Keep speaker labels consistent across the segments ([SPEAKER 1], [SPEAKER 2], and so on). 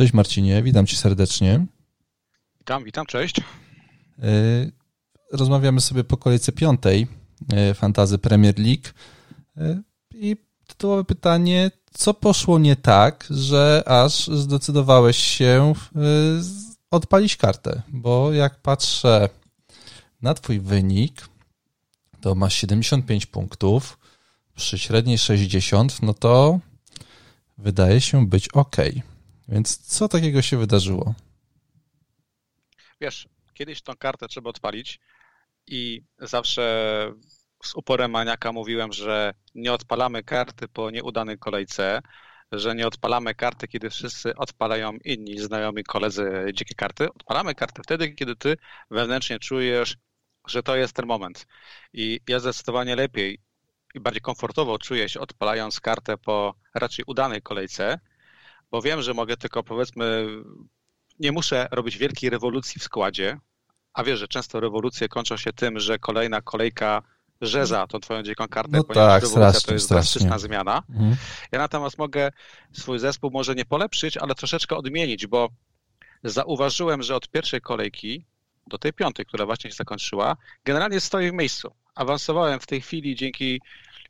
[SPEAKER 1] Cześć Marcinie, witam cię serdecznie.
[SPEAKER 2] Witam, witam, cześć. E,
[SPEAKER 1] rozmawiamy sobie po kolejce piątej e, Fantazy Premier League e, i tytułowe pytanie, co poszło nie tak, że aż zdecydowałeś się odpalić kartę? Bo jak patrzę na twój wynik, to masz 75 punktów, przy średniej 60, no to wydaje się być ok. Więc co takiego się wydarzyło?
[SPEAKER 2] Wiesz, kiedyś tą kartę trzeba odpalić i zawsze z uporem maniaka mówiłem, że nie odpalamy karty po nieudanej kolejce, że nie odpalamy karty, kiedy wszyscy odpalają inni znajomi koledzy dzikie karty. Odpalamy kartę wtedy, kiedy ty wewnętrznie czujesz, że to jest ten moment. I ja zdecydowanie lepiej i bardziej komfortowo czuję się odpalając kartę po raczej udanej kolejce, bo wiem, że mogę tylko powiedzmy, nie muszę robić wielkiej rewolucji w składzie, a wiesz, że często rewolucje kończą się tym, że kolejna kolejka rzeza tą twoją dziką kartę,
[SPEAKER 1] no
[SPEAKER 2] ponieważ
[SPEAKER 1] tak,
[SPEAKER 2] rewolucja
[SPEAKER 1] strasznie,
[SPEAKER 2] to jest drastyczna zmiana. Mhm. Ja natomiast mogę swój zespół może nie polepszyć, ale troszeczkę odmienić, bo zauważyłem, że od pierwszej kolejki do tej piątej, która właśnie się zakończyła, generalnie stoi w miejscu. Awansowałem w tej chwili dzięki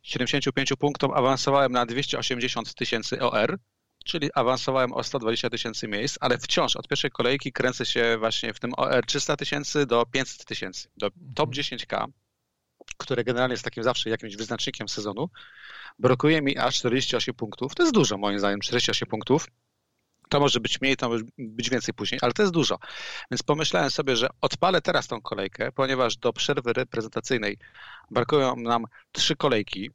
[SPEAKER 2] 75 punktom, awansowałem na 280 tysięcy OR, czyli awansowałem o 120 tysięcy miejsc, ale wciąż od pierwszej kolejki kręcę się właśnie w tym OR 300 tysięcy do 500 tysięcy, do top 10K, które generalnie jest takim zawsze jakimś wyznacznikiem sezonu. Brakuje mi aż 48 punktów. To jest dużo moim zdaniem, 48 punktów. To może być mniej, to może być więcej później, ale to jest dużo. Więc pomyślałem sobie, że odpalę teraz tą kolejkę, ponieważ do przerwy reprezentacyjnej brakują nam trzy kolejki,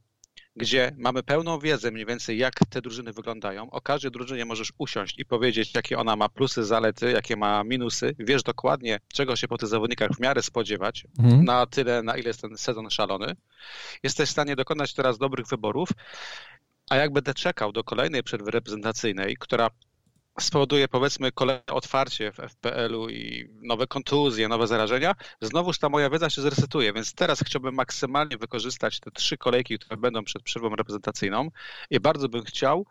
[SPEAKER 2] gdzie mamy pełną wiedzę mniej więcej, jak te drużyny wyglądają. O każdej drużynie możesz usiąść i powiedzieć, jakie ona ma plusy, zalety, jakie ma minusy. Wiesz dokładnie, czego się po tych zawodnikach w miarę spodziewać, mhm. na tyle, na ile jest ten sezon szalony. Jesteś w stanie dokonać teraz dobrych wyborów, a jak będę czekał do kolejnej przerwy reprezentacyjnej, która spowoduje powiedzmy kolejne otwarcie w FPL-u i nowe kontuzje, nowe zarażenia, znowuż ta moja wiedza się zresetuje, więc teraz chciałbym maksymalnie wykorzystać te trzy kolejki, które będą przed przerwą reprezentacyjną i bardzo bym chciał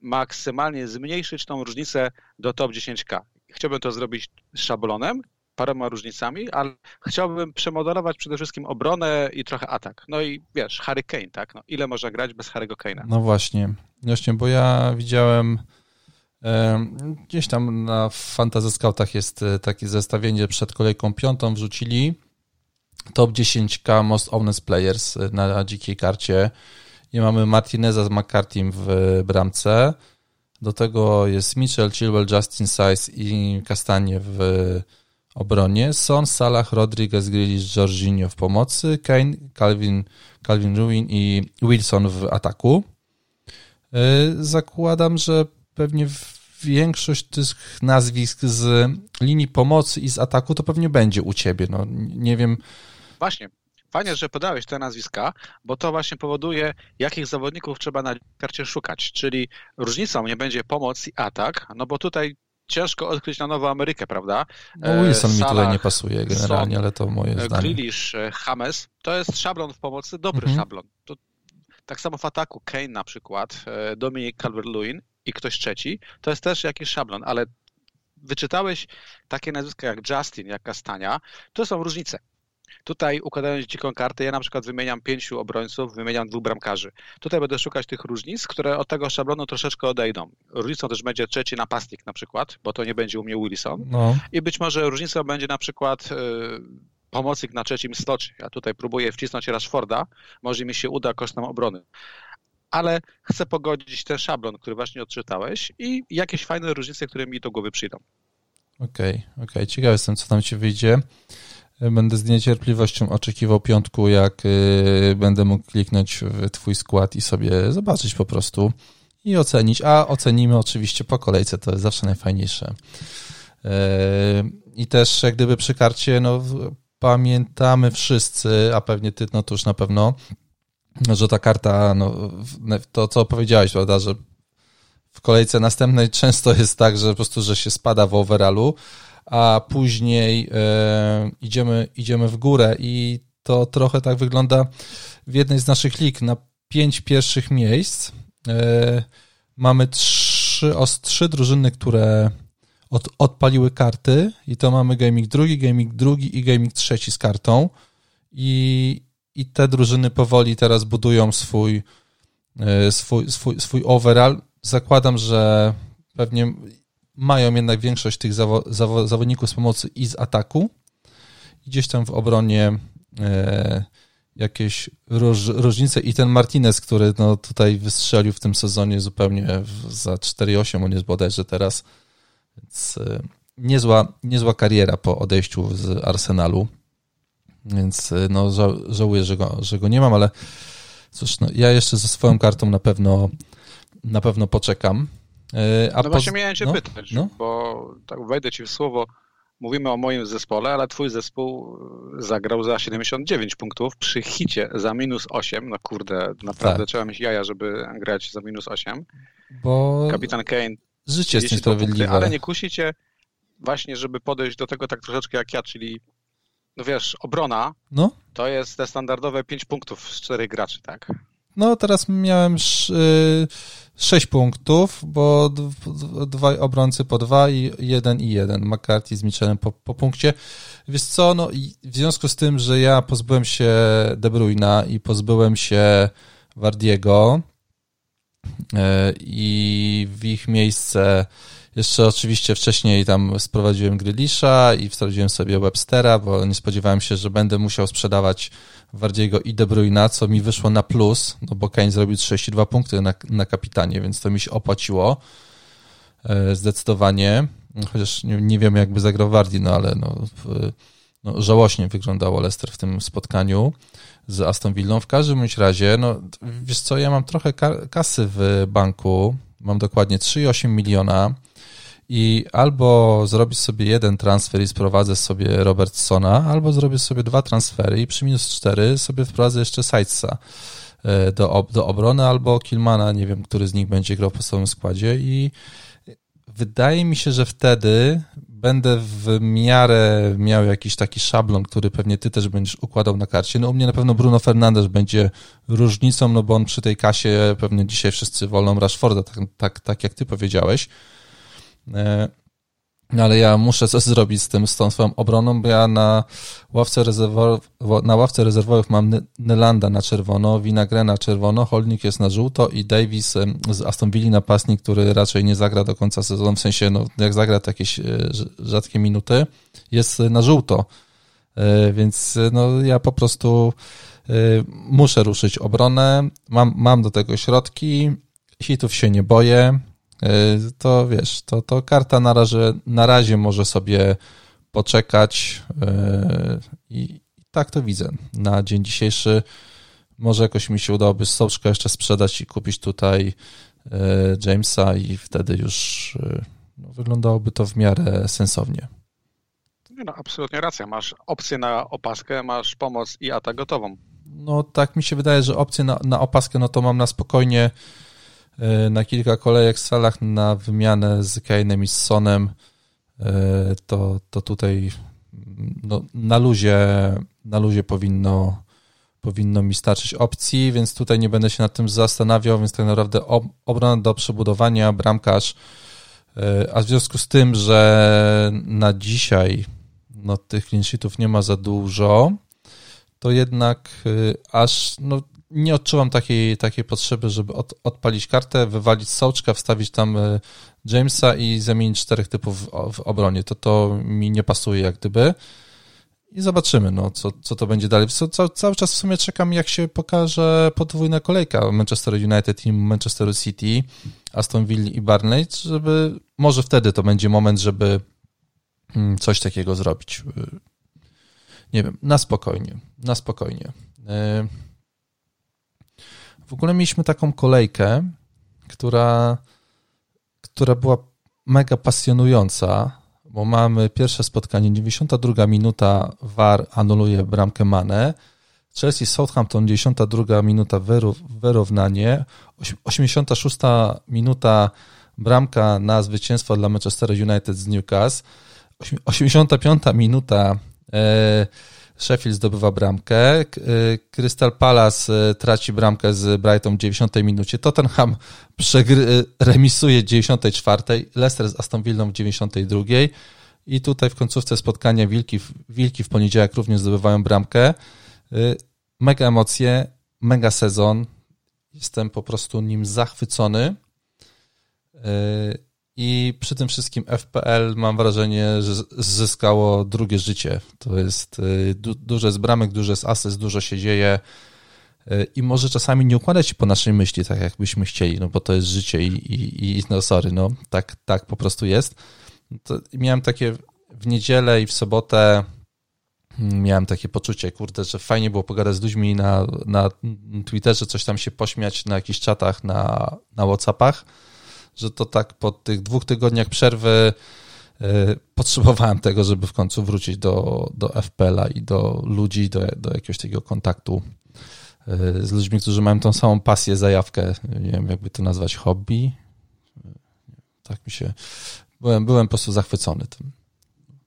[SPEAKER 2] maksymalnie zmniejszyć tą różnicę do top 10K. Chciałbym to zrobić szablonem, paroma różnicami, ale chciałbym przemodelować przede wszystkim obronę i trochę atak. No i wiesz, Harry Kane, tak? No, ile można grać bez Harry'ego Kane'a?
[SPEAKER 1] No właśnie, właśnie, bo ja widziałem Gdzieś tam na Fantasy Scoutach jest e, takie zestawienie przed kolejką piątą wrzucili top 10k most honest players e, na dzikiej karcie. I mamy Martineza z McCarthy w bramce. Do tego jest Mitchell, Chilwell, Justin Size i Kastanie w obronie. Son, Salah, Rodriguez, Grealish, Jorginho w pomocy. Kane, Calvin, Calvin Ruin i Wilson w ataku. E, zakładam, że pewnie większość tych nazwisk z linii pomocy i z ataku to pewnie będzie u ciebie. No, nie wiem.
[SPEAKER 2] Właśnie. Fajnie, że podałeś te nazwiska, bo to właśnie powoduje, jakich zawodników trzeba na karcie szukać. Czyli różnicą nie będzie pomoc i atak, no bo tutaj ciężko odkryć na Nową Amerykę, prawda?
[SPEAKER 1] No Wilson Salah, mi tutaj nie pasuje generalnie, Son, ale to moje zdanie.
[SPEAKER 2] Grealish, James, to jest szablon w pomocy, dobry mhm. szablon. To, tak samo w ataku Kane na przykład, e, Dominic Calvert-Lewin i ktoś trzeci, to jest też jakiś szablon, ale wyczytałeś takie nazwiska jak Justin, jak Kastania, to są różnice. Tutaj układając dziką kartę, ja na przykład wymieniam pięciu obrońców, wymieniam dwóch bramkarzy. Tutaj będę szukać tych różnic, które od tego szablonu troszeczkę odejdą. Różnicą też będzie trzeci napastnik na przykład, bo to nie będzie u mnie Wilson. No. I być może różnicą będzie na przykład y, pomocnik na trzecim stocie. Ja tutaj próbuję wcisnąć Rashforda, może mi się uda kosztem obrony ale chcę pogodzić ten szablon, który właśnie odczytałeś i jakieś fajne różnice, które mi do głowy przyjdą.
[SPEAKER 1] Okej, okay, okej. Okay. Ciekaw jestem, co tam ci wyjdzie. Będę z niecierpliwością oczekiwał piątku, jak y, będę mógł kliknąć w twój skład i sobie zobaczyć po prostu i ocenić. A ocenimy oczywiście po kolejce, to jest zawsze najfajniejsze. Y, I też jak gdyby przy karcie, no pamiętamy wszyscy, a pewnie ty, no to już na pewno, że ta karta, no, to co powiedziałeś, prawda, że w kolejce następnej często jest tak, że po prostu, że się spada w overallu, a później e, idziemy, idziemy w górę i to trochę tak wygląda w jednej z naszych lig. Na pięć pierwszych miejsc e, mamy trz, trzy, os, trzy drużyny, które od, odpaliły karty i to mamy gaming drugi, gaming drugi i gaming trzeci z kartą i, i te drużyny powoli teraz budują swój, e, swój, swój, swój overall. Zakładam, że pewnie mają jednak większość tych zawo, zawo, zawodników z pomocy i z ataku. Gdzieś tam w obronie e, jakieś róż, różnice i ten Martinez, który no, tutaj wystrzelił w tym sezonie zupełnie w, za 4,8 on jest bodajże teraz, więc e, niezła, niezła kariera po odejściu z Arsenalu, więc e, no, ża żałuję, że go, że go nie mam, ale cóż, no, ja jeszcze ze swoją kartą na pewno na pewno poczekam.
[SPEAKER 2] E, a no właśnie miałem cię no, pytać, no? bo tak wejdę ci w słowo, mówimy o moim zespole, ale twój zespół zagrał za 79 punktów przy hicie za minus 8. No kurde, naprawdę tak. trzeba mieć jaja, żeby grać za minus 8. Bo Kapitan Kane
[SPEAKER 1] życie jest niesprawiedliwe. Punkty,
[SPEAKER 2] ale nie kusicie właśnie, żeby podejść do tego tak troszeczkę jak ja, czyli no wiesz, obrona no? to jest te standardowe 5 punktów z 4 graczy, tak?
[SPEAKER 1] No teraz miałem... Yy 6 punktów, bo dwaj obrońcy po dwa i jeden i jeden. McCarthy z Michelem po, po punkcie. Wiesz co, no w związku z tym, że ja pozbyłem się De Bruyna i pozbyłem się Wardiego e, i w ich miejsce jeszcze oczywiście wcześniej tam sprowadziłem Grylisza i wprowadziłem sobie Webstera, bo nie spodziewałem się, że będę musiał sprzedawać Wardiego i De Bruyna, co mi wyszło na plus, no bo Kane zrobił 32 punkty na, na kapitanie, więc to mi się opłaciło e, zdecydowanie. Chociaż nie, nie wiem, jakby zagrał Wardi, no ale no, no, żałośnie wyglądało Leicester w tym spotkaniu z Aston Villą. W każdym razie, no wiesz co, ja mam trochę kasy w banku, mam dokładnie 3,8 miliona i albo zrobisz sobie jeden transfer i sprowadzę sobie Robertsona, albo zrobię sobie dwa transfery i przy minus cztery sobie wprowadzę jeszcze Sidesa e, do, do obrony, albo Kilmana, nie wiem, który z nich będzie grał w podstawowym składzie i wydaje mi się, że wtedy będę w miarę miał jakiś taki szablon, który pewnie ty też będziesz układał na karcie. No u mnie na pewno Bruno Fernandes będzie różnicą, no bo on przy tej kasie pewnie dzisiaj wszyscy wolą Rashforda, tak, tak, tak jak ty powiedziałeś. E, no ale ja muszę coś zrobić z tym, z tą swoją obroną, bo ja na ławce, rezerwowych, na ławce rezerwowych mam Nylanda na czerwono, Winagre na czerwono, Holnik jest na żółto i Davis z Aston Villa napastnik, który raczej nie zagra do końca sezonu, w sensie no, jak zagra to jakieś e, rzadkie minuty, jest na żółto. E, więc no, ja po prostu muszę ruszyć obronę, mam, mam do tego środki, hitów się nie boję, to wiesz, to, to karta na razie, na razie może sobie poczekać e, i, tak to widzę. Na dzień dzisiejszy może jakoś mi się udałoby Soczka jeszcze sprzedać i kupić tutaj e, Jamesa i wtedy już no, wyglądałoby to w miarę sensownie.
[SPEAKER 2] No, absolutnie racja. Masz opcję na opaskę, masz pomoc i atak gotową.
[SPEAKER 1] No tak mi się wydaje, że opcję na, na opaskę, no to mam na spokojnie na kilka kolejek w salach na wymianę z Kainem i z Sonem, e, to, to tutaj no, na luzie, na luzie powinno, powinno mi starczyć opcji, więc tutaj nie będę się nad tym zastanawiał, więc tak naprawdę obrona do przebudowania, bramkarz, e, a w związku z tym, że na dzisiaj no, tych clean sheetów nie ma za dużo, to jednak aż no, nie odczuwam takiej, takiej potrzeby, żeby od, odpalić kartę, wywalić sołczka, wstawić tam e, Jamesa i zamienić czterech typów w, obronie. To to mi nie pasuje jak gdyby. I zobaczymy, no, co, co to będzie dalej. Co, co, cały czas w sumie czekam, jak się pokaże podwójna kolejka Manchester United i Manchester City, Aston Villa i Barney, żeby może wtedy to będzie moment, żeby mm, coś takiego zrobić. Nie wiem, na spokojnie, na spokojnie. W ogóle mieliśmy taką kolejkę, która, która była mega pasjonująca, bo mamy pierwsze spotkanie, 92 minuta, VAR anuluje bramkę Mane, Chelsea Southampton, 92 minuta wyrównanie, 86 minuta bramka na zwycięstwo dla Manchester United z Newcastle, 85 minuta e, Sheffield zdobywa bramkę, y, Crystal Palace traci bramkę z Brighton w 90 minucie, Tottenham przegry, remisuje w 94, Leicester z Aston Villą w 92 i tutaj w końcówce spotkania Wilki, Wilki w poniedziałek również zdobywają bramkę. Mega emocje, mega sezon, jestem po prostu nim zachwycony i przy tym wszystkim FPL mam wrażenie, że zyskało drugie życie. To jest y, du duże z bramek, duże z asyst, dużo się dzieje y, i może czasami nie układać się po naszej myśli tak, jakbyśmy chcieli, no bo to jest życie i, i, i no sorry, no tak, tak po prostu jest. To miałem takie w niedzielę i w sobotę mm, miałem takie poczucie, kurde, że fajnie było pogadać z ludźmi na, na Twitterze, coś tam się pośmiać na jakichś czatach, na, na Whatsappach, że to tak po tych dwóch tygodniach przerwy y, potrzebowałem tego, żeby w końcu wrócić do, do FPL-a i do ludzi, do, do jakiegoś takiego kontaktu y, z ludźmi, którzy mają tą samą pasję, zajawkę, nie wiem jakby to nazwać, hobby. Tak mi się... Byłem, byłem po prostu zachwycony tym.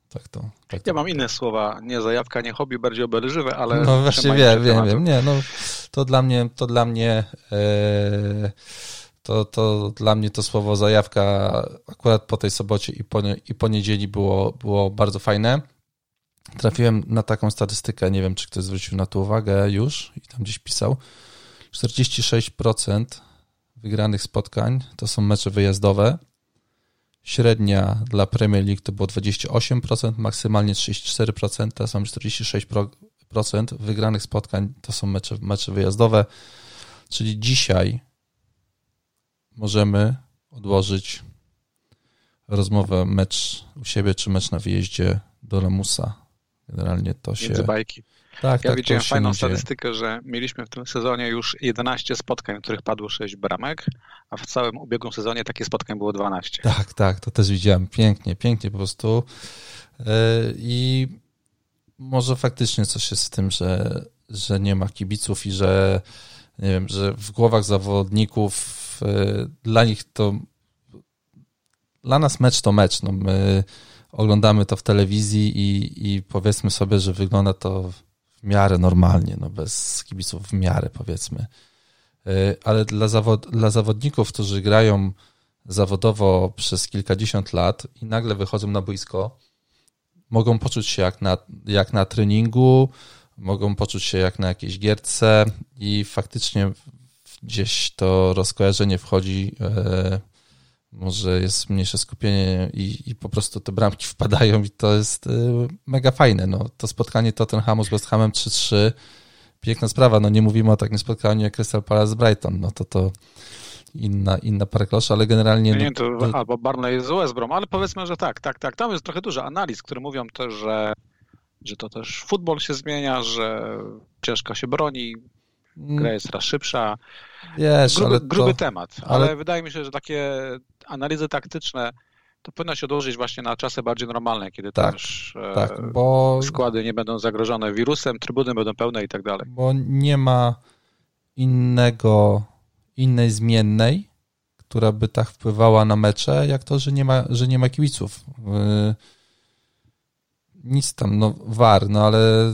[SPEAKER 1] Tak to, tak
[SPEAKER 2] to. Ja mam inne słowa, nie zajawka, nie hobby, bardziej obelżywe, ale...
[SPEAKER 1] No właśnie wiem, wiem, wiem. Nie, no to dla mnie, to dla mnie... Yy to, to dla mnie to słowo zajawka akurat po tej sobocie i po, i po niedzieli było, było bardzo fajne. Trafiłem na taką statystykę, nie wiem, czy ktoś zwrócił na to uwagę już i tam gdzieś pisał. 46% wygranych spotkań to są mecze wyjazdowe. Średnia dla Premier League to było 28%, maksymalnie 34%, to są 46% wygranych spotkań to są mecze, mecze wyjazdowe. Czyli dzisiaj możemy odłożyć rozmowę mecz u siebie czy mecz na wyjeździe do Lamusa. Generalnie to się...
[SPEAKER 2] Między bajki. Tak, ja tak, widziałem fajną statystykę, że mieliśmy w tym sezonie już 11 spotkań, w których padło 6 bramek, a w całym ubiegłym sezonie takich spotkań było 12.
[SPEAKER 1] Tak, tak, to też widziałem. Pięknie, pięknie po prostu. E, I może faktycznie coś jest z tym, że, że nie ma kibiców i że nie wiem, że w głowach zawodników Y, dla nich to dla nas mecz to mecz. No my oglądamy to w telewizji i, i powiedzmy sobie, że wygląda to w miarę normalnie, no bez kibiców w miarę powiedzmy. Y, ale dla, zawod, dla zawodników, którzy grają zawodowo przez kilkadziesiąt lat i nagle wychodzą na boisko, mogą poczuć się jak na, jak na treningu, mogą poczuć się jak na jakiejś gierce i faktycznie gdzieś to rozkojarzenie wchodzi, e, może jest mniejsze skupienie i, i po prostu te bramki wpadają i to jest e, mega fajne. No, to spotkanie Tottenhamu z West Hamem 3-3, piękna sprawa. No nie mówimy o takim spotkaniu jak Crystal Palace z Brighton, no to to inna, inna para kloszy, ale generalnie...
[SPEAKER 2] Nie, no, to, to... albo Barney z West Brom, ale powiedzmy, że tak, tak, tak. Tam jest trochę dużo analiz, które mówią też, że, że to też futbol się zmienia, że ciężko się broni, gra jest coraz szybsza.
[SPEAKER 1] Wiesz,
[SPEAKER 2] gruby,
[SPEAKER 1] to,
[SPEAKER 2] gruby temat, ale... ale... wydaje mi się, że takie analizy taktyczne to powinno się odłożyć właśnie na czasy bardziej normalne, kiedy tak, też e, tak, bo... składy nie będą zagrożone wirusem, trybuny będą pełne i tak dalej.
[SPEAKER 1] Bo nie ma innego, innej zmiennej, która by tak wpływała na mecze, jak to, że nie ma, że nie ma kibiców. E, nic tam, no war, no ale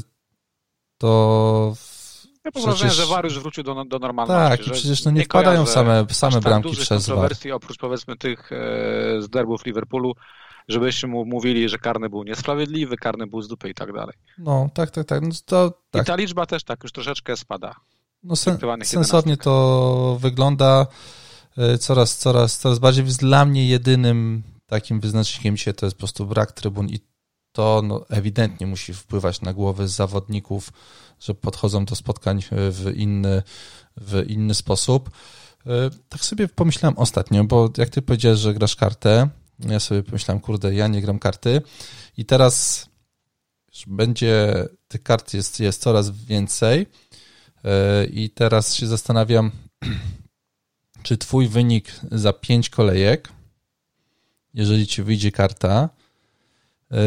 [SPEAKER 1] to
[SPEAKER 2] ja mam przecież... że VAR już wrócił do, do normalności.
[SPEAKER 1] Tak, i przecież no nie, nie wpadają same, same tak bramki przez VAR.
[SPEAKER 2] oprócz powiedzmy tych e, z derbów Liverpoolu, żebyśmy mu mówili, że karny był niesprawiedliwy, karny był z dupy i tak dalej.
[SPEAKER 1] No, tak, tak, tak. No, to, tak.
[SPEAKER 2] I ta liczba też tak już troszeczkę spada.
[SPEAKER 1] No, sen, sensownie to wygląda e, coraz, coraz, coraz bardziej. Dla mnie jedynym takim wyznacznikiem dzisiaj to jest po prostu brak trybun i to no, ewidentnie musi wpływać na głowy zawodników, że podchodzą do spotkań w inny, w inny sposób. E, tak sobie pomyślałem ostatnio, bo jak ty powiedziałeś, że grasz kartę, ja sobie pomyślałem, kurde, ja nie gram karty i teraz będzie, tych kart jest, jest coraz więcej e, i teraz się zastanawiam, czy twój wynik za pięć kolejek, jeżeli ci wyjdzie karta, e,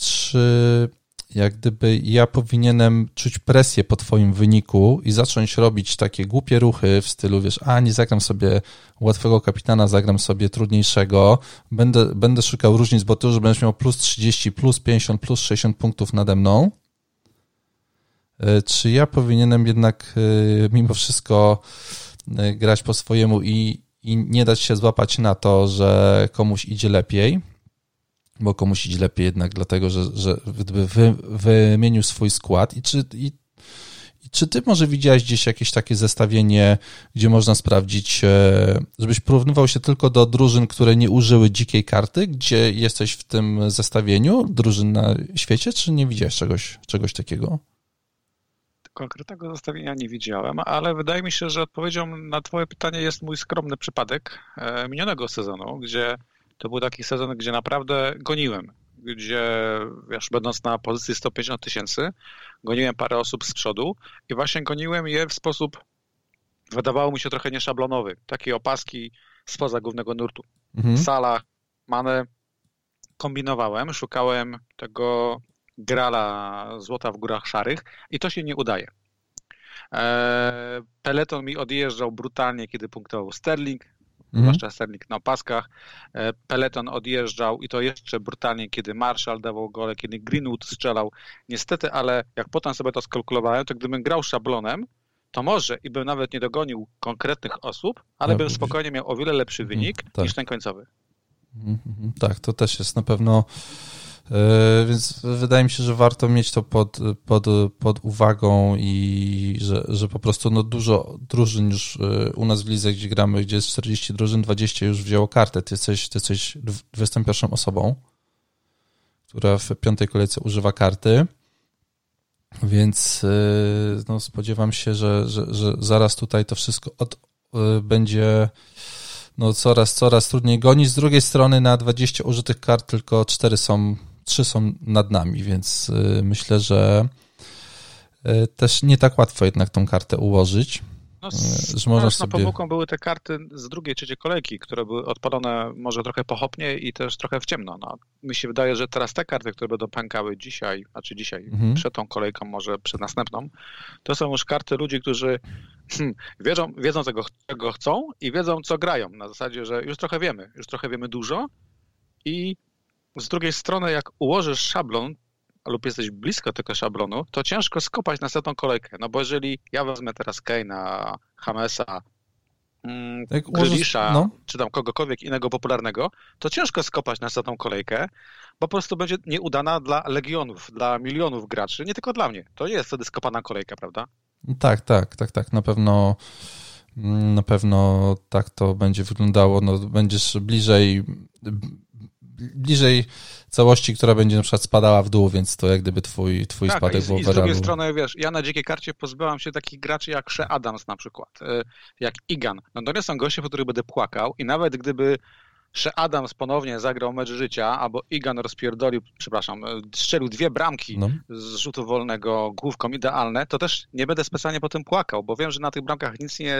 [SPEAKER 1] czy jak gdyby ja powinienem czuć presję po twoim wyniku i zacząć robić takie głupie ruchy w stylu, wiesz, a nie zagram sobie łatwego kapitana, zagram sobie trudniejszego, będę, będę szukał różnic, bo to już będziesz miał plus 30, plus 50, plus 60 punktów nade mną, czy ja powinienem jednak mimo wszystko grać po swojemu i, i nie dać się złapać na to, że komuś idzie lepiej, bo komuś idzie lepiej jednak dlatego, że, że wy, wymienił swój skład i czy, i czy ty może widziałeś gdzieś jakieś takie zestawienie, gdzie można sprawdzić, e, żebyś porównywał się tylko do drużyn, które nie użyły dzikiej karty, gdzie jesteś w tym zestawieniu drużyn na świecie, czy nie widziałeś czegoś, czegoś takiego?
[SPEAKER 2] Konkretnego zestawienia nie widziałem, ale wydaje mi się, że odpowiedzią na twoje pytanie jest mój skromny przypadek e, minionego sezonu, gdzie to był taki sezon, gdzie naprawdę goniłem gdzie, wiesz, będąc na pozycji 150 tysięcy, goniłem parę osób z przodu i właśnie goniłem je w sposób, wydawało mi się trochę nieszablonowy. Takie opaski spoza głównego nurtu. Mhm. W salach, manę kombinowałem, szukałem tego grala złota w górach szarych i to się nie udaje. E, Peleton mi odjeżdżał brutalnie, kiedy punktował Sterling, mhm. zwłaszcza Sterling na opaskach. E, Peleton odjeżdżał i to jeszcze brutalnie, kiedy Marshall dawał gole, kiedy Greenwood strzelał. Niestety, ale jak potem sobie to skalkulowałem, to gdybym grał szablonem, to może i bym nawet nie dogonił konkretnych osób, ale bym spokojnie miał o wiele lepszy mhm, wynik tak. niż ten końcowy.
[SPEAKER 1] Mhm, tak, to też jest na pewno więc wydaje mi się, że warto mieć to pod, pod, pod uwagą i że, że po prostu no dużo drużyn już e, u nas w lidze, gdzie gramy, gdzie jest 40 drużyn, 20 już wzięło kartę. Ty jesteś, ty jesteś 21 osobą, która w piątej kolejce używa karty. Więc e, no, spodziewam się, że, że, że zaraz tutaj to wszystko od, będzie no, coraz, coraz trudniej gonić. Z drugiej strony na 20 użytych kart tylko 4 są trzy są nad nami, więc y, myślę, że y, też nie tak łatwo jednak tą kartę ułożyć. No,
[SPEAKER 2] y, że można sobie... pomyłką były te karty z drugiej, trzeciej kolejki, które były odpalone może trochę pochopnie i też trochę w ciemno. No, mi się wydaje, że teraz te karty, które będą pękały dzisiaj, znaczy dzisiaj, mhm. przed tą kolejką, może przed następną, to są już karty ludzi, którzy hmm, wiedzą, wiedzą tego, czego chcą i wiedzą, co grają. Na zasadzie, że już trochę wiemy, już trochę wiemy dużo i z drugiej strony, jak ułożysz szablon lub jesteś blisko tego szablonu, to ciężko skopać następną kolejkę. No bo jeżeli ja wezmę teraz Keina, Hamesa, mm, no. czy tam kogokolwiek innego popularnego, to ciężko skopać następną kolejkę, bo po prostu będzie nieudana dla legionów, dla milionów graczy, nie tylko dla mnie. To nie jest wtedy skopana kolejka, prawda?
[SPEAKER 1] Tak, tak, tak, tak. Na pewno na pewno tak to będzie wyglądało. No, będziesz bliżej bliżej całości, która będzie na przykład spadała w dół, więc to jak gdyby twój, twój tak, spadek był
[SPEAKER 2] i z drugiej strony, wiesz, ja na dzikiej karcie pozbyłam się takich graczy jak Shea Adams na przykład, y, jak Igan. No to nie są goście, po których będę płakał i nawet gdyby Shea Adams ponownie zagrał mecz życia, albo Igan rozpierdolił, przepraszam, y, strzelił dwie bramki no. z rzutu wolnego główką idealne, to też nie będę specjalnie po tym płakał, bo wiem, że na tych bramkach nic nie,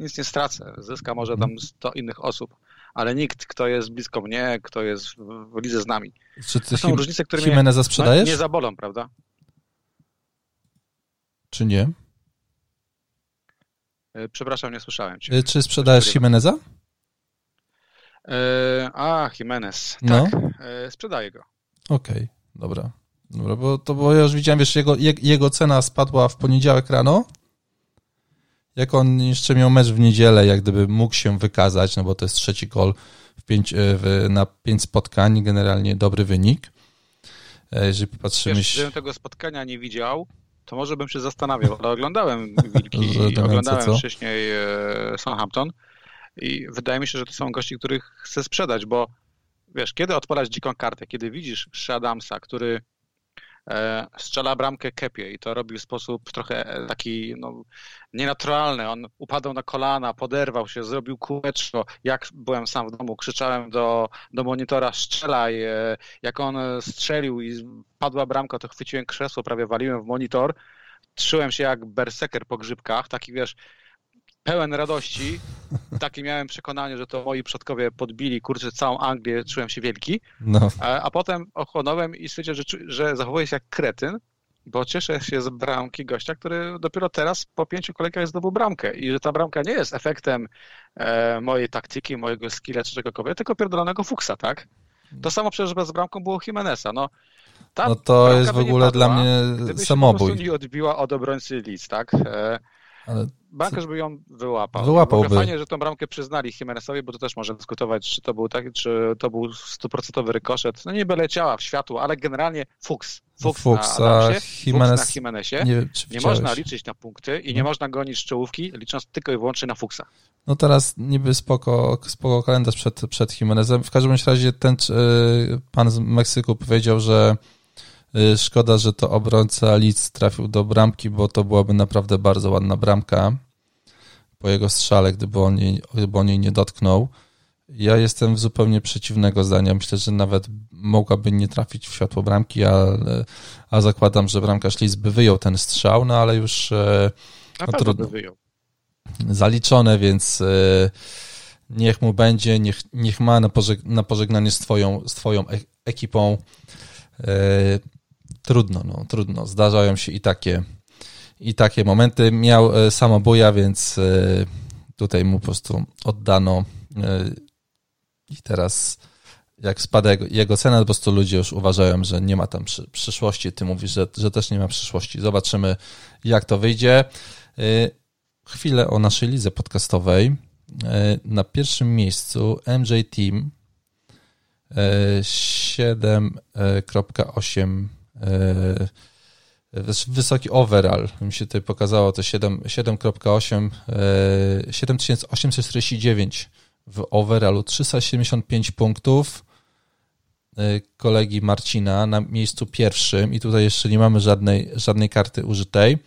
[SPEAKER 2] nic nie stracę. Zyska może tam 100 mhm. innych osób ale nikt, kto jest blisko mnie, kto jest w lidze z nami.
[SPEAKER 1] Czy ty to są różnice, które Jimeneza mnie sprzedajesz?
[SPEAKER 2] nie zabolą, prawda?
[SPEAKER 1] Czy nie?
[SPEAKER 2] E, przepraszam, nie słyszałem cię.
[SPEAKER 1] E, czy sprzedajesz Jimeneza?
[SPEAKER 2] E, a, Jimenez. No. Tak, sprzedaję go.
[SPEAKER 1] Okej, okay, dobra. Dobra, bo to bo ja już widziałem, wiesz, jego, jego cena spadła w poniedziałek rano jak on jeszcze miał mecz w niedzielę, jak gdyby mógł się wykazać, no bo to jest trzeci gol w pięć, e, w, na pięć spotkań, generalnie dobry wynik. E, jeżeli popatrzymy...
[SPEAKER 2] Wiesz, gdybym tego spotkania nie widział, to może bym się zastanawiał, ale oglądałem Wilki i oglądałem co? wcześniej e, Southampton i wydaje mi się, że to są gości, których chcę sprzedać, bo wiesz, kiedy odpalać dziką kartę, kiedy widzisz Shadamsa, który strzela bramkę Kepie i to robi w sposób trochę e, taki no, nienaturalny. On upadał na kolana, poderwał się, zrobił kółeczko. Jak byłem sam w domu, krzyczałem do, do monitora strzelaj. E, jak on strzelił i padła bramka, to chwyciłem krzesło, prawie waliłem w monitor. Trzyłem się jak berseker po grzybkach, taki wiesz, pełen radości. Takie miałem przekonanie, że to moi przodkowie podbili, kurczę, całą Anglię, czułem się wielki. No. A, a potem ochłonąłem i stwierdziłem, że, że zachowuję się jak kretyn, bo cieszę się z bramki gościa, który dopiero teraz po pięciu kolejkach zdobył bramkę i że ta bramka nie jest efektem e, mojej taktyki, mojego skilla czy czegokolwiek, tylko pierdolonego fuksa, tak? To samo przecież bez bramką było Jimeneza, no. ta
[SPEAKER 1] no to jest w ogóle padła, dla mnie samobój.
[SPEAKER 2] Gdyby się nie odbiła od obrońcy Leeds, tak? E, ale Bankarz by ją wyłapał.
[SPEAKER 1] Wyłapałby.
[SPEAKER 2] Fajnie, że tą bramkę przyznali Jimenezowi, bo to też może dyskutować, czy to był taki, czy to był stuprocentowy rykoszet. No niby leciała w światło, ale generalnie fuks. Fuks,
[SPEAKER 1] fuks
[SPEAKER 2] na
[SPEAKER 1] Adamsie,
[SPEAKER 2] Jimenez, fuks na Jimenezie. Nie, nie można liczyć na punkty i nie no. można gonić z czołówki, licząc tylko i wyłącznie na fuksa.
[SPEAKER 1] No teraz niby spoko, spoko kalendarz przed, przed Jimenezem. W każdym razie ten yy, pan z Meksyku powiedział, że szkoda, że to obrońca Leeds trafił do bramki, bo to byłaby naprawdę bardzo ładna bramka po jego strzale, gdyby on jej, gdyby on jej nie dotknął. Ja jestem zupełnie przeciwnego zdania. Myślę, że nawet mogłaby nie trafić w światło bramki, a, a zakładam, że bramkarz Leeds by wyjął ten strzał, no ale już
[SPEAKER 2] e, no, trudno. By wyjął.
[SPEAKER 1] Zaliczone, więc e, niech mu będzie, niech, niech ma na, pożeg na pożegnanie z twoją, z twoją ekipą e, trudno, no, trudno. Zdarzają się i takie, i takie momenty. Miał e, samobuja, więc e, tutaj mu po prostu oddano e, i teraz jak spada jego, jego cena, po prostu ludzie już uważają, że nie ma tam przy, przyszłości. Ty mówisz, że, że też nie ma przyszłości. Zobaczymy, jak to wyjdzie. Chwilę o naszej lidze podcastowej. Na pierwszym miejscu MJ Team 7.8 E, wysoki overall, mi się tutaj pokazało to 7.8, 7849 w overallu, 375 punktów e, kolegi Marcina na miejscu pierwszym i tutaj jeszcze nie mamy żadnej, żadnej karty użytej.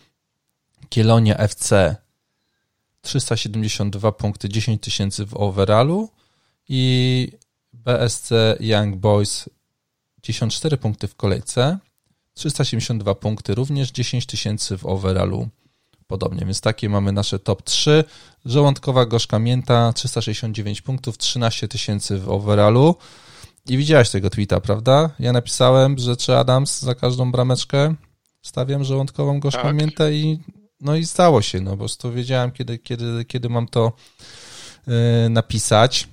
[SPEAKER 1] Kielonia FC 372 punkty, 10 tysięcy w overallu i BSC Young Boys 54 punkty w kolejce. 372 punkty, również 10 tysięcy w overallu. Podobnie, więc takie mamy nasze top 3. Żołądkowa gorzka mięta, 369 punktów, 13 tysięcy w overallu. I widziałeś tego tweeta, prawda? Ja napisałem, że czy Adams za każdą brameczkę stawiam żołądkową gorzką tak. miętę i no i stało się, no po prostu wiedziałem, kiedy, kiedy, kiedy mam to yy, napisać.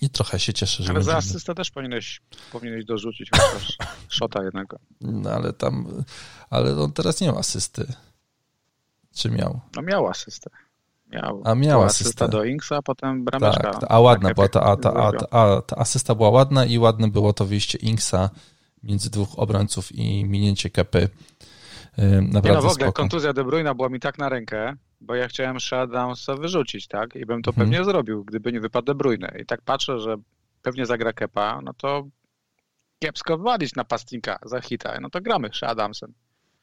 [SPEAKER 1] I trochę się cieszę, że.
[SPEAKER 2] Ale za asystę też powinieneś, powinieneś dorzucić chociaż szota jednego.
[SPEAKER 1] No ale tam. Ale on teraz nie ma asysty. Czy miał?
[SPEAKER 2] No miał asystę. Miał.
[SPEAKER 1] A miał asystę. asysta
[SPEAKER 2] do Inksa, a potem brameczka.
[SPEAKER 1] Tak, a ładna była ta, a, ta, a, ta, a, ta asysta była ładna i ładne było to wyjście Inksa między dwóch obrońców i minięcie kepy. Naprawdę nie no
[SPEAKER 2] w ogóle
[SPEAKER 1] spoko.
[SPEAKER 2] kontuzja De Bruyne była mi tak na rękę, bo ja chciałem Shadowsa wyrzucić, tak? I bym to mhm. pewnie zrobił, gdyby nie wypadł De Bruyne. I tak patrzę, że pewnie zagra Kepa, no to kiepsko walić napastnika za hita. No to gramy Adamsem.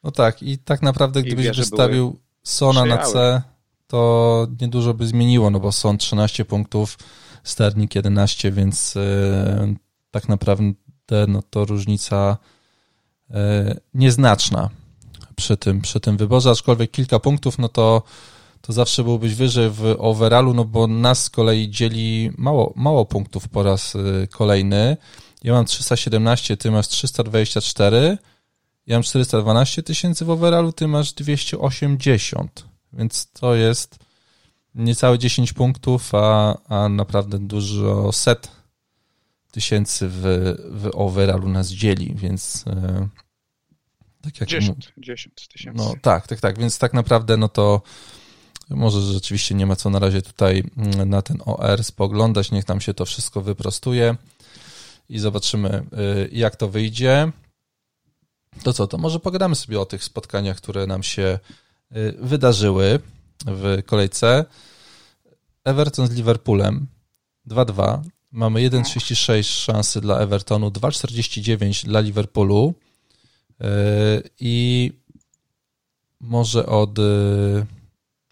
[SPEAKER 1] No tak, i tak naprawdę gdybyś wie, wystawił Sona na C, to niedużo by zmieniło, no bo Son 13 punktów, Sternik 11, więc yy, tak naprawdę no to różnica yy, nieznaczna przy tym, przy tym wyborze, aczkolwiek kilka punktów, no to, to zawsze byłbyś wyżej w overallu, no bo nas z kolei dzieli mało, mało punktów po raz y, kolejny. Ja mam 317, ty masz 324, ja mam 412 tysięcy w overallu, ty masz 280, więc to jest niecałe 10 punktów, a, a naprawdę dużo set tysięcy w, w overallu nas dzieli, więc... Yy,
[SPEAKER 2] tak jak 10, 10 tysięcy.
[SPEAKER 1] No tak, tak, tak, więc tak naprawdę no to może rzeczywiście nie ma co na razie tutaj mm, na ten OR spoglądać, niech nam się to wszystko wyprostuje i zobaczymy y, jak to wyjdzie. To co, to może pogadamy sobie o tych spotkaniach, które nam się y, wydarzyły w kolejce. Everton z Liverpoolem 2-2. Mamy 1,36 szansy dla Evertonu, 2,49 dla Liverpoolu. I może od.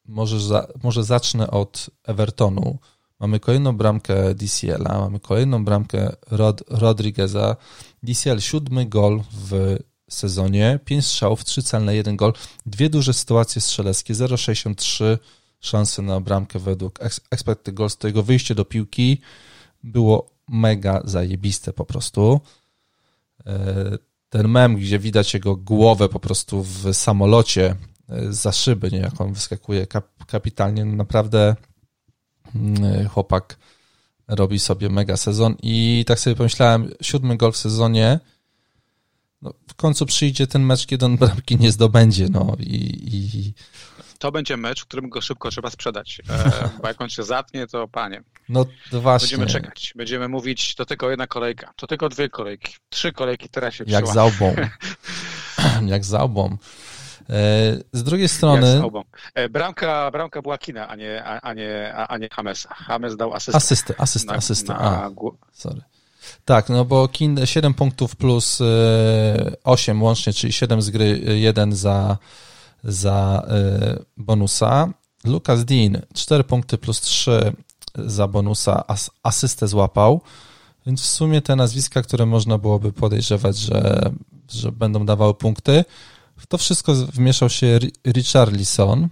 [SPEAKER 1] Może, za, może zacznę od Evertonu. Mamy kolejną bramkę DCL-a, mamy kolejną bramkę Rod, Rodrigueza. DCL siódmy gol w sezonie, 5 strzałów, 3 celne, 1 gol, dwie duże sytuacje strzeleckie, 0,63 szanse na bramkę według expected goals. To jego wyjście do piłki było mega zajebiste po prostu. E, ten mem, gdzie widać jego głowę po prostu w samolocie e, za szyby, nie, jak on wyskakuje kap, kapitalnie, no naprawdę mm, chłopak robi sobie mega sezon. I tak sobie pomyślałem, siódmy gol w sezonie, no, w końcu przyjdzie ten mecz, kiedy on bramki nie zdobędzie, no. I, i...
[SPEAKER 2] To będzie mecz, w którym go szybko trzeba sprzedać, e, bo jak on się zatnie, to panie.
[SPEAKER 1] No właśnie.
[SPEAKER 2] Będziemy czekać, będziemy mówić, to tylko jedna kolejka, to tylko dwie kolejki, trzy kolejki teraz się
[SPEAKER 1] Jak za obą. jak za obą. E, z drugiej strony.
[SPEAKER 2] E, bramka, bramka była Kina, a nie, a, nie, a nie Hamesa. Hames dał asystę.
[SPEAKER 1] Asystę, asystę, asystę. A, sorry. Tak, no bo Kin 7 punktów plus 8 e, łącznie, czyli 7 z gry, 1 za, za bonusa. Lucas Dean 4 punkty plus 3 za bonusa, as, asystę złapał. Więc w sumie te nazwiska, które można byłoby podejrzewać, że, że będą dawały punkty, w to wszystko wmieszał się Richarlison,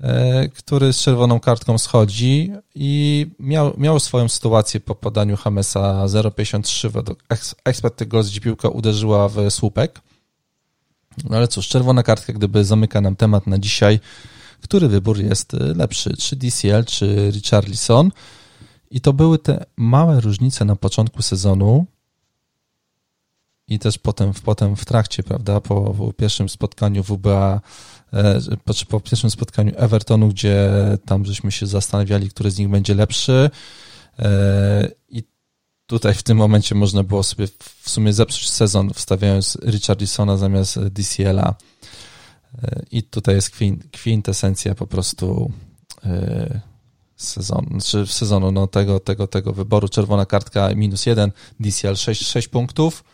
[SPEAKER 1] e, który z czerwoną kartką schodzi i miał, miał swoją sytuację po podaniu Hamesa 0,53 według expected goals, piłka uderzyła w słupek. No ale cóż, czerwona kartka gdyby zamyka nam temat na dzisiaj, który wybór jest lepszy, czy DCL, czy Richarlison. I to były te małe różnice na początku sezonu, i też potem, potem w trakcie, prawda, po, po pierwszym spotkaniu WBA, e, po, po pierwszym spotkaniu Evertonu, gdzie tam żeśmy się zastanawiali, który z nich będzie lepszy. E, i tutaj w tym momencie można było sobie w sumie zepsuć sezon, wstawiając Richardisona zamiast DCL-a e, i tutaj jest kwintesencja po prostu sezonu, znaczy sezonu no, tego, tego, tego wyboru. Czerwona kartka minus jeden, DCL 6, 6 punktów,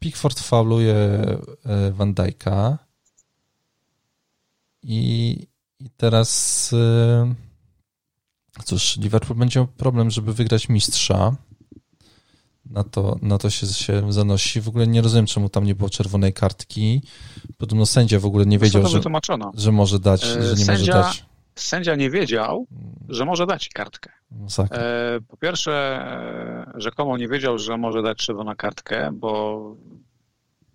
[SPEAKER 1] Pickford fauluje e, Van Dijk'a. I, i teraz e, cóż, Liverpool będzie miał problem, żeby wygrać mistrza. Na to, na to się, się zanosi. W ogóle nie rozumiem, czemu tam nie było czerwonej kartki. Podobno sędzia w ogóle nie wiedział, że, że może dać, że nie sędzia, może dać.
[SPEAKER 2] Sędzia nie wiedział, że może dać kartkę. E, po pierwsze, rzekomo nie wiedział, że może dać czerwoną kartkę, bo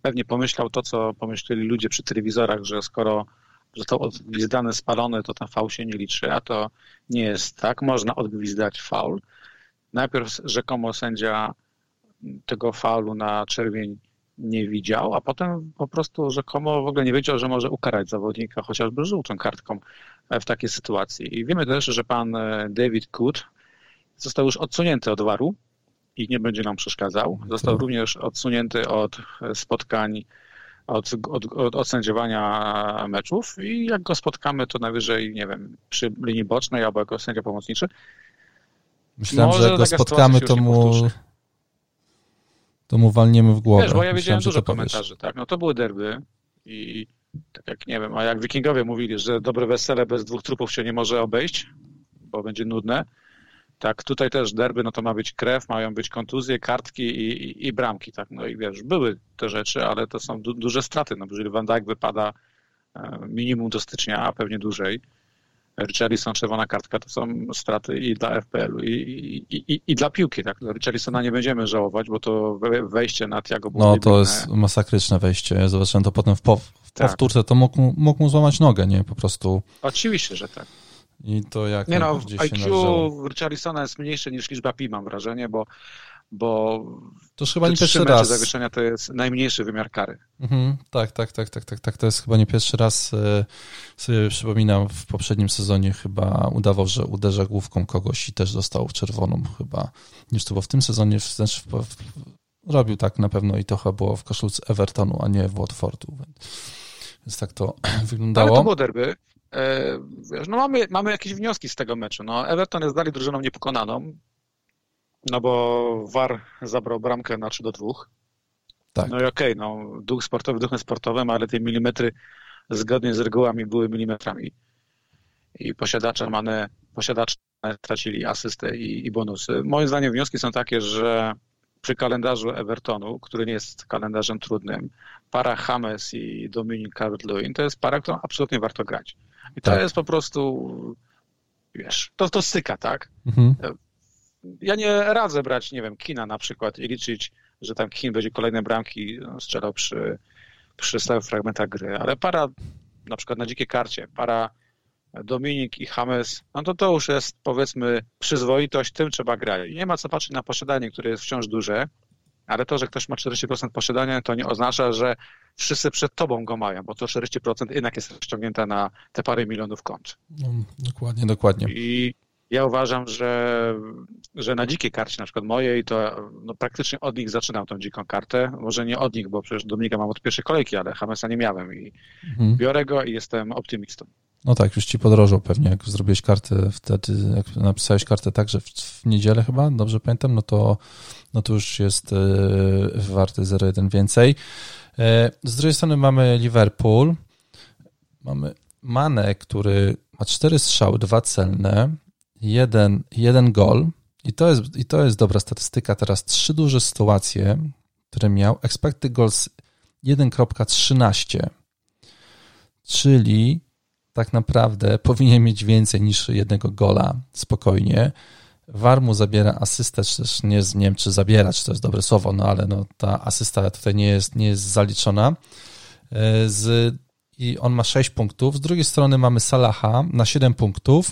[SPEAKER 2] pewnie pomyślał to, co pomyśleli ludzie przy telewizorach, że skoro został odgwizdany, spalony, to ten faul się nie liczy, a to nie jest tak. Można odgwizdać faul. Najpierw rzekomo sędzia tego faulu na czerwień nie widział, a potem po prostu rzekomo w ogóle nie wiedział, że może ukarać zawodnika chociażby żółtą kartką w takiej sytuacji. I wiemy też, że pan David Good został już odsunięty od waru, i nie będzie nam przeszkadzał. Został również odsunięty od spotkań, od, od, od, od sędziowania meczów i jak go spotkamy, to najwyżej, nie wiem, przy linii bocznej albo jako sędzia pomocniczy.
[SPEAKER 1] Myślałem, Może że jak go spotkamy, to mu, to mu walniemy w głowę.
[SPEAKER 2] Wiesz, bo ja widziałem dużo komentarzy, tak, no to były derby i tak jak, nie wiem, a jak wikingowie mówili, że dobre wesele bez dwóch trupów się nie może obejść, bo będzie nudne, tak, tutaj też derby, no to ma być krew, mają być kontuzje, kartki i, i, i bramki, tak, no i wiesz, były te rzeczy, ale to są du duże straty, no bo jeżeli Van Dijk wypada e, minimum do stycznia, a pewnie dłużej, Richarlison, czerwona kartka, to są straty i dla FPL-u i, i, i, i, dla piłki, tak, no, Richarlisona nie będziemy żałować, bo to wejście na Tiago było
[SPEAKER 1] No to jest masakryczne wejście, ja zobaczyłem to potem w, po, w tak. powtórce, to mógł, mógł mu złamać nogę, nie, po prostu.
[SPEAKER 2] Oczywiście, że tak.
[SPEAKER 1] I to jak
[SPEAKER 2] Nie no, IQ Richarlisona jest mniejsze niż liczba pi, mam wrażenie, bo, bo
[SPEAKER 1] to chyba nie pierwszy raz.
[SPEAKER 2] zawieszenia to jest najmniejszy wymiar kary.
[SPEAKER 1] Mhm, tak, tak, tak, tak, tak, tak. To jest chyba nie pierwszy raz. E, sobie przypominam, w poprzednim sezonie chyba udawał, że uderza główką kogoś i też dostał czerwoną chyba, niż to było w tym sezonie, znaczy w, w, robił tak na pewno i to chyba było w koszulce Evertonu, a nie w Watfordu. Więc tak to wyglądało. Ale
[SPEAKER 2] to było derby. E, wiesz, no mamy, mamy jakieś wnioski z tego meczu. No, Everton jest dalej drużyną niepokonaną, no bo VAR zabrał bramkę na 3 do 2. Tak. No i okej, okay, no, duch sportowy duchem sportowym, ale te milimetry zgodnie z regułami były milimetrami. I posiadacze Mane, posiadacze tracili asystę i, i bonusy. Moim zdaniem wnioski są takie, że przy kalendarzu Evertonu, który nie jest kalendarzem trudnym, para James i Dominic Calvert-Lewin to jest para, którą absolutnie warto grać. I to tak. jest po prostu, wiesz, to, to styka, tak? Mhm. Ja nie radzę brać, nie wiem, kina na przykład i liczyć, że tam kin będzie kolejne bramki no, strzelał przy, przy stałych fragmentach gry, ale para na przykład na dzikiej karcie, para Dominik i James, no to to już jest powiedzmy przyzwoitość, tym trzeba grać. I nie ma co patrzeć na posiadanie, które jest wciąż duże, Ale to, że ktoś ma 40% posiadania, to nie oznacza, że wszyscy przed tobą go mają, bo to 40% jednak jest rozciągnięte na te parę milionów kont.
[SPEAKER 1] No, dokładnie, dokładnie.
[SPEAKER 2] I ja uważam, że, że na dzikiej karcie, na przykład mojej, to no, praktycznie od nich zaczynam tą dziką kartę. Może nie od nich, bo przecież Dominika mam od pierwszej kolejki, ale Hamesa nie miałem i mhm. biorę go i jestem optymistą.
[SPEAKER 1] No tak, już ci podrożał pewnie, jak zrobiłeś kartę wtedy, jak napisałeś kartę także w, w niedzielę chyba, dobrze pamiętam, no to, no to już jest yy, warty 0,1 więcej. Yy, z drugiej strony mamy Liverpool, mamy Mane, który ma cztery strzały, dwa celne, jeden, jeden gol i to, jest, i to jest dobra statystyka. Teraz trzy duże sytuacje, które miał. Expected goals 1.13, czyli tak naprawdę powinien mieć więcej niż jednego gola spokojnie. War mu zabiera asystę, czy też nie, nie wiem, czy zabiera, czy to jest dobre słowo, no ale no, ta asysta tutaj nie jest, nie jest zaliczona. E, z, I on ma 6 punktów. Z drugiej strony mamy Salaha na 7 punktów,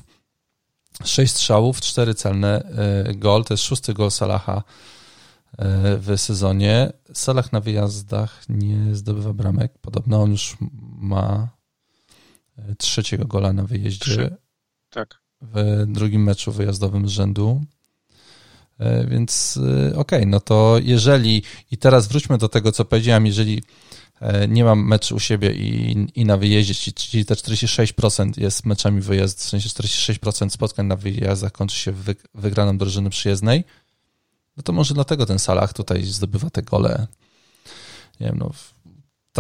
[SPEAKER 1] 6 strzałów, 4 celne e, gol. To jest szósty gol Salaha e, w sezonie. Salah na wyjazdach nie zdobywa bramek. Podobno on już ma trzeciego gola na wyjeździe. Trzy.
[SPEAKER 2] Tak.
[SPEAKER 1] W drugim meczu wyjazdowym z rzędu. E, więc e, okej, okay, no to jeżeli, i teraz wróćmy do tego, co powiedziałem, jeżeli e, nie mam meczu u siebie i, i na wyjeździe, czyli te 46% jest meczami wyjazd, w sensie 46% spotkań na wyjazdach kończy się wy, wygraną drużyny przyjezdnej, no to może dlatego ten Salah tutaj zdobywa te gole. Nie wiem, no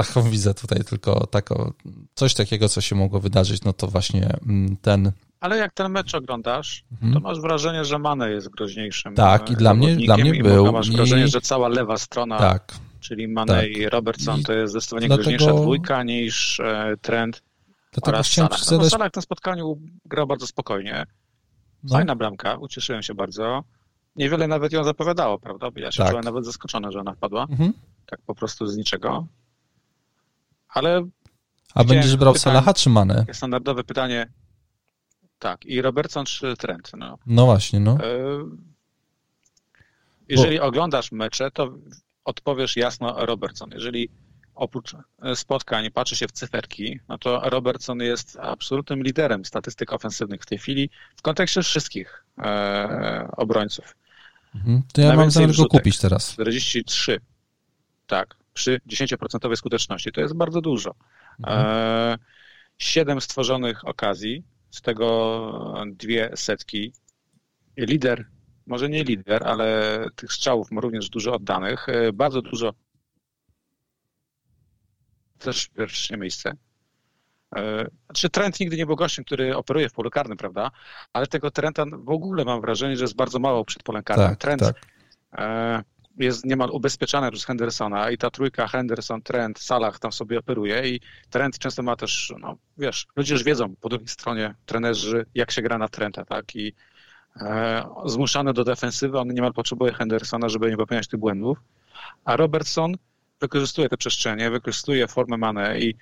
[SPEAKER 1] taką widzę tutaj tylko tako, coś takiego, co się mogło wydarzyć, no to właśnie mm, ten...
[SPEAKER 2] Ale jak ten mecz oglądasz, mhm. to masz wrażenie, że Mane jest groźniejszym
[SPEAKER 1] Tak, i dla mnie, dla mnie był.
[SPEAKER 2] Masz wrażenie, że cała lewa strona, tak, czyli Mane tak. i Robertson, to jest zdecydowanie dlatego... groźniejsza dwójka niż e, Trent Dlatego oraz Salah. Zadać... No, Salah w tym spotkaniu grał bardzo spokojnie. No. Fajna bramka, ucieszyłem się bardzo. Niewiele nawet ją zapowiadało, prawda? Ja się tak. czułem nawet zaskoczony, że ona wpadła. Mhm. Tak po prostu z niczego ale...
[SPEAKER 1] A będziesz brał pytań, Salaha czy Mane?
[SPEAKER 2] Standardowe pytanie. Tak, i Robertson czy Trent. No,
[SPEAKER 1] no właśnie, no. E,
[SPEAKER 2] jeżeli Bo... oglądasz mecze, to odpowiesz jasno Robertson. Jeżeli oprócz spotkań patrzy się w cyferki, no to Robertson jest absolutnym liderem statystyk ofensywnych w tej chwili w kontekście wszystkich e, obrońców.
[SPEAKER 1] Mhm. To ja mam zamiar go kupić teraz.
[SPEAKER 2] 43. Tak przy 10% skuteczności. To jest bardzo dużo. Mhm. Siedem stworzonych okazji, z tego dwie setki. Lider, może nie lider, ale tych strzałów ma również dużo oddanych. E, bardzo dużo też pierwsze miejsce. E, znaczy trend nigdy nie był gościem, który operuje w polu karnym, prawda? Ale tego trenda w ogóle mam wrażenie, że jest bardzo mało przed polem karnym. Tak, trend tak jest niemal ubezpieczana przez Hendersona i ta trójka Henderson, Trent, Salah tam sobie operuje i Trent często ma też, no wiesz, ludzie już wiedzą po drugiej stronie, trenerzy, jak się gra na Trenta, tak, i e, zmuszany do defensywy, on niemal potrzebuje Hendersona, żeby nie popełniać tych błędów, a Robertson wykorzystuje te przestrzenie, wykorzystuje formę Mane i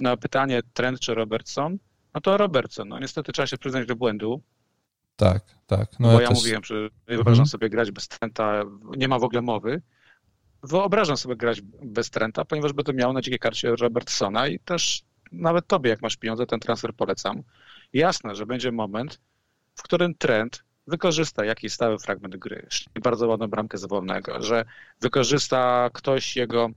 [SPEAKER 2] na pytanie Trent czy Robertson, no to Robertson, no niestety trzeba się przyznać do błędu,
[SPEAKER 1] tak, tak.
[SPEAKER 2] No Bo ja, ja też... mówiłem, że wyobrażam mhm. sobie grać bez Trenta, nie ma w ogóle mowy. Wyobrażam sobie grać bez Trenta, ponieważ będę miał na dzikiej karcie Robertsona i też nawet tobie, jak masz pieniądze, ten transfer polecam. Jasne, że będzie moment, w którym Trent wykorzysta jakiś stały fragment gry, bardzo ładną bramkę z wolnego, że wykorzysta ktoś jego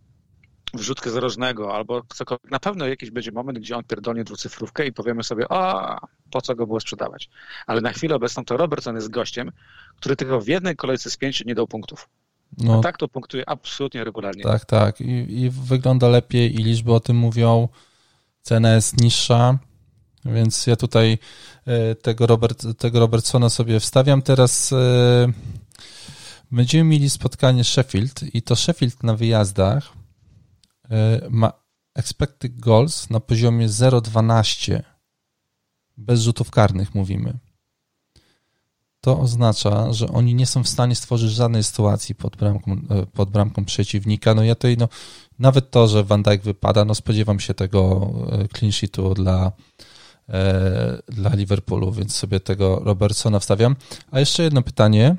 [SPEAKER 2] wrzutkę zrożnego albo cokolwiek. Na pewno jakiś będzie moment, gdzie on pierdolnie dwucyfrówkę i powiemy sobie, a po co go było sprzedawać. Ale na chwilę obecną to Robertson jest gościem, który tylko w jednej kolejce z pięciu nie dał punktów. No, a tak to punktuje absolutnie regularnie.
[SPEAKER 1] Tak, tak. I, I, wygląda lepiej i liczby o tym mówią. Cena jest niższa, więc ja tutaj e, tego, Robert, tego Robertsona sobie wstawiam. Teraz e, będziemy mieli spotkanie Sheffield i to Sheffield na wyjazdach ma expected goals na poziomie 0,12 bez rzutów karnych mówimy. To oznacza, że oni nie są w stanie stworzyć żadnej sytuacji pod bramką, e, pod bramką przeciwnika. No ja tutaj, no, nawet to, że Van Dijk wypada, no spodziewam się tego e, clean sheetu dla, dla Liverpoolu, więc sobie tego Robertsona wstawiam. A jeszcze jedno pytanie,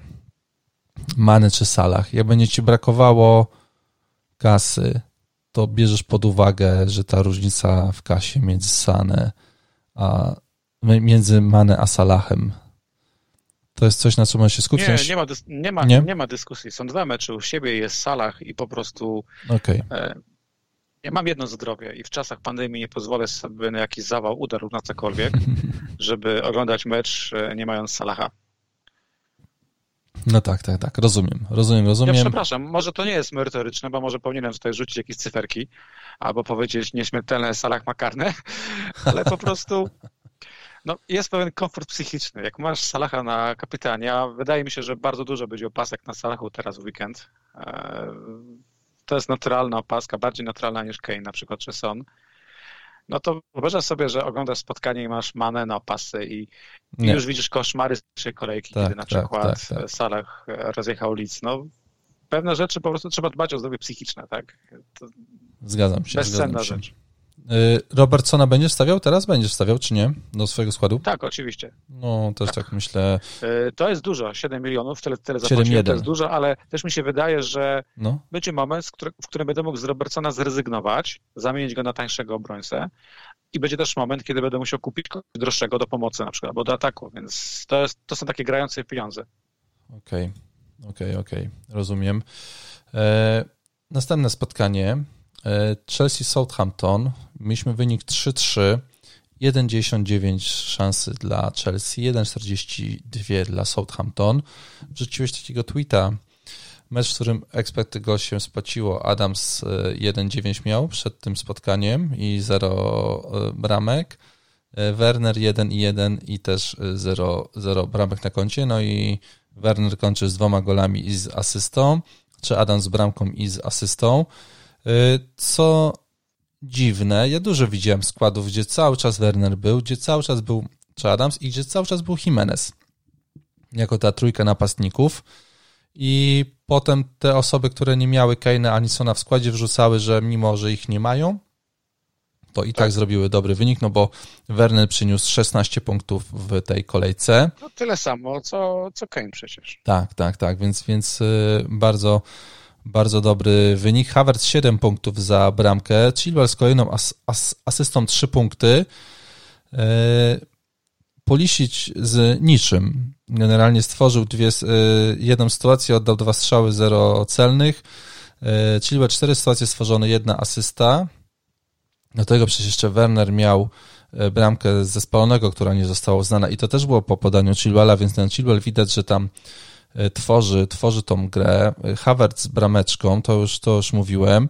[SPEAKER 1] Many czy Salah. Jak będzie ci brakowało kasy, to bierzesz pod uwagę, że ta różnica w kasie między Sane a między Mane a Salahem to jest coś, na co możesz się skupić?
[SPEAKER 2] Nie, nie ma, nie, ma, nie? nie ma dyskusji. Są dwa mecze u siebie, jest Salah i po prostu
[SPEAKER 1] okay. e,
[SPEAKER 2] ja mam jedno zdrowie i w czasach pandemii nie pozwolę sobie na jakiś zawał, udar na cokolwiek, żeby oglądać mecz e, nie mając Salaha.
[SPEAKER 1] No tak, tak, tak. Rozumiem, rozumiem, rozumiem.
[SPEAKER 2] Ja przepraszam, może to nie jest merytoryczne, bo może powinienem tutaj rzucić jakieś cyferki albo powiedzieć nieśmiertelne Salah ma karne, ale po prostu no, jest pewien komfort psychiczny. Jak masz Salaha na kapitanie, a wydaje mi się, że bardzo dużo będzie opasek na Salachu teraz w weekend. E, to jest naturalna opaska, bardziej naturalna niż Kane na przykład, czy Son. No to wyobrażasz sobie, że oglądasz spotkanie i masz manę na opasy i, i już widzisz koszmary z kolejki, tak, kiedy na tak, przykład tak, tak. Salah rozjechał Lidz. No, pewne rzeczy po prostu trzeba dbać o zdrowie psychiczne, tak? To
[SPEAKER 1] zgadzam się.
[SPEAKER 2] Bezcenna
[SPEAKER 1] zgadzam
[SPEAKER 2] się. rzecz.
[SPEAKER 1] Y, Robertsona będziesz stawiał teraz? Będziesz stawiał, czy nie? Do swojego składu?
[SPEAKER 2] Tak, oczywiście.
[SPEAKER 1] No, też tak, tak myślę.
[SPEAKER 2] Y, to jest dużo, 7 milionów, tyle, tyle zapłaciłem, to jest dużo, ale też mi się wydaje, że no. będzie moment, w którym będę mógł z Robertsona zrezygnować, zamienić go na tańszego obrońcę i będzie też moment, kiedy będę musiał kupić kogoś droższego do pomocy na przykład, albo do ataku, więc to, jest, to są takie grające pieniądze.
[SPEAKER 1] Okej, okay. okej, okay, okej, okay. rozumiem. E, następne spotkanie E, Chelsea-Southampton. Mieliśmy wynik 3-3. 1,99 szansy dla Chelsea, 1,42 dla Southampton. Wrzuciłeś takiego tweeta, mecz, w którym expected goal się spłaciło. Adams 1,9 e, miał przed tym spotkaniem i 0 e, bramek. Werner 1 i 1 i też 0, 0 bramek na koncie. No i Werner kończy z dwoma golami i z asystą, czy Adams z bramką i z asystą. Y, co dziwne, ja dużo widziałem składów, gdzie cały czas Werner był, gdzie cały czas był Adams i gdzie cały czas był Jimenez jako ta trójka napastników. I potem te osoby, które nie miały Kane'a ani Sona w składzie, wrzucały, że mimo, że ich nie mają, to i tak, tak zrobiły dobry wynik, no bo Werner przyniósł 16 punktów w tej kolejce.
[SPEAKER 2] No tyle samo, co, co Kane przecież.
[SPEAKER 1] Tak, tak, tak, więc, więc y, bardzo bardzo dobry wynik. Havertz 7 punktów za bramkę. Chilwell z kolejną as, as, asystą 3 punkty. E, Polisić z niczym. Generalnie stworzył dwie, e, jedną sytuację, oddał dwa strzały, zero celnych. E, Chilwell 4 sytuacje stworzone, jedna asysta. Do tego przecież jeszcze Werner miał bramkę ze spalonego, która nie została uznana i to też było po podaniu Chilwella, więc ten Chilwell widać, że tam tworzy, tworzy tą grę. Havertz z brameczką, to już, to już mówiłem.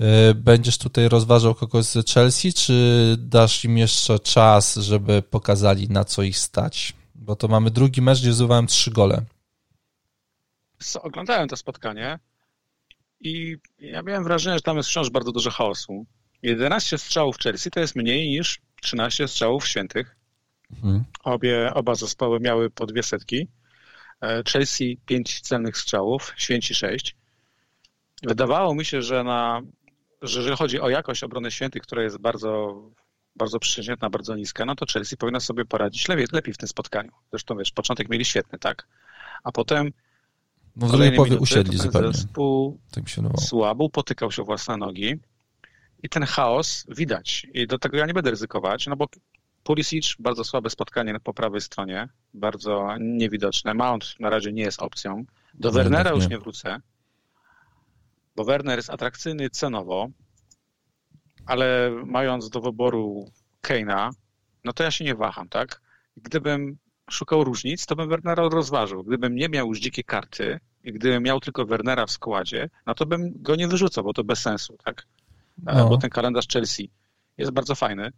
[SPEAKER 1] E, będziesz tutaj rozważał kogoś z Chelsea, czy dasz im jeszcze czas, żeby pokazali na co ich stać? Bo to mamy drugi mecz, gdzie zdobyłem trzy gole.
[SPEAKER 2] Oglądałem to spotkanie i ja miałem wrażenie, że tam jest wciąż bardzo dużo chaosu. 11 strzałów Chelsea to jest mniej niż 13 strzałów świętych. Mhm. Obie, oba zespoły miały po dwie setki. E, Chelsea 5 celnych strzałów, Święci 6. Wydawało mi się, że, na, że jeżeli chodzi o jakość obrony Świętych, która jest bardzo, bardzo przeciętna, bardzo niska, no to Chelsea powinna sobie poradzić lepiej, lepiej w tym spotkaniu. Zresztą wiesz, początek mieli świetny, tak? A potem
[SPEAKER 1] no w drugiej połowie usiedli zupełnie.
[SPEAKER 2] Zespół tak się słabo, potykał się o własne nogi i ten chaos widać. I do tego ja nie będę ryzykować, no bo Pulisic, bardzo słabe spotkanie po prawej stronie, bardzo niewidoczne. Mount na razie nie jest opcją. Do Wernera już nie wrócę, bo Werner jest atrakcyjny cenowo, ale mając do wyboru Keina, no to ja się nie waham, tak? Gdybym szukał różnic, to bym Wernera rozważył. Gdybym nie miał już dzikie karty i gdybym miał tylko Wernera w składzie, no to bym go nie wyrzucał, bo to bez sensu, tak? No. Bo ten kalendarz Chelsea jest bardzo fajny,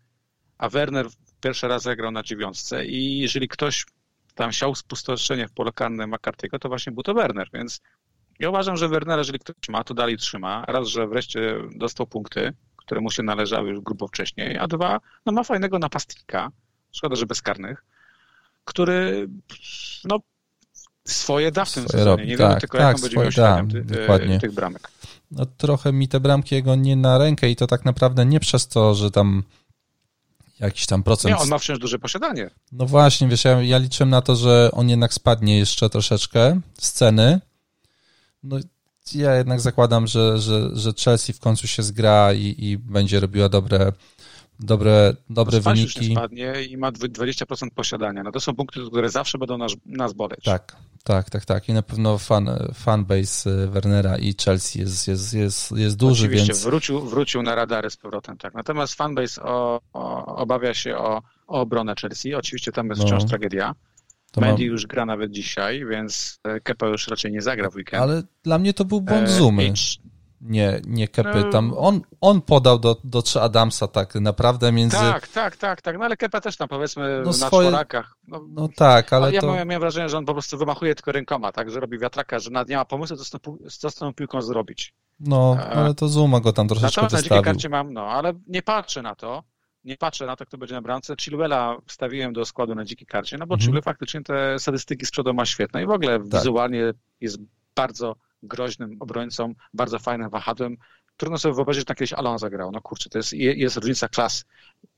[SPEAKER 2] a Werner pierwszy raz zagrał na dziewiątce i jeżeli ktoś tam siał spustoszenie w pole karne McCarthy'ego, to właśnie był to Werner, więc ja uważam, że Wernera, jeżeli ktoś ma, to dalej trzyma. Raz, że wreszcie dostał punkty, które mu się należały już grubo wcześniej, a dwa, no ma fajnego napastnika, szkoda, że bezkarnych, który no swoje da w tym swoje sezonie. Robi. Nie tak, wiemy tylko, tak, jaką będzie miał ty, tych bramek.
[SPEAKER 1] No trochę mi te bramki jego nie na rękę i to tak naprawdę nie przez to, że tam jakiś tam procent.
[SPEAKER 2] Nie, on ma wciąż duże posiadanie.
[SPEAKER 1] No właśnie, wiesz, ja, ja liczyłem na to, że on jednak spadnie jeszcze troszeczkę z ceny, no ja jednak zakładam, że, że, że Chelsea w końcu się zgra i, i będzie robiła dobre, dobre, dobre
[SPEAKER 2] no,
[SPEAKER 1] wyniki.
[SPEAKER 2] Już nie spadnie i ma 20% posiadania. No to są punkty, które zawsze będą nas, nas boleć.
[SPEAKER 1] Tak, tak, tak, tak. I na pewno fan, fanbase e, Wernera i Chelsea jest, jest, jest, jest duży,
[SPEAKER 2] Oczywiście,
[SPEAKER 1] więc...
[SPEAKER 2] wrócił, wrócił na radary z powrotem, tak. Natomiast fanbase o, o, obawia się o, o obronę Chelsea. Oczywiście tam jest no. wciąż tragedia. To Mendy mam... już gra nawet dzisiaj, więc e, Kepa już raczej nie zagra w weekend.
[SPEAKER 1] Ale dla mnie to był błąd e, Zumy. Nie, nie Kepy. No. Tam on, on podał do, do Adamsa tak naprawdę między...
[SPEAKER 2] Tak, tak, tak, tak. No ale Kepa też tam powiedzmy no, na swoje... czworakach.
[SPEAKER 1] No, no tak, ale
[SPEAKER 2] ja
[SPEAKER 1] to...
[SPEAKER 2] miałem, miałem wrażenie, że on po prostu wymachuje tylko rękoma, tak, że robi wiatraka, że nawet nie ma pomysłu, co z, tą, co z tą piłką zrobić.
[SPEAKER 1] No, e, ale to Zuma go tam troszeczkę Natomiast wystawił. na
[SPEAKER 2] dzikiej karcie mam, no, ale nie patrzę na to, nie patrzę na to, kto będzie na bramce. Chilwella wstawiłem do składu na dzikiej karcie, no bo mhm. Chilwell faktycznie te statystyki z przodu ma świetne i w ogóle tak. wizualnie jest bardzo groźnym obrońcą, bardzo fajnym wahadłem. Trudno sobie wyobrazić, że tam kiedyś Alon zagrał. No kurczę, to jest, jest różnica klas,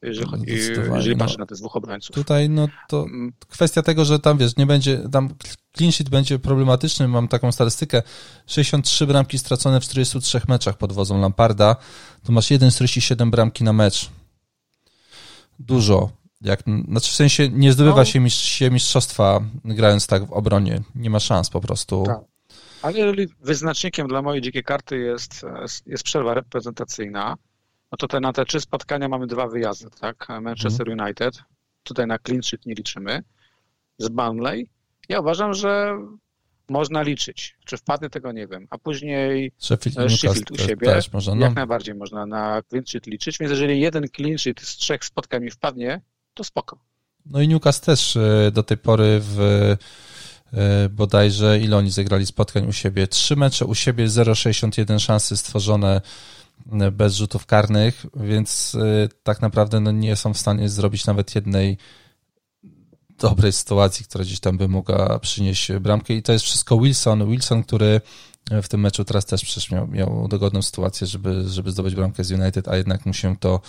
[SPEAKER 2] jeżeli, no, jeżeli patrzy no, na tych dwóch obrońców.
[SPEAKER 1] Tutaj no to mm. kwestia tego, że tam wiesz, nie będzie, tam clean sheet będzie problematyczny, mam taką statystykę, 63 bramki stracone w 43 meczach pod wodzą Lamparda, to masz 1,47 bramki na mecz dużo. Jak, znaczy w sensie nie zdobywa no. się, mistrz, się mistrzostwa grając tak w obronie. Nie ma szans po prostu. Tak.
[SPEAKER 2] Ale jeżeli wyznacznikiem dla mojej dzikiej karty jest, jest przerwa reprezentacyjna, no to te, na te trzy spotkania mamy dwa wyjazdy, tak? Manchester hmm. United, tutaj na clean sheet nie liczymy, z Burnley. Ja uważam, że można liczyć. Czy wpadnie, tego nie wiem. A później Sheffield, e, Sheffield u siebie, też można, no. jak najbardziej można na clean sheet liczyć, więc jeżeli jeden clean sheet z trzech spotkań mi wpadnie, to spoko.
[SPEAKER 1] No i Newcastle też e, do tej pory w bodajże ile oni zagrali spotkań u siebie? Trzy mecze u siebie, 0,61 szansy stworzone bez rzutów karnych, więc tak naprawdę no nie są w stanie zrobić nawet jednej dobrej sytuacji, która gdzieś tam by mogła przynieść bramkę i to jest wszystko Wilson. Wilson, który w tym meczu teraz też przecież miał, miał dogodną sytuację, żeby, żeby zdobyć bramkę z United, a jednak mu się to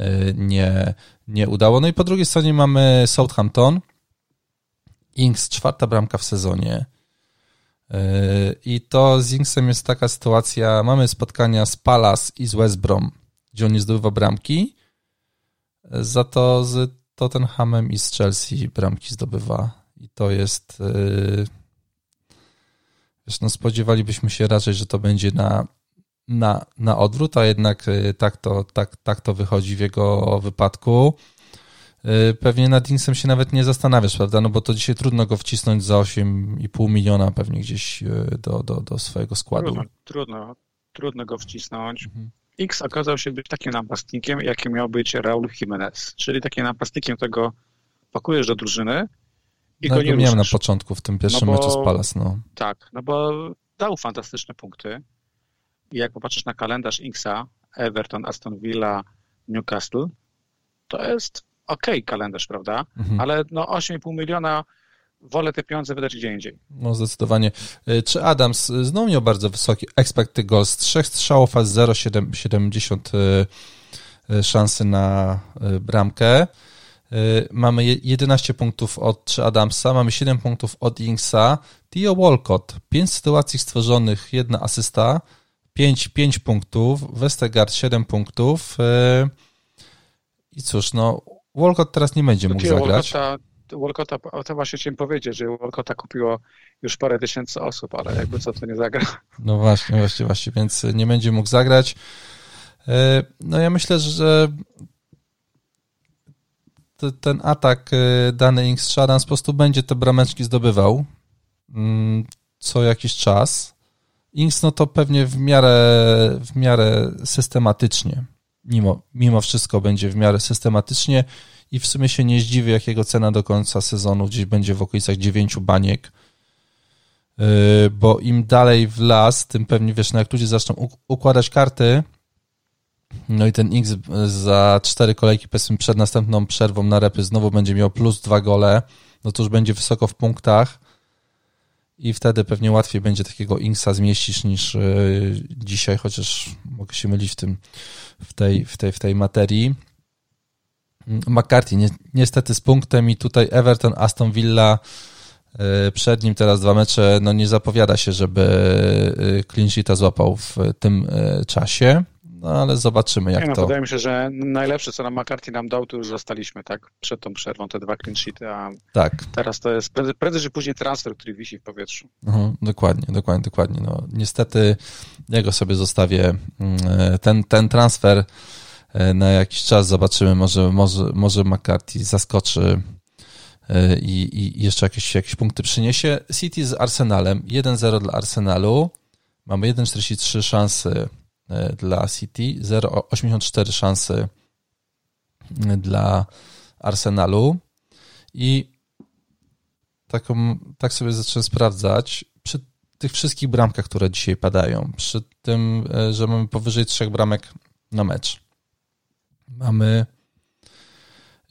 [SPEAKER 1] e, nie, nie udało. No i po drugiej stronie mamy Southampton. Inks, czwarta bramka w sezonie. E, I to z Inksem jest taka sytuacja, mamy spotkania z Palace i z West Brom, gdzie on nie zdobywa bramki, za to z Tottenhamem i z Chelsea bramki zdobywa. I to jest. Yy, wiesz, no spodziewalibyśmy się raczej, że to będzie na, na, na odwrót, a jednak tak to, tak, tak to wychodzi w jego wypadku. Yy, pewnie nad Dingsem się nawet nie zastanawiasz, prawda? No bo to dzisiaj trudno go wcisnąć za 8,5 miliona pewnie gdzieś do, do, do swojego składu.
[SPEAKER 2] Trudno, trudno, trudno go wcisnąć. Mhm. X okazał się być takim napastnikiem, jakim miał być Raul Jimenez, czyli takim napastnikiem, którego pakujesz do drużyny i no, go nie miałem
[SPEAKER 1] na początku w tym pierwszym no bo, meczu z Palace, no.
[SPEAKER 2] Tak, no bo dał fantastyczne punkty i jak popatrzysz na kalendarz Xa, Everton, Aston Villa, Newcastle, to jest ok kalendarz, prawda? Mhm. Ale no 8,5 miliona wolę te pieniądze wydać gdzie indziej.
[SPEAKER 1] No zdecydowanie. E, czy Adams znowu miał bardzo wysoki expected goals, trzech strzałów, a 0,70 e, e, szansy na bramkę. Mamy 11 punktów od Adamsa, mamy 7 punktów od Inksa. Theo Walcott, 5 sytuacji stworzonych, jedna asysta, 5, 5 punktów, Westergaard 7 punktów. I cóż, no Walcott teraz nie będzie mógł zagrać. Walcotta
[SPEAKER 2] Walcota, o to właśnie chciałem powiedzieć, że Walcota kupiło już parę tysięcy osób, ale jakby co, to nie zagra.
[SPEAKER 1] No właśnie, właśnie, właśnie, więc nie będzie mógł zagrać. E, no ja myślę, że ten atak e, dany Inks Shadans po prostu będzie te brameczki zdobywał mm, co jakiś czas. Inks no to pewnie w miarę, w miarę systematycznie, mimo, mimo wszystko będzie w miarę systematycznie i w sumie się nie zdziwię, jakiego cena do końca sezonu gdzieś będzie w okolicach 9 baniek, yy, bo im dalej w las, tym pewnie, wiesz, no jak ludzie zaczną układać karty, no i ten X za cztery kolejki, powiedzmy przed następną przerwą na repy znowu będzie miał plus dwa gole, no to już będzie wysoko w punktach i wtedy pewnie łatwiej będzie takiego Inksa zmieścić niż yy, dzisiaj, chociaż mogę się mylić w tym, w tej, w tej, w tej materii. McCarthy ni niestety z punktem i tutaj Everton, Aston Villa Przed nim teraz dwa mecze, no nie zapowiada się, żeby clean sheeta złapał w tym czasie. No ale zobaczymy, jak
[SPEAKER 2] nie, no,
[SPEAKER 1] to.
[SPEAKER 2] Wydaje mi się, że najlepsze, co nam McCarthy nam dał, to już zostaliśmy, tak? Przed tą przerwą, te dwa clean sheety, a tak. teraz to jest prędzej, prędzej czy później transfer, który wisi w powietrzu.
[SPEAKER 1] Mhm, dokładnie, dokładnie, dokładnie. No, niestety ja go sobie zostawię. Mm, ten, ten transfer e, na jakiś czas zobaczymy, może, może, może McCarthy zaskoczy e, i, i jeszcze jakieś, jakieś punkty przyniesie. City z Arsenalem, 1-0 dla Arsenalu. Mamy 1,43 szansy E, dla City, 0,84 szansy e, dla Arsenalu i taką, tak sobie zacząłem sprawdzać przy tych wszystkich bramkach, które dzisiaj padają, przy tym, e, że mamy powyżej trzech bramek na mecz. Mamy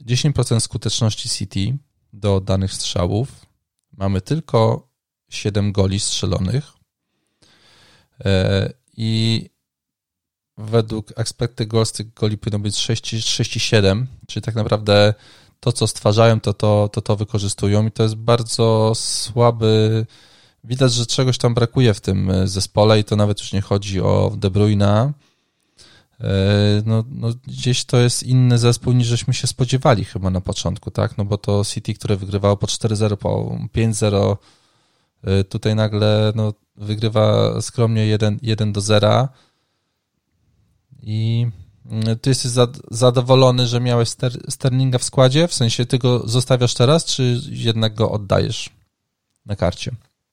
[SPEAKER 1] 10% skuteczności City do danych strzałów. Mamy tylko 7 goli strzelonych. I według expected goals tych goli powinno być 6,7, czyli tak naprawdę to, co stwarzają, to to, to to wykorzystują i to jest bardzo słaby. Widać, że czegoś tam brakuje w tym zespole i to nawet już nie chodzi o De Bruyne. No, no, gdzieś to jest inny zespół niż żeśmy się spodziewali chyba na początku, tak? No bo to City, które wygrywało po 4-0, po 5-0, e, tutaj nagle no, wygrywa skromnie 1, 1 do 0 i mm, ty jesteś zadowolony, że miałeś Sterlinga w składzie? W sensie ty go zostawiasz teraz, czy jednak go oddajesz na karcie?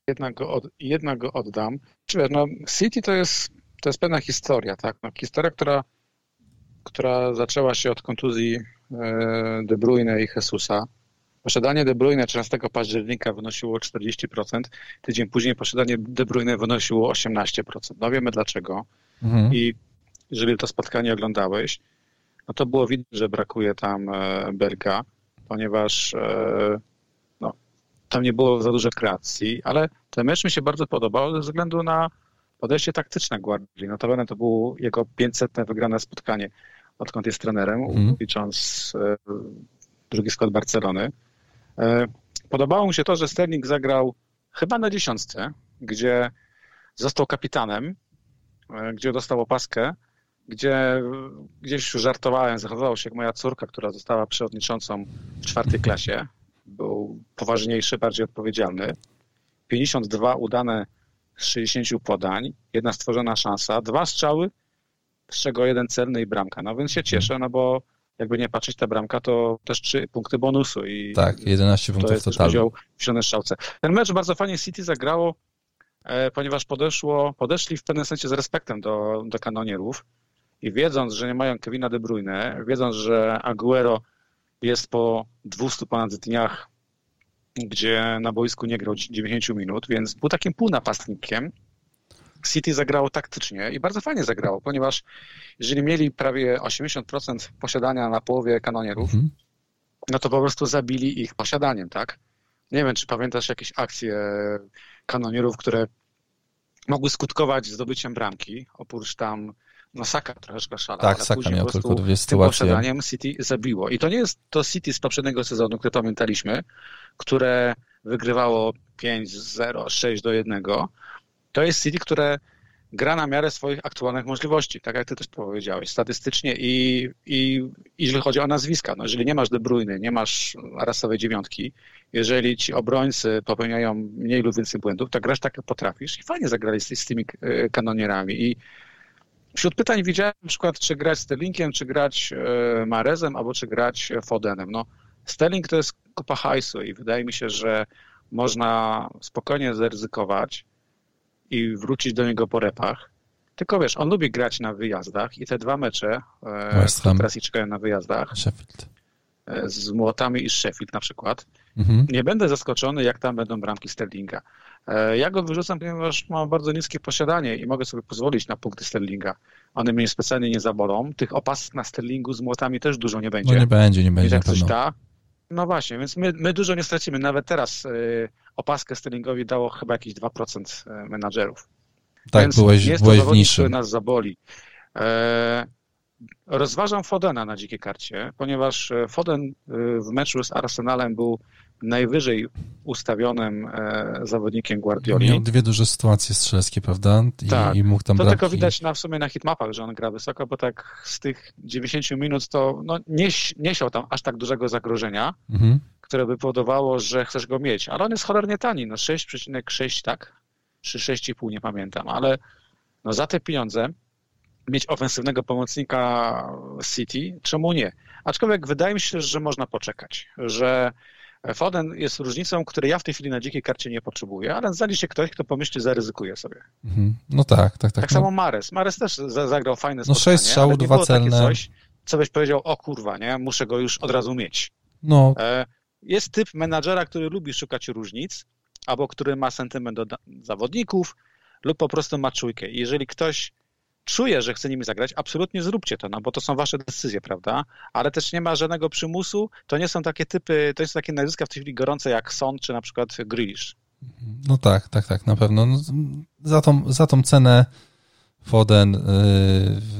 [SPEAKER 2] Jednak go, od, jednak go oddam. Czy no, City to jest, to jest pewna historia, tak? No, historia, która, która zaczęła się od kontuzji e, De Bruyne i Jesusa. Posiadanie De Bruyne 13 października wynosiło 40%, tydzień później posiadanie De Bruyne wynosiło 18%. No wiemy dlaczego. Mhm. I jeżeli to spotkanie oglądałeś, no to było widać, że brakuje tam e, Berga, ponieważ e, no, tam nie było za dużo kreacji, ale ten mecz mi się bardzo podobał ze względu na podejście taktyczne Guardiola. Notabene to było jego 500 wygrane spotkanie, odkąd jest trenerem, mm. licząc e, drugi skład Barcelony. Podobało mi się to, że Sterling zagrał chyba na dziesiątce, gdzie został kapitanem, gdzie dostał opaskę, gdzie gdzieś żartowałem, zachowywał się jak moja córka, która została przewodniczącą w czwartej klasie. Był poważniejszy, bardziej odpowiedzialny. 52 udane z 60 podań, jedna stworzona szansa, dwa strzały, z czego jeden celny i bramka. No więc się cieszę, no bo jakby nie patrzeć ta bramka, to też trzy punkty bonusu. I
[SPEAKER 1] tak, 11 punktów to jest totalnie.
[SPEAKER 2] w zielonej strzałce. Ten mecz bardzo fajnie City zagrało, e, ponieważ podeszło, podeszli w pewnym sensie z respektem do, do kanonierów i wiedząc, że nie mają Kevina De Bruyne, wiedząc, że Aguero jest po 200 ponad dniach, gdzie na boisku nie grał 90 minut, więc był takim półnapastnikiem. City zagrało taktycznie i bardzo fajnie zagrało, ponieważ jeżeli mieli prawie 80% posiadania na połowie kanonierów, mhm. no to po prostu zabili ich posiadaniem, tak? Nie wiem, czy pamiętasz jakieś akcje kanonierów, które mogły skutkować zdobyciem bramki, oprócz tam no Saka troszeczkę szalał.
[SPEAKER 1] Tak, Saka miał tylko dwie sytuacje.
[SPEAKER 2] Tym City zabiło. I to nie jest to City z poprzedniego sezonu, które pamiętaliśmy, które wygrywało 5-0, 6-1. To jest City, które gra na miarę swoich aktualnych możliwości, tak jak ty też powiedziałeś, statystycznie i, i, i jeżeli chodzi o nazwiska. No, jeżeli nie masz De Bruyne, nie masz rasowej dziewiątki, jeżeli ci obrońcy popełniają mniej lub więcej błędów, to grasz tak, jak potrafisz i fajnie zagrali z, z tymi e, kanonierami i Wśród pytań widziałem na przykład, czy grać Sterlingiem, czy grać e, Marezem, albo czy grać Fodenem. No, Sterling to jest kupa hajsu i wydaje mi się, że można spokojnie zaryzykować i wrócić do niego po repach. Tylko wiesz, on lubi grać na wyjazdach i te dwa mecze, e, które teraz i czekają na wyjazdach, Sheffield. E, z Młotami i Sheffield na przykład, mhm. nie będę zaskoczony, jak tam będą bramki Sterlinga. E, ja go wyrzucam, ponieważ mam bardzo niskie posiadanie i mogę sobie pozwolić na punkty Sterlinga. One mnie specjalnie nie zabolą. Tych opasek na Sterlingu z młotami też dużo nie będzie.
[SPEAKER 1] No nie będzie, nie będzie.
[SPEAKER 2] I tak coś da. No właśnie, więc my, my dużo nie stracimy. Nawet teraz y, opaskę Sterlingowi dało chyba jakieś 2% e, menadżerów.
[SPEAKER 1] Tak, więc byłeś,
[SPEAKER 2] jest
[SPEAKER 1] byłeś
[SPEAKER 2] to
[SPEAKER 1] w niszy.
[SPEAKER 2] który nas zaboli. E, rozważam Fodena na dzikiej karcie, ponieważ e, Foden e, w meczu z Arsenalem był najwyżej ustawionym e, zawodnikiem Guardioli.
[SPEAKER 1] Miał dwie duże sytuacje strzeleckie, prawda? I, tak. i mógł tam
[SPEAKER 2] To tylko widać na, w sumie na hitmapach, że on gra wysoko, bo tak z tych 90 minut to no, nie, nie siał tam aż tak dużego zagrożenia, mhm. które by powodowało, że chcesz go mieć. Ale on jest cholernie tani, no 6,6 tak? Czy 6,5 nie pamiętam, ale no za te pieniądze mieć ofensywnego pomocnika City, czemu nie? Aczkolwiek wydaje mi się, że można poczekać, że Foden jest różnicą, której ja w tej chwili na dzikiej karcie nie potrzebuję, ale znajdzie się ktoś, kto pomyśli, zaryzykuje sobie.
[SPEAKER 1] Mhm. No tak, tak, tak.
[SPEAKER 2] Tak
[SPEAKER 1] no.
[SPEAKER 2] samo Mares. Mares też zagrał fajne
[SPEAKER 1] no, spotkanie. No sześć strzałów, dwa celne.
[SPEAKER 2] Coś, co byś powiedział, o kurwa, nie, muszę go już od razu mieć.
[SPEAKER 1] No.
[SPEAKER 2] E, jest typ menadżera, który lubi szukać różnic, albo który ma sentyment do zawodników, lub po prostu ma czujkę. Jeżeli ktoś czuje, że chce nimi zagrać, absolutnie zróbcie to, no bo to są wasze decyzje, prawda? Ale też nie ma żadnego przymusu. To nie są takie typy, to jest takie nazwiska w tej chwili gorące jak Son czy na przykład Grealish.
[SPEAKER 1] No tak, tak, tak, na pewno. No, za, tą, za tą cenę Foden yy,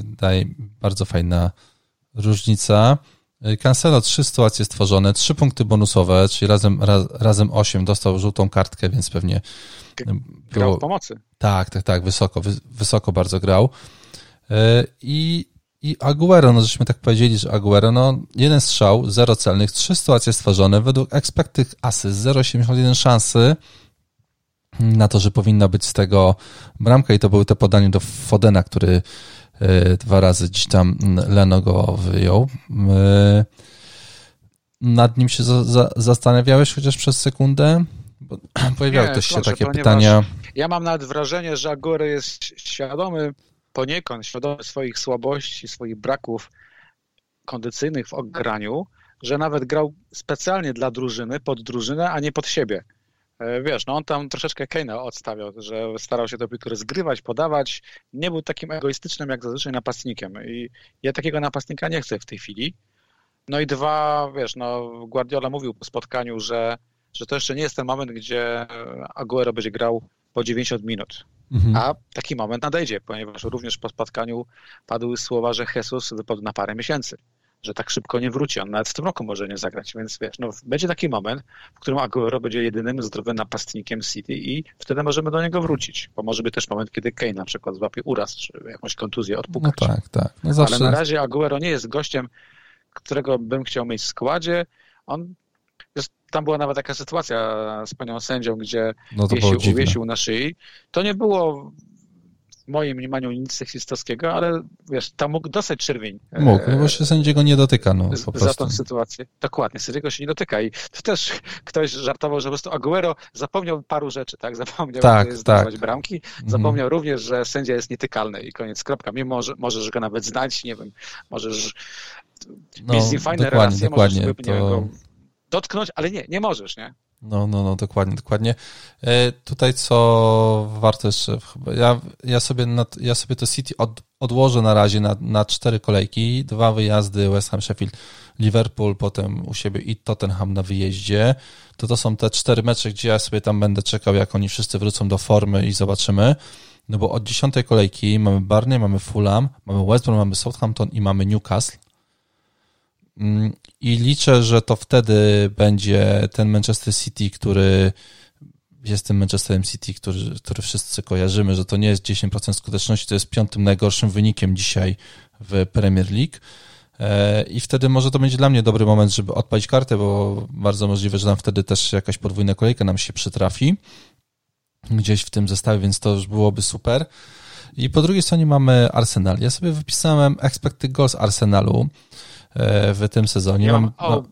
[SPEAKER 1] daje bardzo fajna różnica. Y, Cancelo trzy sytuacje stworzone, trzy punkty bonusowe, czyli razem, raz, razem osiem, dostał żółtą kartkę, więc pewnie
[SPEAKER 2] było... Grał w pomocy.
[SPEAKER 1] Tak, tak, tak, wysoko, wysoko bardzo grał. E, I, i Aguero, no żeśmy tak powiedzieli, że Aguero, no jeden strzał, zero celnych, trzy sytuacje stworzone, według expected assist 0,81 szansy na to, że powinna być z tego bramka i to były te podanie do Fodena, który e, dwa razy gdzieś tam Leno go wyjął. E, nad nim się za, za, zastanawiałeś chociaż przez sekundę? Bo pojawiały też się takie pytania.
[SPEAKER 2] Ja mam nawet wrażenie, że Aguero jest świadomy poniekąd świadomy swoich słabości, swoich braków kondycyjnych w ograniu, że nawet grał specjalnie dla drużyny, pod drużynę, a nie pod siebie. E, wiesz, no on tam troszeczkę Kane'a odstawiał, że starał się to piłkę rozgrywać, podawać. Nie był takim egoistycznym jak zazwyczaj napastnikiem. I ja takiego napastnika nie chcę w tej chwili. No i dwa, wiesz, no Guardiola mówił po spotkaniu, że, że to jeszcze nie jest ten moment, gdzie Aguero będzie grał po 90 minut. Mhm. A taki moment nadejdzie, ponieważ również po spotkaniu padły słowa, że Jesus wypadł na parę miesięcy, że tak szybko nie wróci. On nawet w tym roku może nie zagrać, więc wiesz, no, będzie taki moment, w którym Aguero będzie jedynym zdrowym napastnikiem City i wtedy możemy do niego wrócić, bo może być też moment, kiedy Kane na przykład złapie uraz, czy jakąś kontuzję odpukać.
[SPEAKER 1] No tak, tak. No zawsze...
[SPEAKER 2] Ale na razie Aguero nie jest gościem, którego bym chciał mieć w składzie. On tam była nawet taka sytuacja z panią sędzią, gdzie no wiesił, uwiesił na szyi. To nie było w moim mniemaniu nic seksistowskiego, ale wiesz, tam mógł dostać czerwień.
[SPEAKER 1] Mógł, bo się sędziego nie dotyka, no po prostu.
[SPEAKER 2] Za tą sytuację. Dokładnie, sędziego się nie dotyka i to też ktoś żartował, że po prostu Aguero zapomniał paru rzeczy, tak? Zapomniał
[SPEAKER 1] tak, zdawać
[SPEAKER 2] tak. bramki, mhm. zapomniał również, że sędzia jest nietykalny i koniec, kropka. Mimo, że możesz go nawet znać, nie wiem, możesz no, mieć z nim fajne
[SPEAKER 1] dokładnie,
[SPEAKER 2] relacje,
[SPEAKER 1] dokładnie,
[SPEAKER 2] możesz
[SPEAKER 1] to... nie wiem, go
[SPEAKER 2] dotknąć, ale nie, nie możesz, nie?
[SPEAKER 1] No, no, no, dokładnie, dokładnie. E, tutaj co warto jeszcze, ja, ja, sobie, nad, ja sobie to City od, odłożę na razie na, na cztery kolejki, dwa wyjazdy West Ham, Sheffield, Liverpool, potem u siebie i Tottenham na wyjeździe. To to są te cztery mecze, gdzie ja sobie tam będę czekał, jak oni wszyscy wrócą do formy i zobaczymy. No bo od dziesiątej kolejki mamy Barney, mamy Fulham, mamy West Brom, mamy Southampton i mamy Newcastle. I liczę, że to wtedy będzie ten Manchester City, który jest tym Manchesterem City, który, który wszyscy kojarzymy, że to nie jest 10% skuteczności, to jest piątym najgorszym wynikiem dzisiaj w Premier League. E, I wtedy może to będzie dla mnie dobry moment, żeby odpalić kartę, bo bardzo możliwe, że tam wtedy też jakaś podwójna kolejka nam się przytrafi gdzieś w tym zestawie, więc to już byłoby super. I po drugiej stronie mamy Arsenal. Ja sobie wypisałem expected goals Arsenalu. E, w tym sezonie.
[SPEAKER 2] Ja mam no,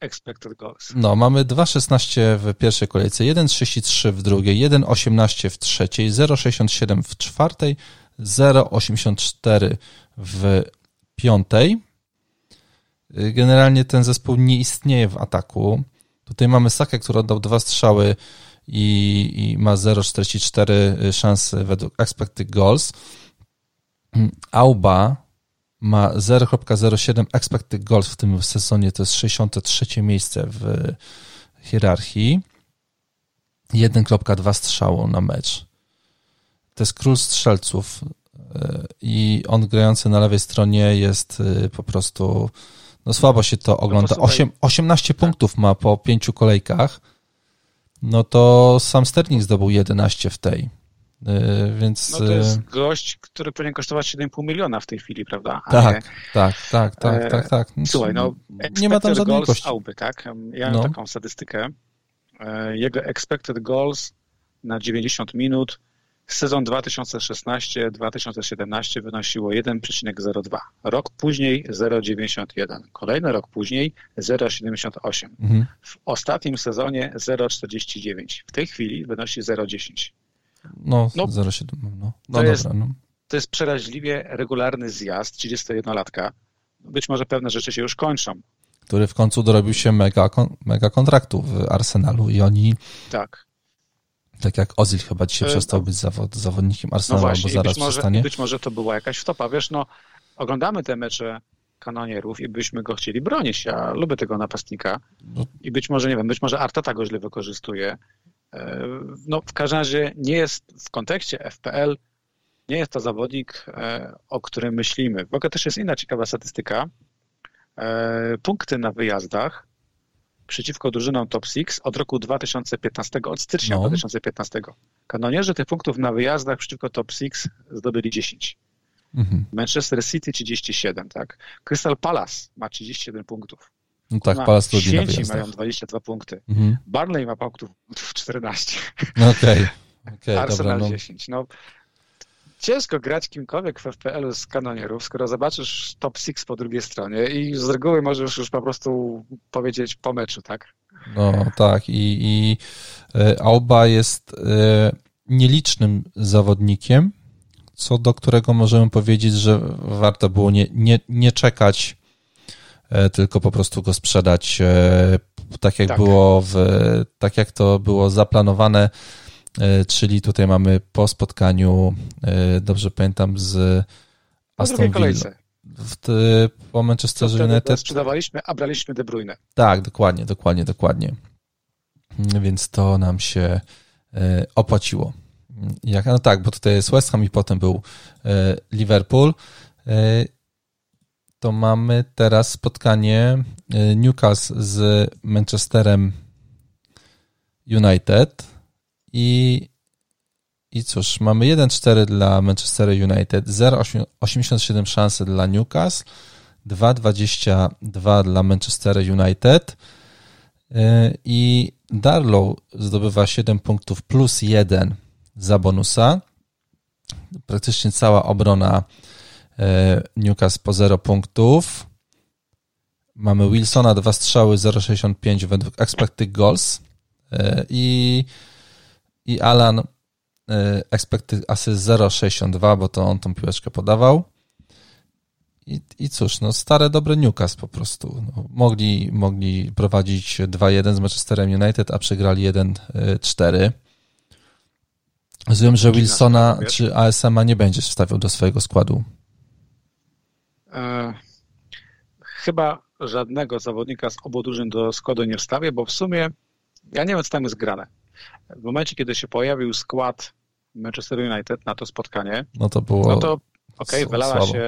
[SPEAKER 2] expected goals.
[SPEAKER 1] No, mamy 2,16 w pierwszej kolejce, 1,33 w drugiej, 1,18 w trzeciej, 0,67 w czwartej, 0,84 w piątej. Y, generalnie ten zespół nie istnieje w ataku. Tutaj mamy Sakę, który oddał dwa strzały i, i ma 0,44 szansy według expected goals. Mm, Auba ma 0,07 expected goals w tym sezonie, to jest 63 miejsce w hierarchii. 1,2 strzału na mecz. To jest król strzelców i on grający na lewej stronie jest po prostu no słabo się to ogląda. 8, 18 tak. punktów ma po pięciu kolejkach. No to sam Sterling zdobył 11 w tej. Yy, więc...
[SPEAKER 2] No to jest gość, który powinien kosztować 7,5 miliona w tej chwili, prawda?
[SPEAKER 1] Tak, nie... tak, tak, tak, tak, tak.
[SPEAKER 2] Słuchaj, no nie ma tam żadnej goals Auby, tak? Ja mam no. taką statystykę. E, jego expected goals na 90 minut Sezon 2016-2017 wynosiło 1,02. Rok później 0,91. Kolejny rok później 0,78. Mhm. W ostatnim sezonie 0,49. W tej chwili wynosi 0,10.
[SPEAKER 1] No, no 0,7. No, no to, dobra,
[SPEAKER 2] jest, no. to jest przeraźliwie regularny zjazd 31-latka. Być może pewne rzeczy się już kończą.
[SPEAKER 1] Który w końcu dorobił się mega, mega kontraktu w Arsenalu i oni
[SPEAKER 2] tak
[SPEAKER 1] tak jak Ozil chyba dzisiaj e, przestał być zawod, zawodnikiem no Arsenalu, no właśnie, albo zaraz być
[SPEAKER 2] może,
[SPEAKER 1] przestanie.
[SPEAKER 2] Być może to była jakaś wtopa. Wiesz, no oglądamy te mecze kanonierów i byśmy go chcieli bronić. Ja lubię tego napastnika no. i być może, nie wiem, być może Arteta go źle wykorzystuje. E, no w każdym razie nie jest w kontekście FPL, nie jest to zawodnik, e, o którym myślimy. W ogóle też jest inna ciekawa statystyka. Punkty na wyjazdach przeciwko drużynom top 6 od roku 2015, od stycznia no. 2015. Kanonierzy tych punktów na wyjazdach przeciwko top 6 zdobyli 10. Mhm. Manchester City 37, tak? Crystal Palace ma 37 punktów.
[SPEAKER 1] No tak, na Palace lubi
[SPEAKER 2] na wyjazdach. mają 22 punkty. Mhm. Barley ma punktów 14.
[SPEAKER 1] Okej. Okay. Okay,
[SPEAKER 2] Arsenal dobra, no. 10. No, ciężko grać kimkolwiek w FPL z kanonierów, skoro zobaczysz top 6 po drugiej stronie i z reguły możesz już po prostu powiedzieć po meczu, tak?
[SPEAKER 1] No tak i, i e, Auba jest e, nielicznym zawodnikiem, co do którego możemy powiedzieć, że warto było nie, nie, nie czekać, tylko po prostu go sprzedać tak jak tak. było w, tak jak to było zaplanowane E, czyli tutaj mamy po spotkaniu, e, dobrze pamiętam, z Aston Villa. W, po Manchesterze United.
[SPEAKER 2] Sprzedawaliśmy, a braliśmy De Bruyne.
[SPEAKER 1] Tak, dokładnie, dokładnie, dokładnie. Więc to nam się e, opłaciło. Jak, no tak, bo tutaj jest West Ham i potem był Liverpool. To mamy teraz spotkanie Newcastle z Manchesterem United i, i cóż, mamy 1-4 dla Manchester United, 0,87 szansy dla Newcastle, 2,22 dla Manchester United y, i Darlow zdobywa 7 punktów plus 1 za bonusa. Praktycznie cała obrona y, Newcastle po 0 punktów. Mamy Wilsona, dwa strzały 0,65 według expected goals y, i i Alan y, expected assist 0,62, bo to on tą piłeczkę podawał. I, I cóż, no stare, dobre Newcastle po prostu. No, mogli, mogli prowadzić 2-1 z Manchesterem United, a przegrali 1-4. Rozumiem, że Wilsona czy ASM-a nie będziesz wstawiał do swojego składu.
[SPEAKER 2] E, chyba żadnego zawodnika z obu drużyn do składu nie wstawię, bo w sumie ja nie wiem, co tam jest grane. W momencie, kiedy się pojawił skład Manchester United na to spotkanie,
[SPEAKER 1] no to było. No to
[SPEAKER 2] okej, okay, wylała się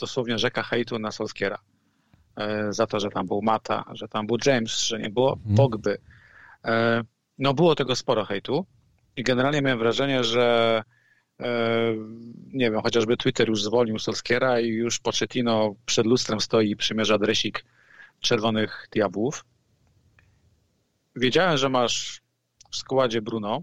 [SPEAKER 2] dosłownie rzeka hejtu na Solskiera e, za to, że tam był Mata, że tam był James, że nie było hmm. Pogby. E, no było tego sporo hejtu i generalnie miałem wrażenie, że nie wiem, chociażby Twitter już zwolnił Solskiera i już Pochettino przed lustrem stoi i przymierza dresik czerwonych diabłów. Wiedziałem, że masz w składzie Bruno,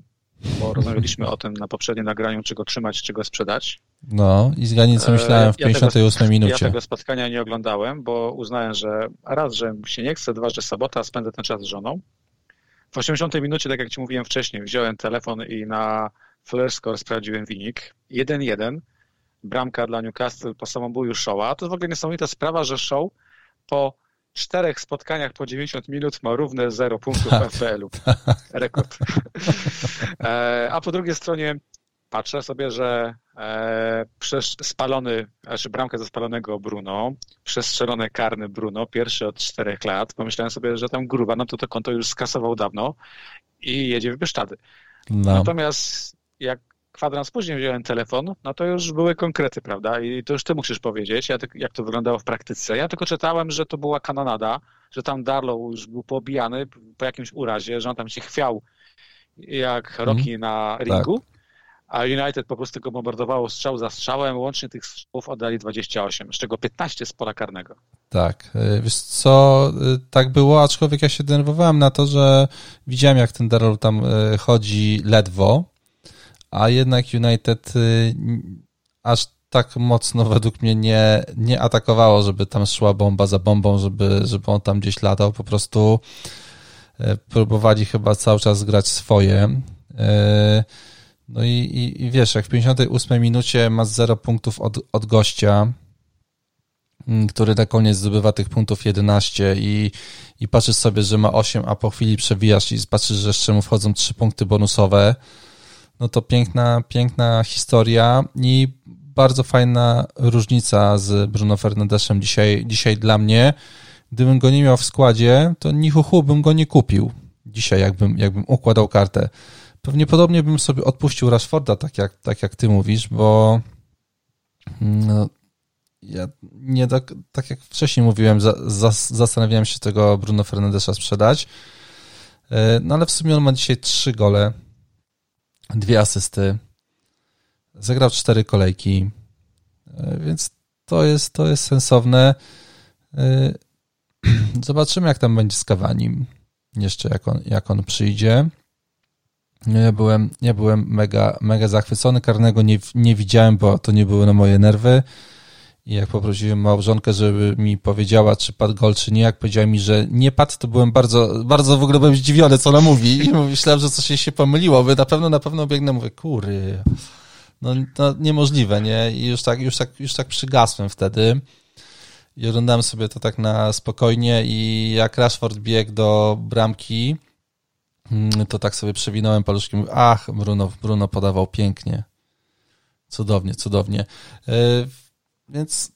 [SPEAKER 2] bo rozmawialiśmy o tym na poprzednim nagraniu, czy go trzymać, czy go sprzedać.
[SPEAKER 1] No i zgadnij, co myślałem w ja 58 tego, minucie.
[SPEAKER 2] Ja tego spotkania nie oglądałem, bo uznałem, że raz, że się nie chce, dwa, że sabota, spędzę ten czas z żoną. W 80 minucie, tak jak ci mówiłem wcześniej, wziąłem telefon i na Flare sprawdziłem wynik. 1-1. Bramka dla Newcastle po samobuju Showa. To jest w ogóle niesamowita sprawa, że Show po czterech spotkaniach po 90 minut ma równe 0 punktów w FPL-u. Rekord. E, a po drugiej stronie patrzę sobie, że e, przez spalony, znaczy bramkę ze spalonego Bruno, przestrzelone karny Bruno, pierwszy od czterech lat. Pomyślałem sobie, że tam gruba, no to to konto już skasował dawno i jedzie w Bieszczady. No. Natomiast jak kwadrans później wziąłem telefon, no to już były konkrety, prawda? I to już ty musisz powiedzieć, jak to wyglądało w praktyce. Ja tylko czytałem, że to była kanonada, że tam Darlow już był pobijany po jakimś urazie, że on tam się chwiał jak Rocky mm. na ringu. Tak a United po prostu go bombardowało strzał za strzałem. Łącznie tych strzałów oddali 28, z czego 15 z pola karnego.
[SPEAKER 1] Tak, y, wiesz co, y, tak było, aczkolwiek ja się denerwowałem na to, że widziałem jak ten Darrell tam y, chodzi ledwo, a jednak United aż tak mocno według mnie nie, nie atakowało, żeby tam szła bomba za bombą, żeby, żeby on tam gdzieś latał, po prostu próbowali chyba cały czas grać swoje. No i, i, i wiesz, jak w 58 minucie masz 0 punktów od, od gościa, mm, który na koniec zdobywa tych punktów 11 i, i patrzysz sobie, że ma 8, a po chwili przewijasz i patrzysz, że jeszcze mu wchodzą 3 punkty bonusowe, no to piękna, piękna historia i bardzo fajna różnica z Bruno Fernandeszem dzisiaj, dzisiaj dla mnie. Gdybym go nie miał w składzie, to ni bym go nie kupił dzisiaj, jakbym, jakbym układał kartę. Pewnie podobnie bym sobie odpuścił Rashforda, tak jak, tak jak ty mówisz, bo no, ja nie tak, tak jak wcześniej mówiłem, za, za, zastanawiałem się tego Bruno Fernandesza sprzedać. E, no ale w sumie on ma dzisiaj trzy gole, dwie asysty, zagrał cztery kolejki, e, więc to jest, to jest sensowne. E, zobaczymy, jak tam będzie z Kawanim jeszcze, jak on, jak on przyjdzie. Ja byłem, ja byłem mega, mega zachwycony. Karnego nie, nie widziałem, bo to nie były na moje nerwy. I jak poprosiłem małżonkę, żeby mi powiedziała, czy padł gol, czy nie, jak powiedziała mi, że nie padł, to byłem bardzo, bardzo w ogóle byłem zdziwiony, co ona mówi. I myślałem, że coś się pomyliło, by na pewno, na pewno biegnę, mówię, kury, no, no niemożliwe, nie? I już tak, już tak, już tak przygasłem wtedy. I oglądałem sobie to tak na spokojnie i jak Rashford biegł do bramki, Mm, to tak sobie przewinąłem paluszkiem. Ach, Bruno, Bruno podawał pięknie. Cudownie, cudownie. Więc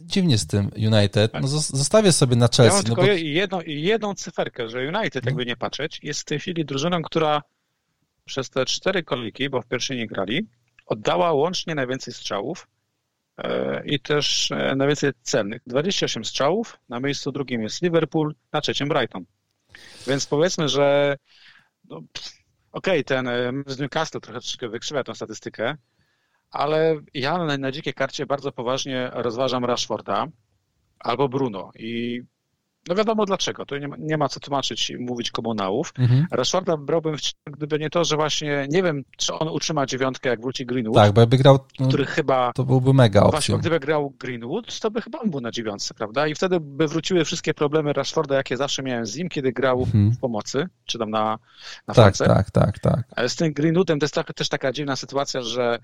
[SPEAKER 1] dziwnie z tym United. No, zostawię sobie na Chelsea. Ja
[SPEAKER 2] mam
[SPEAKER 1] no
[SPEAKER 2] tylko bo... jedną, jedną cyferkę, że United, jakby nie patrzeć, jest w tej chwili drużyną, która przez te cztery kolejki, bo w pierwszej nie grali, oddała łącznie najwięcej strzałów e, i też e, najwięcej celnych. 28 strzałów, na miejscu drugim jest Liverpool, na trzecim Brighton. Więc powiedzmy, że no, okej, okay, ten e, z Newcastle trochę wykrzywia tę statystykę, ale ja na, na dzikiej karcie bardzo poważnie rozważam Rashforda albo Bruno i no wiadomo dlaczego, to nie ma, nie ma co tłumaczyć i mówić komunałów. Mhm. Rashforda brałbym, gdyby nie to, że właśnie nie wiem, czy on utrzyma dziewiątkę, jak wróci Greenwood.
[SPEAKER 1] Tak, bo jakby grał,
[SPEAKER 2] no, który chyba...
[SPEAKER 1] To byłby mega opcja. Właśnie,
[SPEAKER 2] gdyby grał Greenwood, to by chyba on był na dziewiątce, prawda? I wtedy by wróciły wszystkie problemy Rashforda, jakie zawsze miałem z nim, kiedy grał mhm. w pomocy, czy tam na, na
[SPEAKER 1] tak, tak, tak, tak.
[SPEAKER 2] Z tym Greenwoodem to jest tak, też taka dziwna sytuacja, że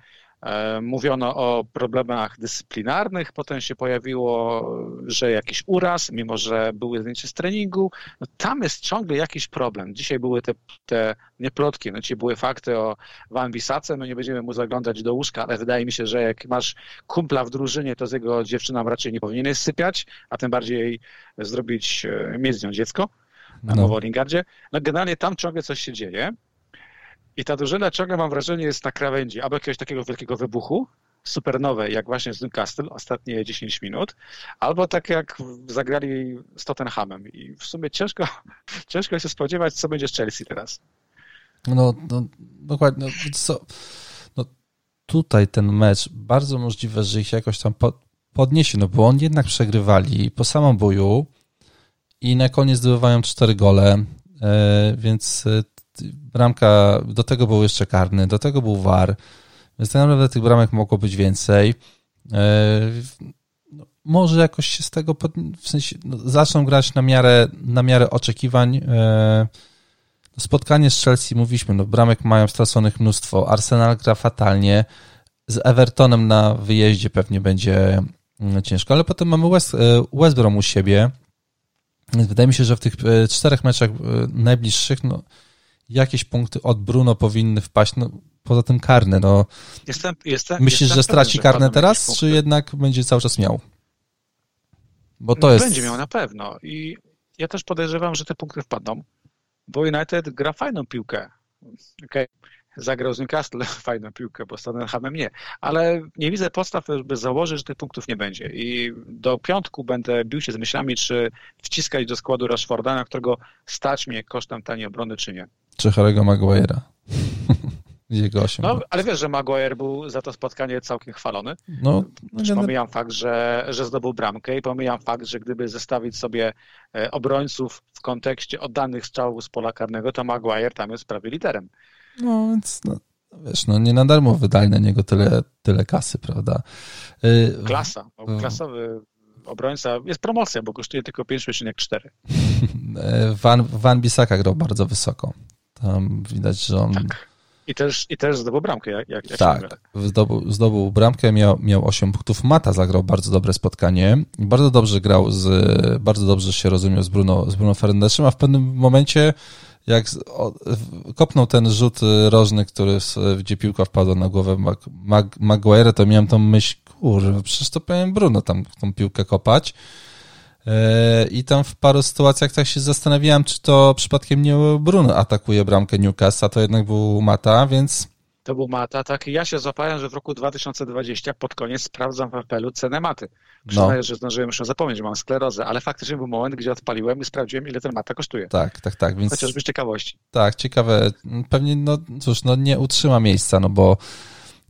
[SPEAKER 2] mówiono o problemach dyscyplinarnych, potem się pojawiło, że jakiś uraz, mimo że były zdjęcia z treningu. No, tam jest ciągle jakiś problem. Dzisiaj były te, te nie plotki, no dzisiaj były fakty o Van Bisace, no nie będziemy mu zaglądać do łóżka, ale wydaje mi się, że jak masz kumpla w drużynie, to z jego dziewczyną raczej nie powinieneś sypiać, a tym bardziej zrobić, e, mieć z nią dziecko na no. No generalnie tam ciągle coś się dzieje. I ta drużyna ciągle, mam wrażenie, jest na krawędzi albo jakiegoś takiego wielkiego wybuchu, supernowej, jak właśnie z Newcastle, ostatnie 10 minut, albo tak jak zagrali z Tottenhamem. I w sumie ciężko, ciężko się spodziewać, co będzie z Chelsea teraz.
[SPEAKER 1] No, no dokładnie. No, co, no, tutaj ten mecz, bardzo możliwe, że ich jakoś tam podniesie, no bo on jednak przegrywali po samym boju i na koniec zdobywają cztery gole, e, więc e, bramka, do tego był jeszcze karny, do tego był war, więc tak naprawdę tych bramek mogło być więcej. E, może jakoś się z tego, pod, w sensie, no, zaczną grać na miarę, na miarę oczekiwań. E, no, spotkanie z Chelsea, mówiliśmy, no bramek mają straconych mnóstwo, Arsenal gra fatalnie, z Evertonem na wyjeździe pewnie będzie mm, ciężko, ale potem mamy West, e, West Brom u siebie, wydaje mi się, że w tych czterech meczach najbliższych, no, jakieś punkty od Bruno powinny wpaść, no, poza tym karne. No. Jestem, jestem, Myślisz, jestem że straci pewien, karne teraz, czy jednak będzie cały czas miał?
[SPEAKER 2] Bo to jest... Będzie miał na pewno i ja też podejrzewam, że te punkty wpadną, bo United gra fajną piłkę. Okay. zagrał z Newcastle fajną piłkę, bo z Tottenhamem nie. Ale nie widzę podstaw, żeby założyć, że tych punktów nie będzie. I do piątku będę bił się z myślami, czy wciskać do składu Rashforda, na którego stać mnie kosztem taniej obrony, czy nie.
[SPEAKER 1] Czy Harry'ego Maguire'a. Jego 8
[SPEAKER 2] no, ale wiesz, że Maguire był za to spotkanie całkiem chwalony.
[SPEAKER 1] No,
[SPEAKER 2] no nie, pomijam fakt, że, że zdobył bramkę i pomijam fakt, że gdyby zestawić sobie e, obrońców w kontekście oddanych strzałów z pola karnego, to Maguire tam jest prawie literem.
[SPEAKER 1] No więc no, wiesz, no nie na darmo wydali na niego tyle, tyle kasy, prawda?
[SPEAKER 2] Y, Klasa, klasowy obrońca. Jest promocja, bo kosztuje tylko 5,4.
[SPEAKER 1] Van, Van Bissaka grał bardzo wysoko. Tam widać, że on...
[SPEAKER 2] Tak. I też, I też zdobył bramkę. Jak, jak
[SPEAKER 1] tak, zdobył, zdobył bramkę, miał, miał 8 punktów. Mata zagrał bardzo dobre spotkanie. Bardzo dobrze grał, z, bardzo dobrze się rozumiał z Bruno, z Bruno Fernandeszem, a w pewnym momencie jak kopnął ten rzut rożny, który, gdzie piłka wpadła na głowę Mag, Mag, Maguire, to miałem tą myśl, kurwa, przecież to powiem Bruno tam tą piłkę kopać. E, I tam w paru sytuacjach tak się zastanawiałem, czy to przypadkiem nie Bruno atakuje bramkę Newcastle, a to jednak był Mata, więc...
[SPEAKER 2] To był Mata, tak. Ja się złapałem, że w roku 2020 pod koniec sprawdzam w apelu cenę Maty. Przyznaję, no. że zdążyłem już zapomnieć, że mam sklerozę, ale faktycznie był moment, gdzie odpaliłem i sprawdziłem, ile ten Mata kosztuje.
[SPEAKER 1] Tak, tak, tak. Więc...
[SPEAKER 2] Chociażby z ciekawości.
[SPEAKER 1] Tak, ciekawe. Pewnie, no cóż, no nie utrzyma miejsca, no bo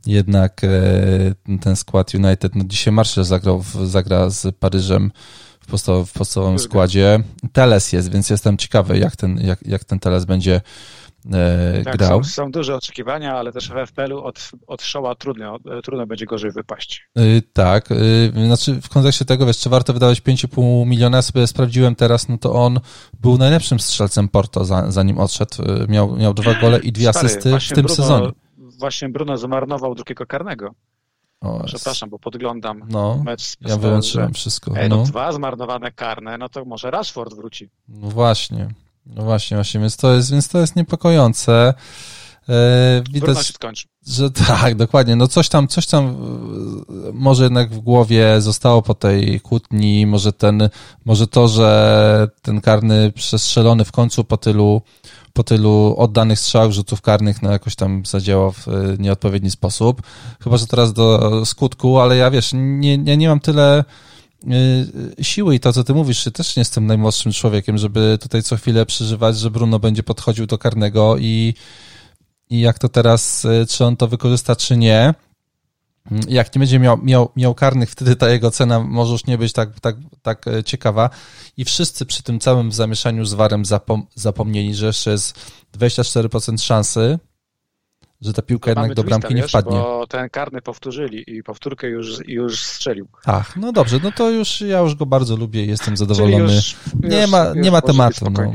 [SPEAKER 1] jednak e, ten skład United, no dzisiaj Marshall zagrał, zagra z Paryżem w, podstaw, w podstawowym składzie. Teles jest, więc jestem ciekawy, jak ten, jak, jak ten Teles będzie e, tak, grał.
[SPEAKER 2] Są, są, duże oczekiwania, ale też w FPL-u od, od Showa trudno, trudno będzie gorzej wypaść.
[SPEAKER 1] Yy, tak, yy, znaczy w kontekście tego, wiesz, czy warto wydawać 5,5 miliona, ja sobie sprawdziłem teraz, no to on był najlepszym strzelcem Porto, za, zanim odszedł. Miał, miał dwa gole i dwie Stary, asysty w tym Bruno, sezonie.
[SPEAKER 2] Właśnie Bruno zmarnował drugiego karnego. O, Przepraszam, bo podglądam
[SPEAKER 1] no, mecz z Ja wyłączyłem wszystko.
[SPEAKER 2] Ej, no. no. dwa zmarnowane karne, no to może Rashford wróci.
[SPEAKER 1] No właśnie. No właśnie, właśnie, więc to jest, więc to jest niepokojące. E,
[SPEAKER 2] widać,
[SPEAKER 1] że tak, dokładnie. No coś tam, coś tam e, może jednak w głowie zostało po tej kłótni, może ten, może to, że ten karny przestrzelony w końcu po tylu po tylu oddanych strzałach, rzutów karnych, no jakoś tam zadziałał w e, nieodpowiedni sposób. Chyba, że teraz do skutku, ale ja wiesz, nie, ja nie mam tyle e, siły i to, co ty mówisz, też nie jestem najmłodszym człowiekiem, żeby tutaj co chwilę przeżywać, że Bruno będzie podchodził do karnego i, i jak to teraz, e, czy on to wykorzysta, czy nie. Jak nie będzie miał, miał, miał karnych, wtedy ta jego cena może już nie być tak, tak, tak e, ciekawa. I wszyscy przy tym całym zamieszaniu z warem zapom zapomnieli, że jeszcze jest 24% szansy, że ta piłka jednak do bramki nie wpadnie.
[SPEAKER 2] Bo ten karny powtórzyli i powtórkę już, już strzelił.
[SPEAKER 1] Ach, no dobrze, no to już ja już go bardzo lubię jestem zadowolony. Już, nie, ma, już nie ma tematu. No.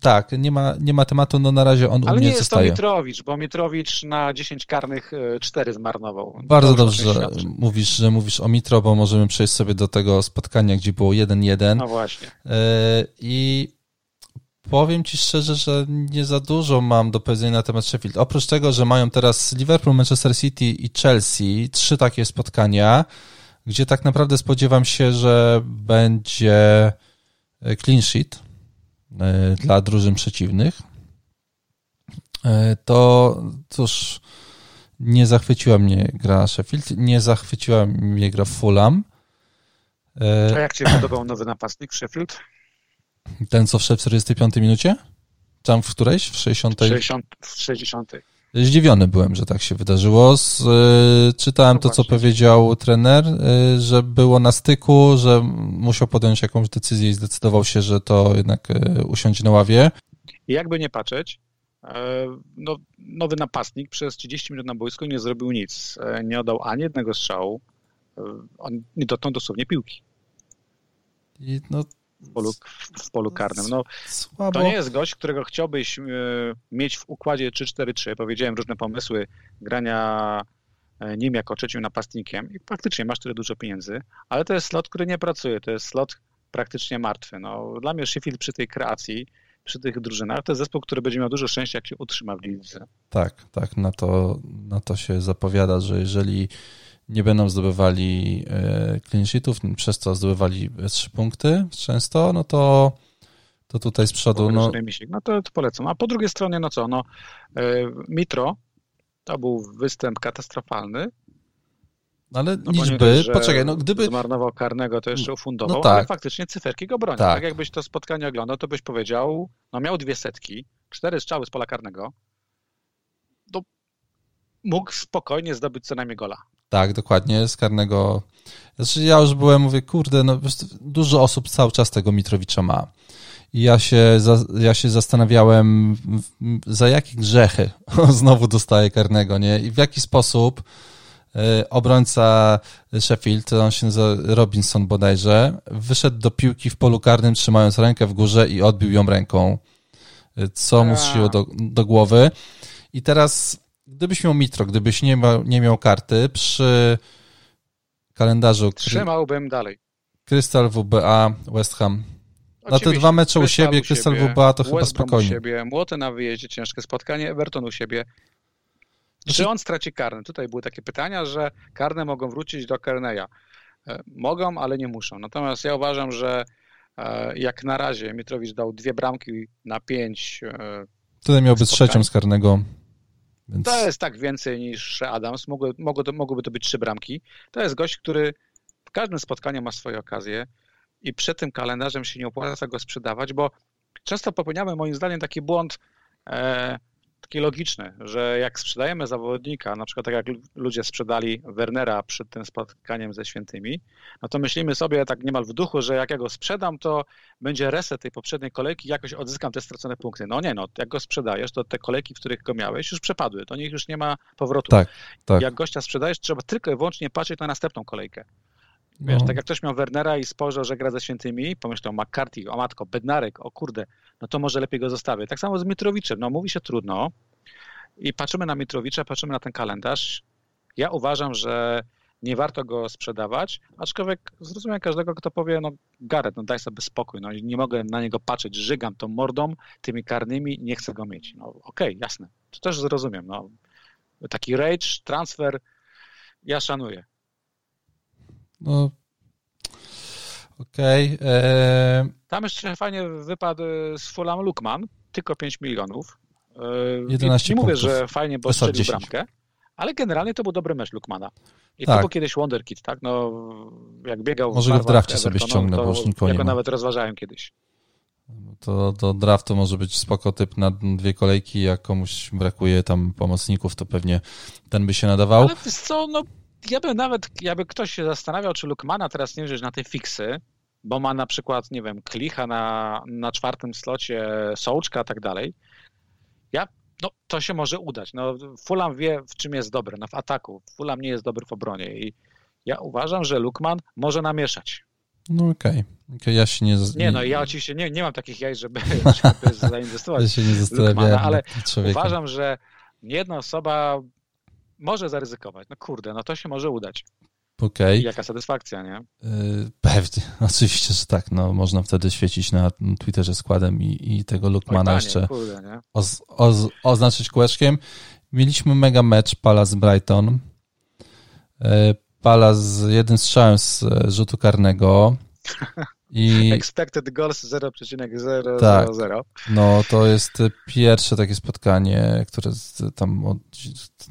[SPEAKER 1] Tak, nie ma, nie ma tematu, no na razie on
[SPEAKER 2] Ale
[SPEAKER 1] u mnie
[SPEAKER 2] nie jest
[SPEAKER 1] zostaje.
[SPEAKER 2] to Mitrowicz, bo Mitrowicz na 10 karnych 4 e, zmarnował.
[SPEAKER 1] Bardzo dobrze, że mówisz, że mówisz o Mitro, bo możemy przejść sobie do tego spotkania, gdzie było 1-1.
[SPEAKER 2] No właśnie.
[SPEAKER 1] E, I Powiem Ci szczerze, że nie za dużo mam do powiedzenia na temat Sheffield. Oprócz tego, że mają teraz Liverpool, Manchester City i Chelsea, trzy takie spotkania, gdzie tak naprawdę spodziewam się, że będzie e, clean sheet e, dla drużyn przeciwnych, e, to cóż, nie zachwyciła mnie gra Sheffield, nie zachwyciła mnie gra Fulham.
[SPEAKER 2] A jak Ci podobał nowy napastnik Sheffield?
[SPEAKER 1] Ten, co wszedł w 45 minucie? Tam w którejś? W 60?
[SPEAKER 2] 60 w 60.
[SPEAKER 1] Zdziwiony byłem, że tak się wydarzyło. Z, y, czytałem no to, co powiedział trener, y, że było na styku, że musiał podjąć jakąś decyzję i zdecydował się, że to jednak y, usiądzie na ławie.
[SPEAKER 2] Jakby nie patrzeć, no, nowy napastnik przez 30 minut na boisku nie zrobił nic. Nie oddał ani jednego strzału. On nie dotknął dosłownie piłki.
[SPEAKER 1] I no,
[SPEAKER 2] w polu, w polu karnym. No, to nie jest gość, którego chciałbyś e, mieć w układzie 3-4-3. Powiedziałem różne pomysły grania e, nim jako trzecim napastnikiem i faktycznie masz tyle dużo pieniędzy, ale to jest slot, który nie pracuje, to jest slot praktycznie martwy. No, dla mnie Sheffield przy tej kreacji, przy tych drużynach, to jest zespół, który będzie miał dużo szczęścia, jak się utrzyma w lidze.
[SPEAKER 1] Tak, tak, na to, na to się zapowiada, że jeżeli nie będą zdobywali e, clean sheetów, przez co zdobywali trzy punkty często, no to, to tutaj z przodu... No,
[SPEAKER 2] no to, to polecam. A po drugiej stronie, no co, no e, Mitro To był występ katastrofalny.
[SPEAKER 1] Ale no liczby, nie, poczekaj, no gdyby...
[SPEAKER 2] Zmarnował karnego, to jeszcze ufundował, no tak. ale faktycznie cyferki go bronią. Tak. tak jakbyś to spotkanie oglądał, to byś powiedział, no miał dwie setki, cztery strzały z pola karnego, to mógł spokojnie zdobyć co najmniej gola.
[SPEAKER 1] Tak, dokładnie, z karnego. Znaczy ja już byłem, mówię, kurde, no dużo osób cały czas tego Mitrowicza ma. I ja się, ja się zastanawiałem, za jakie grzechy znowu dostaje karnego, nie? I w jaki sposób e, obrońca Sheffield, on się nazywa Robinson bodajże, wyszedł do piłki w polu karnym, trzymając rękę w górze i odbił ją ręką. E, co mu zsiło do, do głowy. I teraz gdybyś miał Mitro, gdybyś nie miał, nie miał karty przy kalendarzu...
[SPEAKER 2] Trzymałbym dalej.
[SPEAKER 1] Crystal, WBA, West Ham. Na te dwa mecze u siebie, Crystal, WBA to West chyba spokojnie. u
[SPEAKER 2] siebie, Młoty na wyjeździe, ciężkie spotkanie, Everton u siebie. Czy znaczy- on straci karne? Tutaj były takie pytania, że karne mogą wrócić do Kerneya. E, mogą, ale nie muszą. Natomiast ja uważam, że e, jak na razie Mitrowicz dał dwie bramki na pięć. E,
[SPEAKER 1] Wtedy miałby trzecią z karnego.
[SPEAKER 2] Więc... To jest tak więcej niż Adams. Mogły, mogły, mogłyby to być trzy bramki. To jest gość, który w każdym spotkaniu ma swoje okazje i przed tym kalendarzem się nie opłaca go sprzedawać, bo często popełniamy moim zdaniem taki błąd. E, taki logiczny, że jak sprzedajemy zawodnika, na przykład tak jak ludzie sprzedali Wernera przed tym spotkaniem ze świętymi, no to myślimy sobie tak niemal w duchu, że jak ja go sprzedam, to będzie reset tej poprzedniej kolejki, jakoś odzyskam te stracone punkty. No nie, no, jak go sprzedajesz, to te kolejki, w których go miałeś, już przepadły, to nich już nie ma powrotu.
[SPEAKER 1] Tak, tak.
[SPEAKER 2] Jak gościa sprzedajesz, trzeba tylko i wyłącznie patrzeć na następną kolejkę. Wiesz, no. tak jak ktoś miał Wernera i spojrzał, że gra ze świętymi, pomyślał McCarthy, o matko, Bednarek, o kurde, no to może lepiej go zostawię. Tak samo z Mitrowiczem, no mówi się trudno i patrzymy na Mitrowicza, patrzymy na ten kalendarz. Ja uważam, że nie warto go sprzedawać, aczkolwiek zrozumiem każdego, kto powie, no Gareth, no daj sobie spokój, no nie mogę na niego patrzeć, żygam tą mordą, tymi karnymi, nie chcę go mieć. No okej, okay, jasne, to też zrozumiem, no taki rage, transfer, ja szanuję.
[SPEAKER 1] No, okej. Okay. Eee...
[SPEAKER 2] Tam jeszcze fajnie wypadł z Fulham Lukman, tylko 5 milionów.
[SPEAKER 1] 11
[SPEAKER 2] eee, nie mówię, że fajnie, bo strzelił bramkę, ale generalnie to był dobry mecz Lukmana. I tak. to był kiedyś Wonderkid, tak? No, jak biegał
[SPEAKER 1] Może go w drafcie sobie ściągnę, bo już nikogo
[SPEAKER 2] ja go nawet rozważałem kiedyś.
[SPEAKER 1] To, to draft to może być spoko typ na dwie kolejki, jak komuś brakuje tam pomocników, to pewnie ten by się nadawał.
[SPEAKER 2] Ale co, no ja bym nawet, jakby ktoś się zastanawiał, czy Lukmana teraz nie wziąć na te fiksy, bo ma na przykład, nie wiem, Klicha na, na czwartym slocie, Sołczka i tak dalej, ja, no to się może udać. No, Fulham wie, w czym jest dobry, no w ataku. Fulham nie jest dobry w obronie i ja uważam, że Lukman może namieszać.
[SPEAKER 1] No okej. Okay. okay. ja się nie...
[SPEAKER 2] Nie, no ja oczywiście nie, nie mam takich jaj, żeby, żeby zainwestować ja się nie Lukmana, ale uważam, że jedna osoba może zaryzykować. No kurde, no to się może udać.
[SPEAKER 1] Okay.
[SPEAKER 2] Jaka satysfakcja, nie?
[SPEAKER 1] Yy, pewnie, oczywiście, że tak. No, można wtedy świecić na Twitterze składem i, i tego Lukmana Oj, jeszcze kurde, oz, oz, oznaczyć kółeczkiem. Mieliśmy mega mecz Palace Brighton. Yy, Palace z jednym strzałem z rzutu karnego.
[SPEAKER 2] I... Expected goals 0,000. Tak.
[SPEAKER 1] No to jest pierwsze takie spotkanie, które tam od,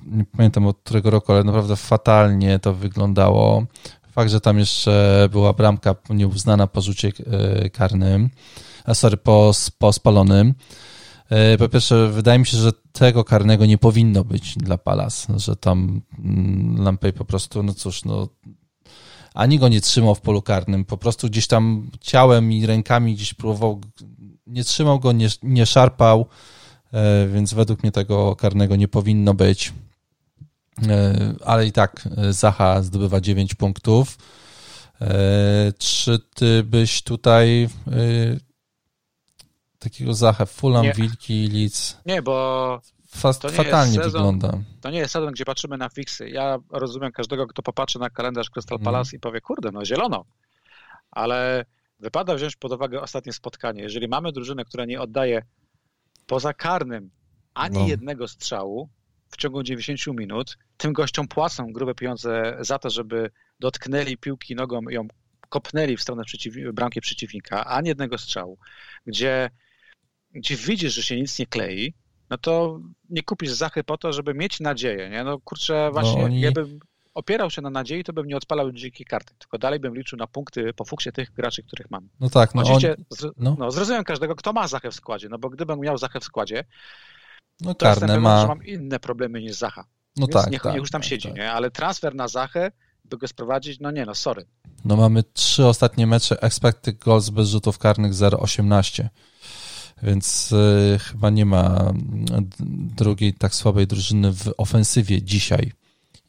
[SPEAKER 1] nie pamiętam od którego roku, ale naprawdę fatalnie to wyglądało. Fakt, że tam jeszcze była bramka nieuznana po rzucie e, karnym, a sorry, po, po spalonym. E, po pierwsze, wydaje mi się, że tego karnego nie powinno być dla Palas, że tam mm, Lampej po prostu, no cóż, no ani go nie trzymał w polu karnym, po prostu gdzieś tam ciałem i rękami gdzieś próbował, nie trzymał go, nie, nie szarpał, e, więc według mnie tego karnego nie powinno być. E, ale i tak e, Zacha zdobywa 9 punktów. Czy ty byś tutaj takiego Zachę, Fulham, nie. Wilki, Leeds?
[SPEAKER 2] Nie, bo
[SPEAKER 1] Fast, to fatalnie sezon, wygląda.
[SPEAKER 2] To nie jest sezon, gdzie patrzymy na fiksy. Ja rozumiem każdego, kto popatrzy na kalendarz Crystal mhm. Palace mm. i powie, kurde, no zielono. Ale wypada wziąć pod uwagę ostatnie spotkanie. Jeżeli mamy drużynę, która nie oddaje poza karnym ani no. jednego strzału w ciągu 90 minut, tym gościom płacą grube pieniądze za to, żeby dotknęli piłki nogą i ją kopnęli w stronę przeciw, bramki przeciwnika, ani jednego strzału, gdzie, gdzie widzisz, że się nic nie klei, no to nie kupisz Zachy po to, żeby mieć nadzieję, nie? No kurczę, właśnie, no oni... jakbym opierał się na nadziei, to bym nie odpalał dzikiej karty, tylko dalej bym liczył na punkty po fuksie tych graczy, których mam.
[SPEAKER 1] No tak, no
[SPEAKER 2] Oczywiście on... no. no. zrozumiem każdego, kto ma Zachę w składzie, no bo gdybym miał Zachę w składzie, no to karne ma... że mam inne problemy niż Zacha. No Więc tak, niech, tak, niech już tam tak, siedzi, tak. nie? Ale transfer na Zachę, by go sprowadzić, no nie, no sorry.
[SPEAKER 1] No mamy trzy ostatnie mecze expected goals bez rzutów karnych 0,18. Więc y, chyba nie ma drugiej tak słabej drużyny w ofensywie dzisiaj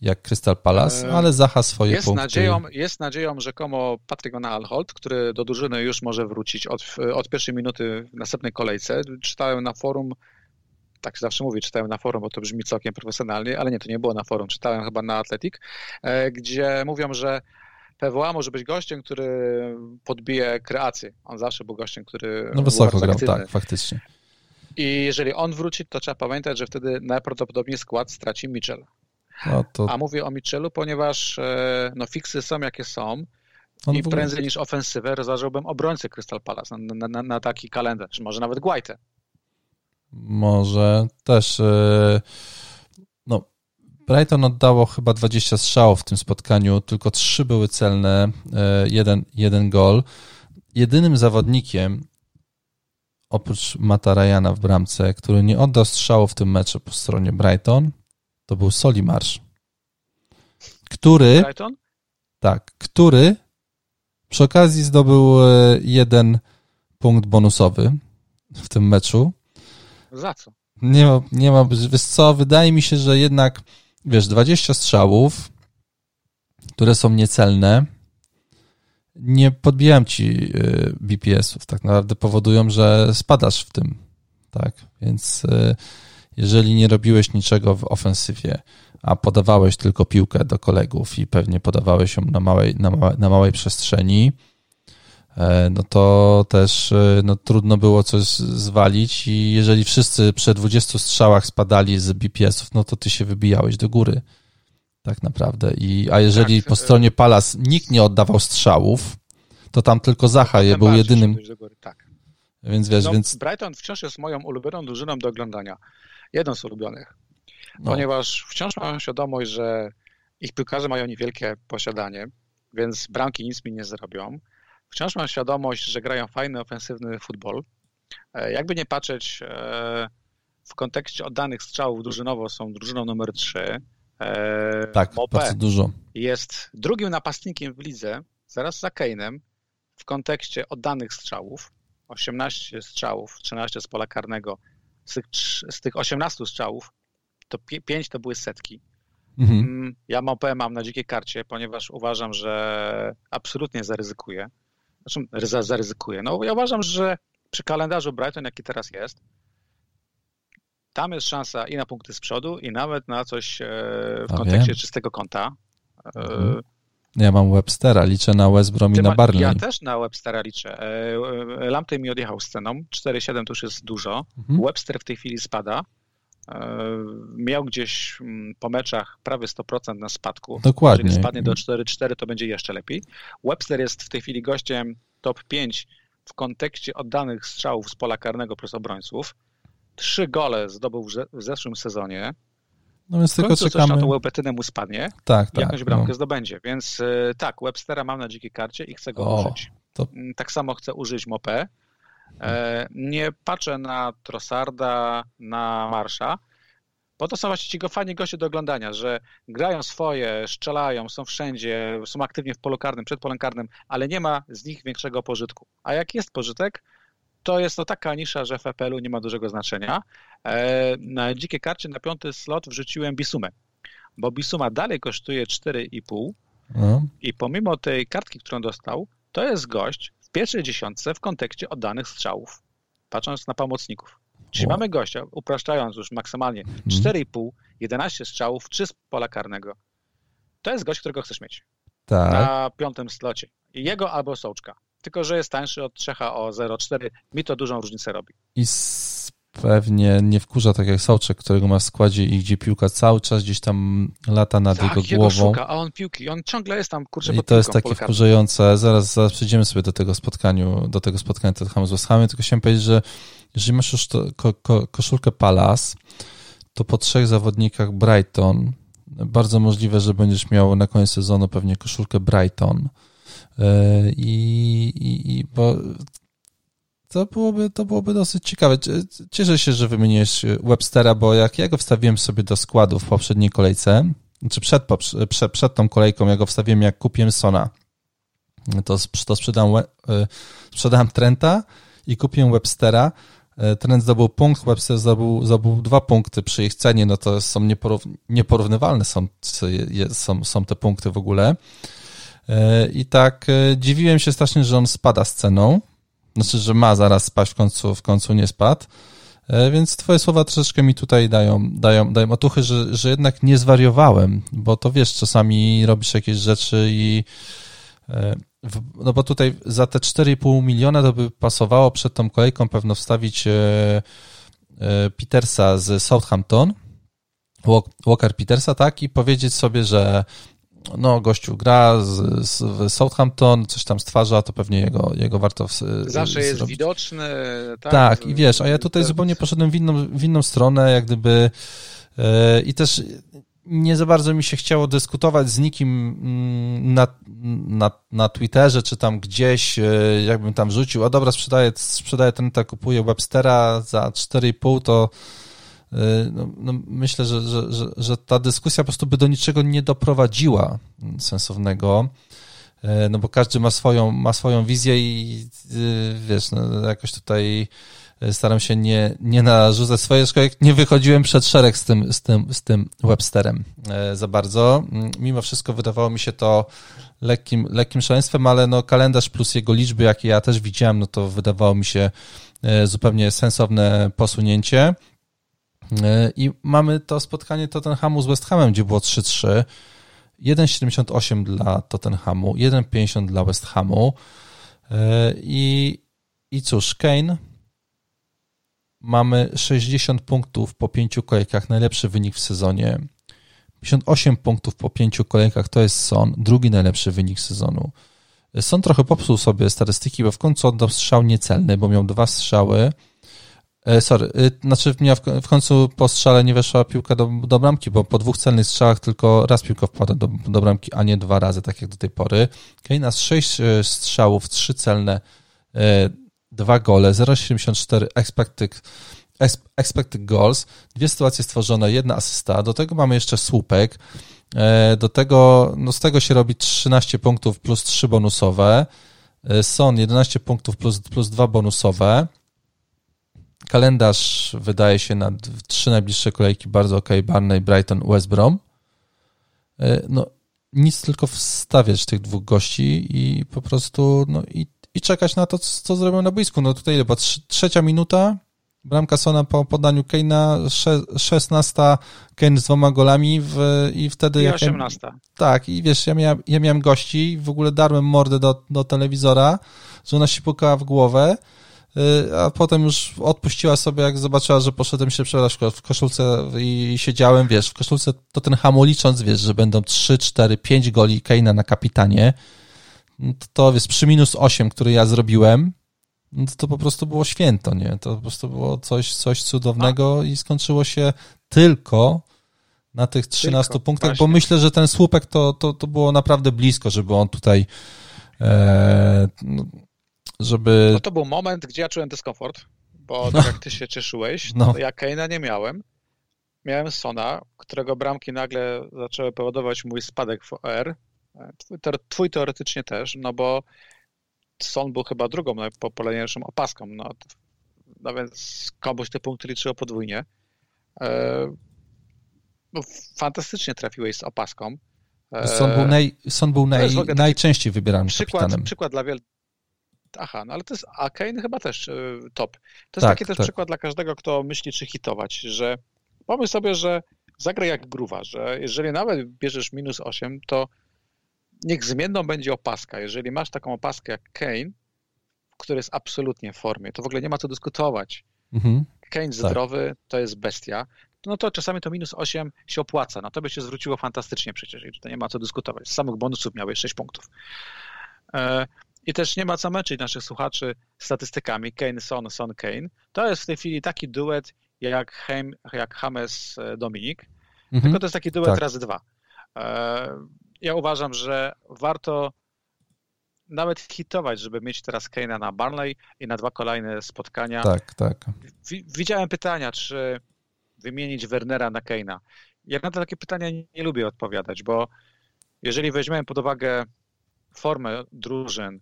[SPEAKER 1] jak Crystal Palace, ale Zacha swoje
[SPEAKER 2] jest
[SPEAKER 1] punkty.
[SPEAKER 2] Nadzieją, jest nadzieją rzekomo Patryk Van Alholt, który do drużyny już może wrócić od, od pierwszej minuty w następnej kolejce. Czytałem na forum, tak zawsze mówię, czytałem na forum, bo to brzmi całkiem profesjonalnie, ale nie, to nie było na forum, czytałem chyba na Athletic, e, gdzie mówią, że PWA może być gościem, który podbije kreację. On zawsze był gościem, który.
[SPEAKER 1] No wysoko grał, tak, faktycznie.
[SPEAKER 2] I jeżeli on wróci, to trzeba pamiętać, że wtedy najprawdopodobniej skład straci Mitchell. No to... A mówię o Mitchellu, ponieważ e, no, fiksy są jakie są. On I ogóle... prędzej niż ofensywę rozważałbym obrońcę Crystal Palace na, na, na taki kalendarz, może nawet Guaite.
[SPEAKER 1] Może też. No, Brighton oddało chyba 20 strzałów w tym spotkaniu, tylko 3 były celne, e, jeden, jeden gol. Jedynym zawodnikiem, oprócz Mata Ryana w bramce, który nie oddał strzału w tym meczu po stronie Brighton, to był Solimarsz, który...
[SPEAKER 2] Brighton?
[SPEAKER 1] Tak, który przy okazji zdobył e, jeden punkt bonusowy w tym meczu.
[SPEAKER 2] Za co?
[SPEAKER 1] Nie ma, nie ma, wiesz co, wydaje mi się, że jednak, wiesz, 20 strzałów, które są niecelne, nie podbijam ci BPS-ów, tak naprawdę powodują, że spadasz w tym, tak, więc e, jeżeli nie robiłeś niczego w ofensywie, a podawałeś tylko piłkę do kolegów i pewnie podawałeś ją na małej, na, małe, na małej przestrzeni, no to też e, no, trudno było coś zwalić i jeżeli wszyscy przy 20 strzałach spadali z BPS-ów, no to ty się wybijałeś do góry. Tak naprawdę. I, a jeżeli tak, po stronie Palas nikt nie oddawał strzałów, to tam tylko Zacha je był jedynym. Tak. Więc wiesz,
[SPEAKER 2] no,
[SPEAKER 1] więc.
[SPEAKER 2] Brighton wciąż jest moją ulubioną drużyną do oglądania jeden z ulubionych, no. ponieważ wciąż mam świadomość, że ich piłkarze mają niewielkie posiadanie, więc bramki nic mi nie zrobią. Wciąż mam świadomość, że grają fajny, ofensywny futbol. E, jakby nie patrzeć, e, w kontekście oddanych strzałów drużynowo są drużyną numer 3.
[SPEAKER 1] E, tak, Mope bardzo dużo.
[SPEAKER 2] Jest drugim napastnikiem w lidze, zaraz za Kane'em, w kontekście oddanych strzałów. 18 strzałów, 13 z pola karnego, z tych, z tych 18 strzałów, to 5 to były setki. Mhm. Mm, ja małpę mam na dzikiej karcie, ponieważ uważam, że absolutnie zaryzykuję. Znaczy, zaryzykuję. No, ja uważam, że przy kalendarzu Brighton, jaki teraz jest, tam jest szansa i na punkty z przodu, i nawet na coś e, w A kontekście czystego konta. E, mhm.
[SPEAKER 1] Ja mam Webstera, liczę na West Brom i na Barley.
[SPEAKER 2] Ja też na Webstera liczę. E, Lamptey mi odjechał sceną, 4-7 to już jest dużo. Mhm. Webster w tej chwili spada. E, miał gdzieś mm, po meczach prawie 100% na spadku.
[SPEAKER 1] Dokładnie.
[SPEAKER 2] Jeżeli spadnie do 4-4, to będzie jeszcze lepiej. Webster jest w tej chwili gościem top 5 w kontekście oddanych strzałów z pola karnego przez obrońców. Trzy gole zdobył w zeszłym sezonie.
[SPEAKER 1] No więc tylko czekamy. Coś
[SPEAKER 2] na tą łepetynę mu spadnie
[SPEAKER 1] tak, tak,
[SPEAKER 2] jakąś bramkę no. zdobędzie. Więc y, tak, Webstera mam na dzikiej karcie i chcę go o, użyć. To... Mm, tak samo chcę użyć Mopé. E, nie patrzę na Trossarda, na Marsza, bo to są właśnie ci fajni goście do oglądania, że grają swoje, strzelają, są wszędzie, są aktywnie w polu karnym, przed polem karnym, ale nie ma z nich większego pożytku. A jak jest pożytek, to jest to taka nisza, że w FPL-u nie ma dużego znaczenia. E, na dzikie karcie na piąty slot wrzuciłem Bisumę, bo Bisuma dalej kosztuje 4,5 no. i pomimo tej kartki, którą dostał, to jest gość pierwszej dziesiątce w kontekście oddanych strzałów, patrząc na pomocników. Czyli o. mamy gościa, upraszczając już maksymalnie, 4,5, mhm. 11 strzałów, 3 z pola karnego. To jest gość, którego chcesz mieć. Tak. Na piątym slocie. Jego albo Sołczka tylko że jest tańszy od Czecha o 0,4. Mi to dużą różnicę robi.
[SPEAKER 1] I z pewnie nie wkurza tak jak Sołczek, którego ma w składzie i gdzie piłka cały czas gdzieś tam lata nad tak, jego głową.
[SPEAKER 2] Szuka, a on piłki, on ciągle jest tam, kurczę,
[SPEAKER 1] I to jest takie wkurzające. Zaraz, zaraz przejdziemy sobie do tego spotkaniu, do tego spotkania Tottenhamu z West Hamem, tylko chciałem powiedzieć, że jeżeli masz już to, ko, ko, koszulkę Palace, to po trzech zawodnikach Brighton bardzo możliwe, że będziesz miał na koniec sezonu pewnie koszulkę Brighton. E, I, i, i bo to byłoby, to byłoby dosyć ciekawe. Cieszę się, że wymieniłeś Webstera, bo jak ja go wstawiłem sobie do składu w poprzedniej kolejce, czy przed, przed, przed tą kolejką, ja go wstawiłem jak kupiłem Sona, to, to sprzedałem, sprzedałem Trenta i kupiłem Webstera. Trent zdobył punkt, Webster zdobył, zdobył dwa punkty przy ich cenie, no to są nieporównywalne są, są, są te punkty w ogóle. I tak dziwiłem się strasznie, że on spada z ceną, znaczy, że ma zaraz spaść, w końcu, w końcu nie spadł. E, więc twoje słowa troszeczkę mi tutaj dają, dają, dają otuchy, że, że jednak nie zwariowałem, bo to wiesz, czasami robisz jakieś rzeczy i e, no bo tutaj za te 4,5 miliona to by pasowało przed tą kolejką pewno wstawić e, Petersa z Southampton, Walker Petersa, tak, i powiedzieć sobie, że no, gościu gra z, z Southampton, coś tam stwarza, to pewnie jego, jego warto w,
[SPEAKER 2] Zawsze jest zrobić. widoczny.
[SPEAKER 1] Tak, tak, i wiesz, a ja tutaj zupełnie poszedłem w inną, w inną stronę, jak gdyby yy, i też nie za bardzo mi się chciało dyskutować z nikim mm, na, na, na Twitterze, czy tam gdzieś, e, jakbym tam rzucił, a dobra, sprzedaję, sprzedaję ten, tak kupuję Webstera za 4,5, to Y, no, no myślę, że, że, że, że, ta dyskusja po prostu by do niczego nie doprowadziła sensownego, y, no bo każdy ma swoją, ma swoją wizję i y, wiesz, no, jakoś tutaj staram się nie, nie narzucać swoje, aczkolwiek nie wychodziłem przed szereg z tym, z tym, z tym Websterem za bardzo. Mimo wszystko wydawało mi się to lekkim, lekkim szaleństwem, ale no kalendarz plus jego liczby, jakie ja też widziałem, no to wydawało mi się zupełnie sensowne posunięcie. E, I mamy to spotkanie Tottenhamu z West Hamem, gdzie było 3-3. 1,78 dla Tottenhamu, 1,50 dla West Hamu. E, I, I cóż, Kane mamy 60 punktów po pięciu kolejkach, najlepszy wynik w sezonie. 58 punktów po pięciu kolejkach to jest Son, drugi najlepszy wynik sezonu. Son trochę popsuł sobie statystyki, bo w końcu oddał strzał niecelny, bo miał dwa strzały E, sorry, y, znaczy mnie w końcu po strzale nie weszła piłka do, do bramki, bo po dwóch celnych strzałach tylko raz piłka wpada do, do bramki, a nie dwa razy, tak jak do tej pory. Kane z sześć e, strzałów, trzy celne, e, dwa gole, 0,74 expected, expected goals, dwie sytuacje stworzone, jedna asysta, do tego mamy jeszcze słupek, do tego, no z tego się robi 13 punktów plus 3 bonusowe, Son 11 punktów plus, plus 2 bonusowe, Kalendarz wydaje się na trzy najbliższe kolejki bardzo ok. Barney, Brighton, West Brom. E, no, nic tylko wstawiać tych dwóch gości i po prostu no, i, i czekać na to, co zrobią na boisku. No tutaj chyba trzecia minuta, bramka Sona po podaniu Keina, 16 Kane z dwoma golami w, i wtedy...
[SPEAKER 2] I 18.
[SPEAKER 1] Ja, tak, i wiesz, ja miałem, ja miałem gości, w ogóle darłem mordę do, do telewizora, że ona się pukała w głowę, a potem już odpuściła sobie, jak zobaczyła, że poszedłem się przebrać w koszulce i siedziałem, wiesz, w koszulce to ten hamu licząc, wiesz, że będą 3, 4, 5 goli Keina na kapitanie, no to, to wiesz, przy minus 8, który ja zrobiłem, no to, po prostu było święto, nie? To po prostu było coś, coś cudownego i skończyło się tylko na tych 13 tylko, punktach, właśnie. bo myślę, że ten słupek to, to, to było naprawdę blisko, żeby on tutaj e, no, żeby...
[SPEAKER 2] No to był moment, gdzie ja czułem dyskomfort, bo tak jak ty się cieszyłeś, no. to ja Keina nie miałem. Miałem Sona, którego bramki nagle zaczęły powodować mój spadek w OR. Twój teoretycznie też, no bo Son był chyba drugą najpopularniejszą opaską, no, no więc komuś te punkty liczyło podwójnie. E, no, fantastycznie trafiłeś z opaską.
[SPEAKER 1] Son był, naj, Son był naj, najczęściej wybieranym
[SPEAKER 2] przykład,
[SPEAKER 1] kapitanem.
[SPEAKER 2] Przykład dla wielu aha, no ale to jest, a Kane chyba też y, top. To jest tak, taki też tak. przykład dla każdego, kto myśli, czy hitować, że pomyśl sobie, że zagraj jak gruwa, że jeżeli nawet bierzesz minus 8, to niech zmienną będzie opaska. Jeżeli masz taką opaskę jak Kane, który jest absolutnie w formie, to w ogóle nie ma co dyskutować. Mhm. Kane tak. zdrowy to jest bestia, no to czasami to minus 8 się opłaca. No to by się zwróciło fantastycznie przecież i tutaj nie ma co dyskutować. Z samych bonusów miałeś 6 punktów. I też nie ma co męczyć naszych słuchaczy statystykami Kane, Son, Son, Kane. To jest w tej chwili taki duet jak, Heim, jak James, e, Dominik, mhm. tylko to jest taki duet tak. razy dwa. E, ja uważam, że warto nawet hitować, żeby mieć teraz Kane'a na Barnley i na dwa kolejne spotkania.
[SPEAKER 1] Tak, tak.
[SPEAKER 2] Widziałem pytania, czy wymienić Wernera na Kane'a. Ja na takie pytania nie lubię odpowiadać, bo jeżeli weźmiemy pod uwagę formę drużyn,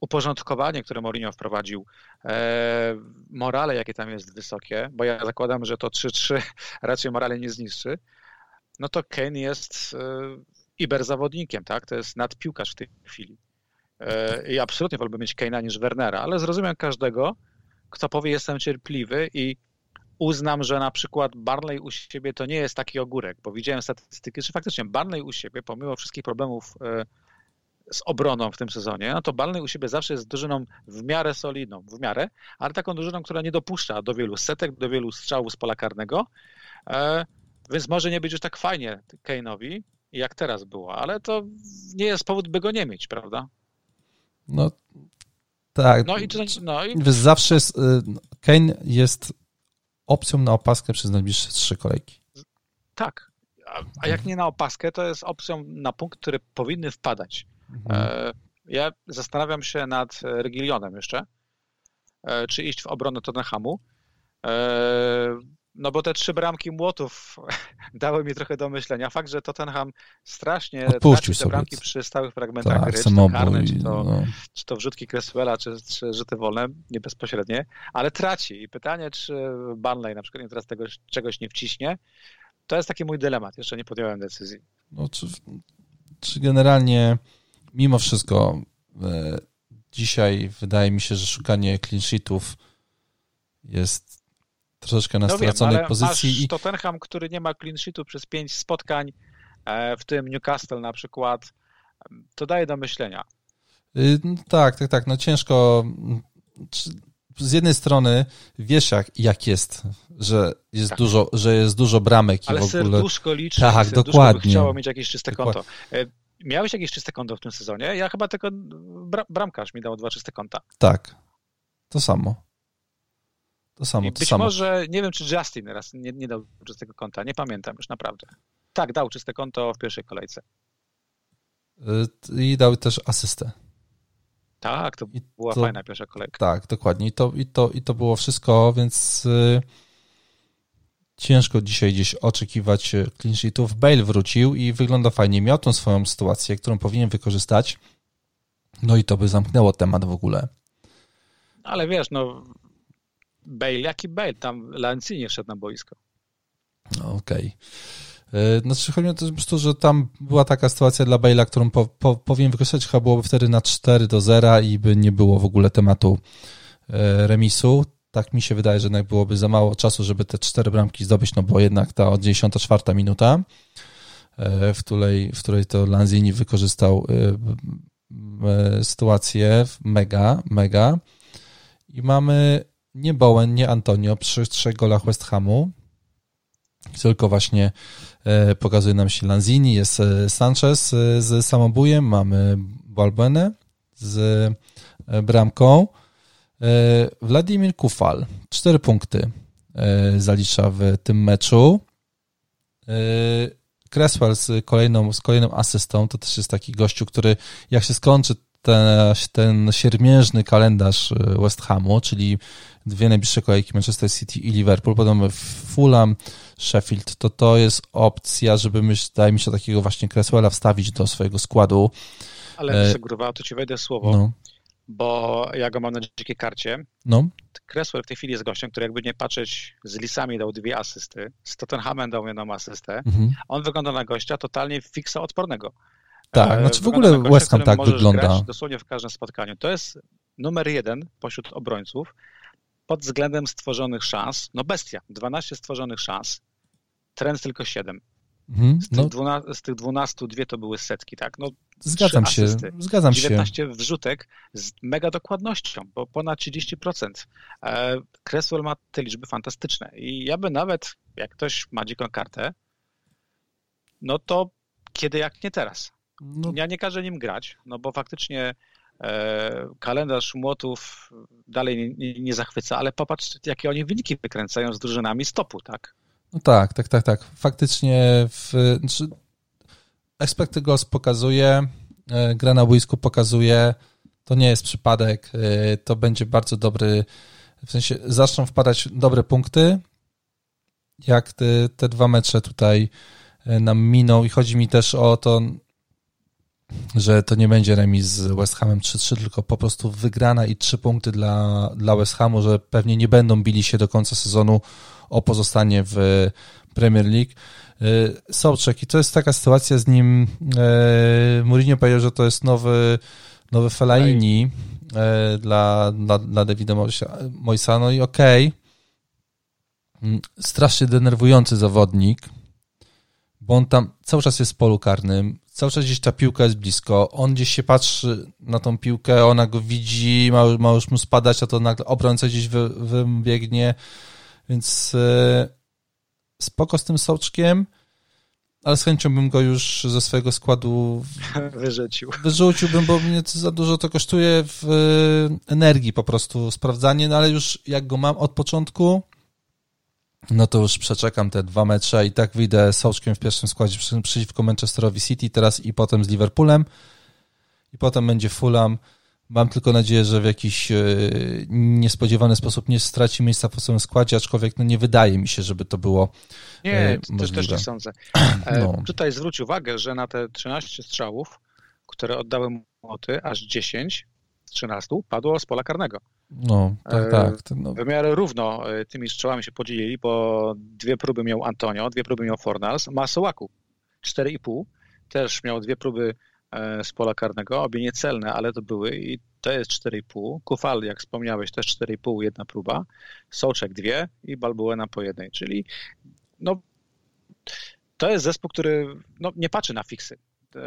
[SPEAKER 2] uporządkowanie, które Mourinho wprowadził, e, morale, jakie tam jest wysokie, bo ja zakładam, że to 3-3 raczej morale nie zniszczy, no to Kane jest e, iberzawodnikiem, tak? To jest nadpiłkarz w tej chwili. E, I absolutnie wolałbym mieć Kane'a niż Wernera, ale zrozumiem każdego, kto powie, jestem cierpliwy i uznam, że na przykład Barnley u siebie to nie jest taki ogórek, bo widziałem statystyki, że faktycznie Barnley u siebie, pomimo wszystkich problemów e, z obroną w tym sezonie, no to Barnley u siebie zawsze jest drużyną w miarę solidną, w miarę, ale taką drużyną, która nie dopuszcza do wielu setek, do wielu strzałów z pola karnego, e, więc może nie być już tak fajnie Kane'owi, jak teraz było, ale to nie jest powód, by go nie mieć, prawda?
[SPEAKER 1] No tak.
[SPEAKER 2] No i, no i...
[SPEAKER 1] Zawsze jest, y, Kane jest opcją na opaskę przez najbliższe trzy kolejki.
[SPEAKER 2] Tak. A, a jak nie na opaskę, to jest opcją na punkt, który powinny wpadać. Mhm. E, ja zastanawiam się nad Regilionem jeszcze, e, czy iść w obronę Tottenhamu. E, no bo te trzy bramki młotów dały mi trochę do myślenia. Fakt, że Tottenham strasznie
[SPEAKER 1] Odpuścił
[SPEAKER 2] te bramki przy stałych fragmentach tak, gry, czy to karne, czy to, no. czy to wrzutki Cresswella, czy, czy rzuty wolne, nie bezpośrednie, ale traci. I pytanie, czy Barnley na przykład nie teraz tego czegoś nie wciśnie, to jest taki mój dylemat. Jeszcze nie podjąłem decyzji.
[SPEAKER 1] No, czy, czy generalnie mimo wszystko e, dzisiaj wydaje mi się, że szukanie clean sheetów jest troszeczkę na no straconej wiem, pozycji.
[SPEAKER 2] Masz i... Tottenham, który nie ma clean sheetu przez pięć spotkań, e, w tym Newcastle na przykład, to daje do myślenia.
[SPEAKER 1] Y, no tak, tak, tak. No ciężko. Z jednej strony wiesz jak, jak jest, że jest, tak. dużo, że jest dużo bramek i
[SPEAKER 2] Ale
[SPEAKER 1] w ogóle...
[SPEAKER 2] serduszko liczy,
[SPEAKER 1] tak,
[SPEAKER 2] serduszko
[SPEAKER 1] dokładnie.
[SPEAKER 2] by chciało mieć jakieś czyste dokładnie. konto. Miałeś jakieś czyste konto w tym sezonie? Ja chyba tylko bramkarz mi dał dwa czyste konta.
[SPEAKER 1] Tak, to samo. To samo, to
[SPEAKER 2] być
[SPEAKER 1] samo.
[SPEAKER 2] może, nie wiem, czy Justin raz nie, nie dał czystego konta, nie pamiętam już naprawdę. Tak, dał czyste konto w pierwszej kolejce.
[SPEAKER 1] Y, I dał też asystę.
[SPEAKER 2] Tak, to I była to, fajna pierwsza kolejka.
[SPEAKER 1] Tak, dokładnie. I to, i to, i to było wszystko, więc y, ciężko dzisiaj gdzieś oczekiwać y, clean sheetów. Bale wrócił i wygląda fajnie. Miał tą swoją sytuację, którą powinien wykorzystać. No i to by zamknęło temat w ogóle.
[SPEAKER 2] Ale wiesz, no Bale, jaki Bale? Tam Lanzini szedł na boisko.
[SPEAKER 1] Okej. Okay. Znaczy chodzi o to po prostu, że tam była taka sytuacja dla Bale'a, którą po, po, powinien wykorzystać, chyba byłoby wtedy na 4 do 0 i by nie było w ogóle tematu e, remisu. Tak mi się wydaje, że jednak byłoby za mało czasu, żeby te cztery bramki zdobyć, no bo jednak ta 94 minuta, e, w której, w której to Lanzini wykorzystał e, sytuację mega, mega. I mamy nie Bowen, nie Antonio przy trzech golach West Hamu, tylko właśnie e, pokazuje nam się Lanzini, jest e, Sanchez e, z samobujem, mamy Balbenę z bramką, Wladimir Kufal, cztery punkty zalicza w tym meczu. Cresswell z kolejną, z kolejną asystą, to też jest taki gościu, który jak się skończy ten, ten siermiężny kalendarz West Hamu, czyli dwie najbliższe kolejki Manchester City i Liverpool, potem Fulham, Sheffield, to to jest opcja, żeby myśl, daje mi się takiego właśnie Cresswella wstawić do swojego składu.
[SPEAKER 2] Ale e... Grówa, to ci wejdę słowo, no. Bo ja go mam na dzikiej karcie.
[SPEAKER 1] No.
[SPEAKER 2] Cresswell w tej chwili jest gościem, który jakby nie patrzeć z Lisami dał dwie asysty, z Tottenhamem dał jedną asystę. Mhm. On wygląda na gościa totalnie fiksa odpornego.
[SPEAKER 1] Tak, znaczy w ogóle West Ham tak wygląda.
[SPEAKER 2] dosłownie w każdym spotkaniu. To jest numer jeden pośród obrońców pod względem stworzonych szans, no bestia, 12 stworzonych szans, trend tylko 7. Mhm, z, tych no. 12, z tych 12 dwie to były setki, tak? No,
[SPEAKER 1] Zgadzam się, asysty, zgadzam
[SPEAKER 2] 19 się. 19 wrzutek z mega dokładnością, bo ponad 30%. E, Cresswell ma te liczby fantastyczne i ja by nawet, jak ktoś ma dziką kartę, no to kiedy jak nie teraz. No. Ja nie każę nim grać, no bo faktycznie e, kalendarz młotów dalej nie, nie, zachwyca, ale popatrz, jakie oni wyniki wykręcają z drużynami stopu, tak?
[SPEAKER 1] No tak, tak, tak, tak. Faktycznie w, znaczy, expected goals pokazuje, e, gra na boisku pokazuje, to nie jest przypadek, e, to będzie bardzo dobry, w sensie zaczną wpadać dobre punkty, jak te, te dwa mecze tutaj e, nam miną i chodzi mi też o to, że to nie będzie remis z West Hamem 3-3, tylko po prostu wygrana i trzy punkty dla, dla West Hamu, że pewnie nie będą bili się do końca sezonu o pozostanie w Premier League. E, Sołczek i to jest taka sytuacja z nim, e, Mourinho powiedział, że to jest nowy, nowy Fellaini e, dla, dla, dla Davida Moisa, no i okej, okay. Mm, strasznie denerwujący zawodnik, bo on tam cały czas jest w polu karnym, cały czas gdzieś ta piłka jest blisko, on gdzieś się patrzy na tą piłkę, ona go widzi, ma, ma już mu spadać, a to nagle obrońca gdzieś wy, wybiegnie, więc e, spoko z tym soczkiem, ale z chęcią bym go już ze swojego składu
[SPEAKER 2] wyrzucił.
[SPEAKER 1] Wyrzuciłbym, bo mnie za dużo to kosztuje w e, energii po prostu sprawdzanie, no ale już jak go mam od początku, no to już przeczekam te dwa mecze i tak wyjdę z Soczkiem w pierwszym składzie przeciwko Manchesterowi City teraz i potem z Liverpoolem i potem będzie Fulham. Mam tylko nadzieję, że w jakiś e, niespodziewany sposób nie straci miejsca w swoim składzie, aczkolwiek no nie wydaje mi się, żeby to było
[SPEAKER 2] Nie, e, też, też nie sądzę. E, no. Tutaj zwróć uwagę, że na te 13 strzałów, które oddały młoty, aż 10 z 13 padło z pola karnego.
[SPEAKER 1] No, tak, tak. No.
[SPEAKER 2] W miarę równo tymi strzałami się podzielili, bo dwie próby miał Antonio, dwie próby miał Fornals, Masołaku 4,5, też miał dwie próby z pola karnego, obie niecelne, ale to były i to jest 4,5. Kufal, jak wspomniałeś, też 4,5, jedna próba. Soczek dwie i Balbuena po jednej, czyli no, to jest zespół, który no, nie patrzy na fiksy. E,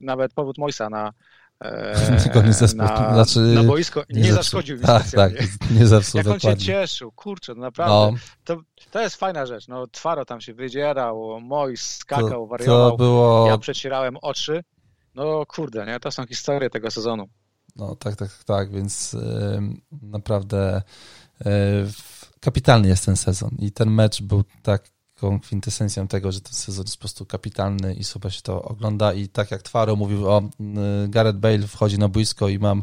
[SPEAKER 2] nawet powód Mojsa na,
[SPEAKER 1] Tylko nie zespół,
[SPEAKER 2] na,
[SPEAKER 1] znaczy,
[SPEAKER 2] na boisko nie, nie zaszkodził mi
[SPEAKER 1] Tak, tak, nie zepsuł
[SPEAKER 2] Jak on dokładnie. się cieszył, kurczę, no naprawdę, no. To, to jest fajna rzecz, no Twaro tam się wydzierał, Mojs skakał, to, wariował, to było... ja przecierałem oczy, no kurde, nie? To są historie tego sezonu.
[SPEAKER 1] No tak, tak, tak, więc naprawdę yy, kapitalny jest ten sezon i ten mecz był taką kwintesencją tego, że ten sezon jest po prostu kapitalny i super się to ogląda i tak jak Twaro mówił o Gareth Bale wchodzi na boisko i mam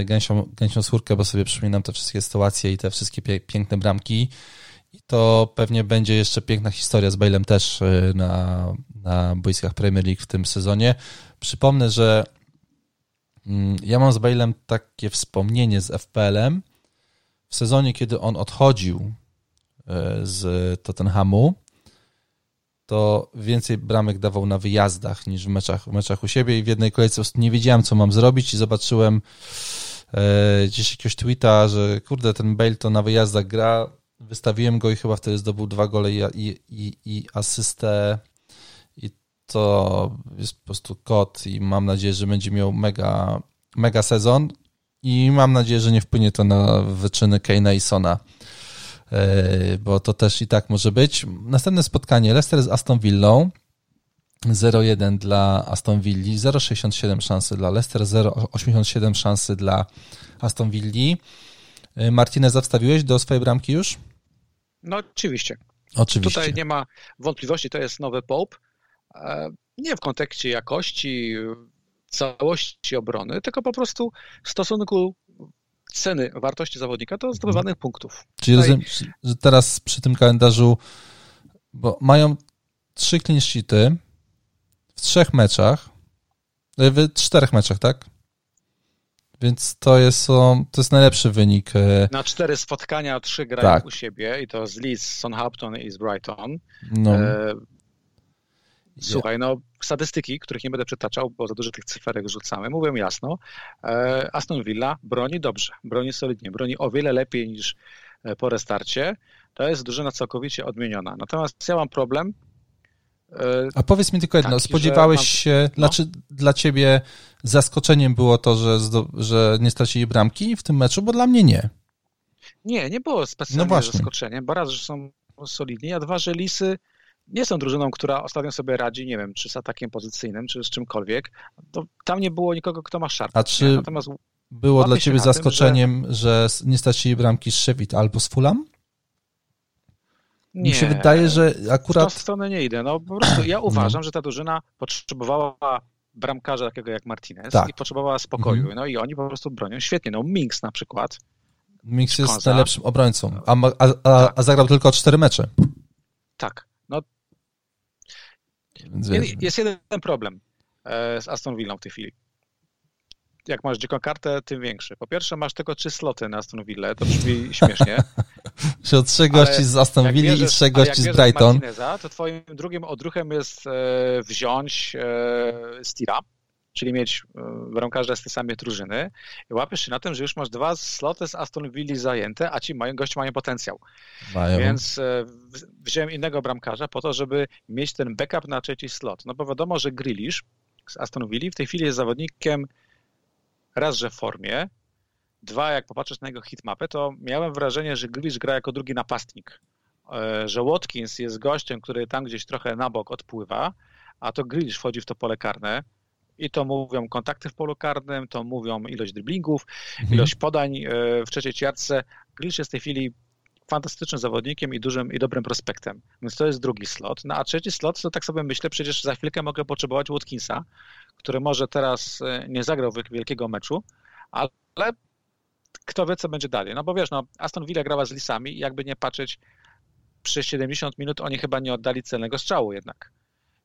[SPEAKER 1] y, gęsią, gęsią skórkę, bo sobie przypominam te wszystkie sytuacje i te wszystkie piękne bramki i to pewnie będzie jeszcze piękna historia z Bale'em też y, na, na boiskach Premier League w tym sezonie. Przypomnę, że mm, ja mam z Bale'em takie wspomnienie z FPL-em. W sezonie, kiedy on odchodził e, z Tottenhamu, to więcej bramek dawał na wyjazdach niż w meczach, w meczach u siebie i w jednej kolejce nie wiedziałem, co mam zrobić i zobaczyłem e, gdzieś jakiegoś tweeta, że kurde, ten Bale to na wyjazdach gra. Wystawiłem go i chyba wtedy zdobył dwa gole i, i, i, i asystę to jest po prostu kot i mam nadzieję, że będzie miał mega, mega sezon i mam nadzieję, że nie wpłynie to na wyczyny Kane'a i Sona, e, bo to też i tak może być. Następne spotkanie Leicester z Aston Villą. 0-1 dla Aston Villa, 0,67 szansy dla Leicester, 0,87 szansy dla Aston Villa. E, Martinez wstawiłeś do swojej bramki już?
[SPEAKER 2] No oczywiście.
[SPEAKER 1] Oczywiście.
[SPEAKER 2] Tutaj nie ma wątpliwości, to jest nowy Pope. E, nie w kontekście jakości, całości obrony, tylko po prostu w stosunku ceny, wartości zawodnika do zdobywanych punktów.
[SPEAKER 1] Czyli Tutaj... rozumiem, że teraz przy tym kalendarzu, bo mają trzy clean sheety w trzech meczach, e, w czterech meczach, tak? Więc to jest, to jest najlepszy wynik. E,
[SPEAKER 2] Na cztery spotkania, trzy grają tak. u siebie i to z Leeds, Southampton i z Brighton. No. Słuchaj, no statystyki, których nie będę przytaczał, bo za dużo tych cyferek rzucamy, mówią jasno, e, Aston Villa broni dobrze, broni solidnie, broni o wiele lepiej niż e, po restarcie. To jest drużyna całkowicie odmieniona. Natomiast ja mam problem
[SPEAKER 1] A powiedz mi tylko jedno, tak, spodziewałeś mam... się, no. znaczy dla ciebie zaskoczeniem było to, że, że nie stracili bramki w tym meczu, bo dla mnie nie.
[SPEAKER 2] Nie, nie było specjalnie no zaskoczeniem, bo raz, że są solidni, a dwa, że Lisy nie są drużyną, która ostatnio sobie radzi, nie wiem, czy z atakiem pozycyjnym, czy z czymkolwiek. To tam nie było nikogo, kto ma szarpę.
[SPEAKER 1] A czy Natomiast było dla ciebie zaskoczeniem, tym, że... że nie stracili bramki z Sheffield albo z Fulham?
[SPEAKER 2] Nie,
[SPEAKER 1] Mi się wydaje, że akurat...
[SPEAKER 2] W tą stronę nie idę. No po prostu ja uważam, no. że ta drużyna potrzebowała bramkarza takiego jak Martinez tak. i potrzebowała spokoju. Mhm. No i oni po prostu bronią świetnie. No Minks na przykład.
[SPEAKER 1] Minks jest najlepszym obrońcą, a, a, a, a zagrał tylko cztery mecze.
[SPEAKER 2] Tak. Jest jeden problem e, z Aston Villą w tej chwili jak masz dziką kartę, tym większy. Po pierwsze, masz tylko trzy sloty na Aston Villa, to brzmi śmiesznie.
[SPEAKER 1] Że trzech gości z Aston Villa i trzech gości z Brighton. Martineza,
[SPEAKER 2] to twoim drugim odruchem jest e, wziąć e, Stira, czyli mieć e, bramkarza z tej samej drużyny i łapiesz się na tym, że już masz dwa sloty z Aston Villa zajęte, a ci mają, goście mają potencjał. Mają. Więc wziąłem innego bramkarza po to, żeby mieć ten backup na trzeci slot. No bo wiadomo, że Grealish z Aston Villa w tej chwili jest zawodnikiem raz, że w formie, dwa, jak popatrzysz na jego hitmapę, to miałem wrażenie, że Grealish gra jako drugi napastnik, e, że Watkins jest gościem, który tam gdzieś trochę na bok odpływa, a to Grealish wchodzi w to pole karne i to mówią kontakty w polu karnym, to mówią ilość driblingów, mhm. ilość podań e, w trzeciej ćwiartce. Grealish jest w tej chwili fantastycznym zawodnikiem i dużym i dobrym prospektem. Więc to jest drugi slot. No a trzeci slot, to tak sobie myślę, przecież za chwilkę mogę potrzebować Watkinsa, który może teraz e, nie zagrał wielkiego meczu, ale kto wie, co będzie dalej. No bo wiesz, no, Aston Villa grała z Lisami i jakby nie patrzeć, przez 70 minut oni chyba nie oddali celnego strzału jednak.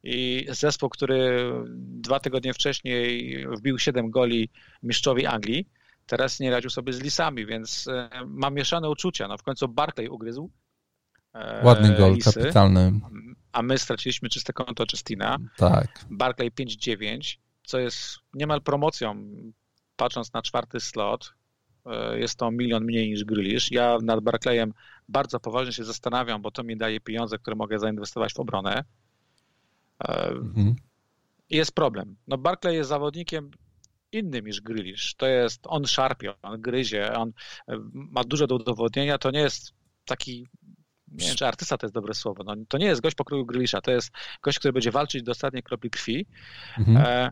[SPEAKER 2] I zespół, który dwa tygodnie wcześniej wbił 7 goli mistrzowi Anglii, teraz nie radził sobie z Lisami, więc e, mam mieszane uczucia. No w końcu Barclay ugryzł.
[SPEAKER 1] E, Ładny gol, Lisy, kapitalny.
[SPEAKER 2] A my straciliśmy czyste konto Justina.
[SPEAKER 1] Tak.
[SPEAKER 2] Barclay 5-9, co jest niemal promocją, patrząc na czwarty slot. E, jest to milion mniej niż Grealish. Ja nad Barclayem bardzo poważnie się zastanawiam, bo to mi daje pieniądze, które mogę zainwestować w obronę. Mhm. Jest problem. No Barclay jest zawodnikiem innym niż Grealish. To jest, on szarpie, on gryzie, on e, ma dużo do udowodnienia, to nie jest taki nie wiem, czy artysta to jest dobre słowo. No, to nie jest gość pokroju Grealisha, to jest gość, który będzie walczyć do ostatniej kropli krwi, mhm. e,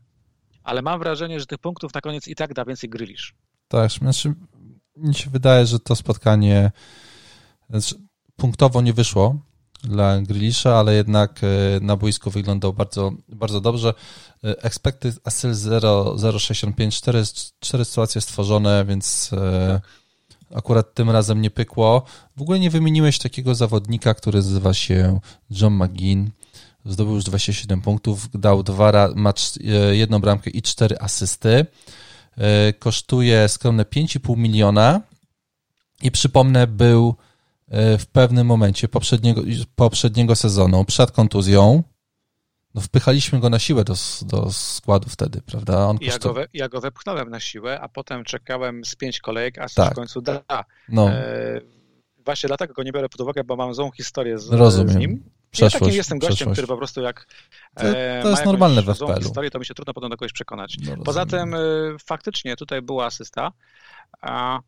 [SPEAKER 2] ale mam wrażenie, że tych punktów na koniec i tak da więcej Grealish.
[SPEAKER 1] Tak, znaczy mi się wydaje, że to spotkanie znaczy, punktowo nie wyszło, dla Grilisza, ale jednak e, na boisku wyglądał bardzo, bardzo dobrze. E, expected Asyl 0,065, 4, 4 sytuacje stworzone, więc e, akurat tym razem nie pykło. W ogóle nie wymieniłeś takiego zawodnika, który nazywa się John McGinn. Zdobył już 27 punktów, dał dwa, ma jedną bramkę i cztery asysty. Kosztuje skromne 5,5 miliona i przypomnę, był w pewnym momencie poprzedniego, poprzedniego sezonu, przed kontuzją, no wpychaliśmy go na siłę do, do składu wtedy, prawda?
[SPEAKER 2] On ja, go we, ja go wepchnąłem na siłę, a potem czekałem z pięć kolejek, a tak. w końcu da. No. E, właśnie dlatego go nie biorę pod uwagę, bo mam złą historię z,
[SPEAKER 1] Rozumiem.
[SPEAKER 2] z nim.
[SPEAKER 1] Przeszłość, ja takim
[SPEAKER 2] jestem gościem, przeszłość. który po prostu jak
[SPEAKER 1] to, e, to jest normalne w FPL-u. historię,
[SPEAKER 2] to mi się trudno potem do kogoś przekonać. No, Poza tym e, faktycznie tutaj była asysta, a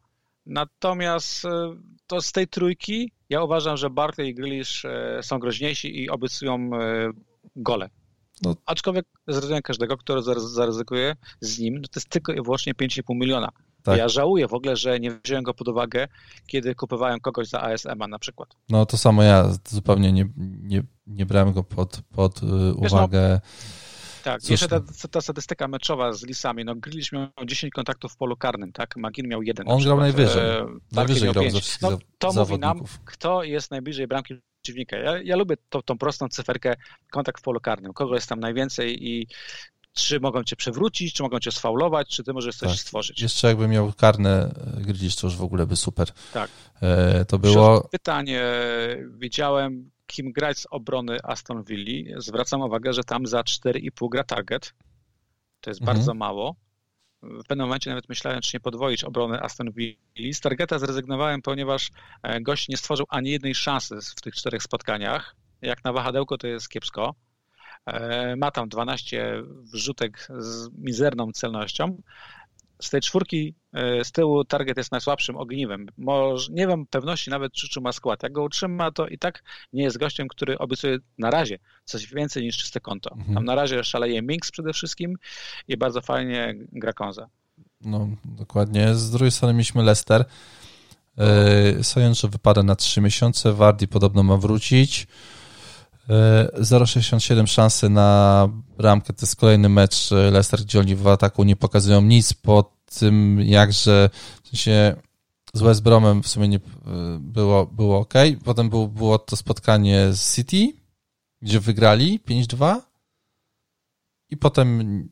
[SPEAKER 2] Natomiast e, to z tej trójki ja uważam, że Barkley i Grealish e, są groźniejsi i obiecują e, gole. No. Aczkolwiek z każdego, kto zaryzykuje z nim, no to jest tylko i wyłącznie 5,5 miliona. Tak. Ja żałuję w ogóle, że nie wziąłem go pod uwagę, kiedy kupowałem kogoś za ASM-a na przykład.
[SPEAKER 1] No to samo ja zupełnie nie, nie, nie brałem go pod, pod Wiesz, uwagę. No,
[SPEAKER 2] tak, jeszcze ta, ta, statystyka meczowa z Lisami. No, Grealish miał 10 kontaktów w polu karnym, tak? Magin miał jeden.
[SPEAKER 1] On grał najwyżej. E, najwyżej grał
[SPEAKER 2] no, To mówi nam, kto jest najbliżej bramki przeciwnika. Ja, ja lubię to, tą prostą cyferkę kontakt w polu karnym. Kogo jest tam najwięcej i czy mogą cię przewrócić, czy mogą cię sfaulować, czy ty możesz coś tak. stworzyć.
[SPEAKER 1] Jeszcze jakby miał karne e, Grealish, to już w ogóle by super.
[SPEAKER 2] Tak.
[SPEAKER 1] E, to było...
[SPEAKER 2] Pytanie. Widziałem kim grać z obrony Aston Villa, zwracam uwagę, że tam za 4,5 gra target. To jest mhm. bardzo mało. W pewnym momencie nawet myślałem, czy nie podwoić obrony Aston Villa. Z targeta zrezygnowałem, ponieważ e, gość nie stworzył ani jednej szansy w tych czterech spotkaniach. Jak na wahadełko to jest kiepsko. ma tam 12 wrzutek z mizerną celnością. Z tej czwórki z tyłu target jest najsłabszym ogniwem. Może, nie mam pewności nawet, czy trzyma skład. Jak go utrzyma, to i tak nie jest gościem, który obiecuje na razie coś więcej niż czyste konto. Mhm. Tam na razie szaleje Minks przede wszystkim i bardzo fajnie gra Konza.
[SPEAKER 1] No, dokładnie. Z drugiej strony mieliśmy Leicester. Yy, że wypada na 3 miesiące. Wardi podobno ma wrócić. 0,67 szansy na bramkę. To jest kolejny mecz Leicester, gdzie oni w ataku nie pokazują nic po tym, jakże w sensie z West Bromem w sumie nie było, było ok. Potem było, było to spotkanie z City, gdzie wygrali 5-2 i potem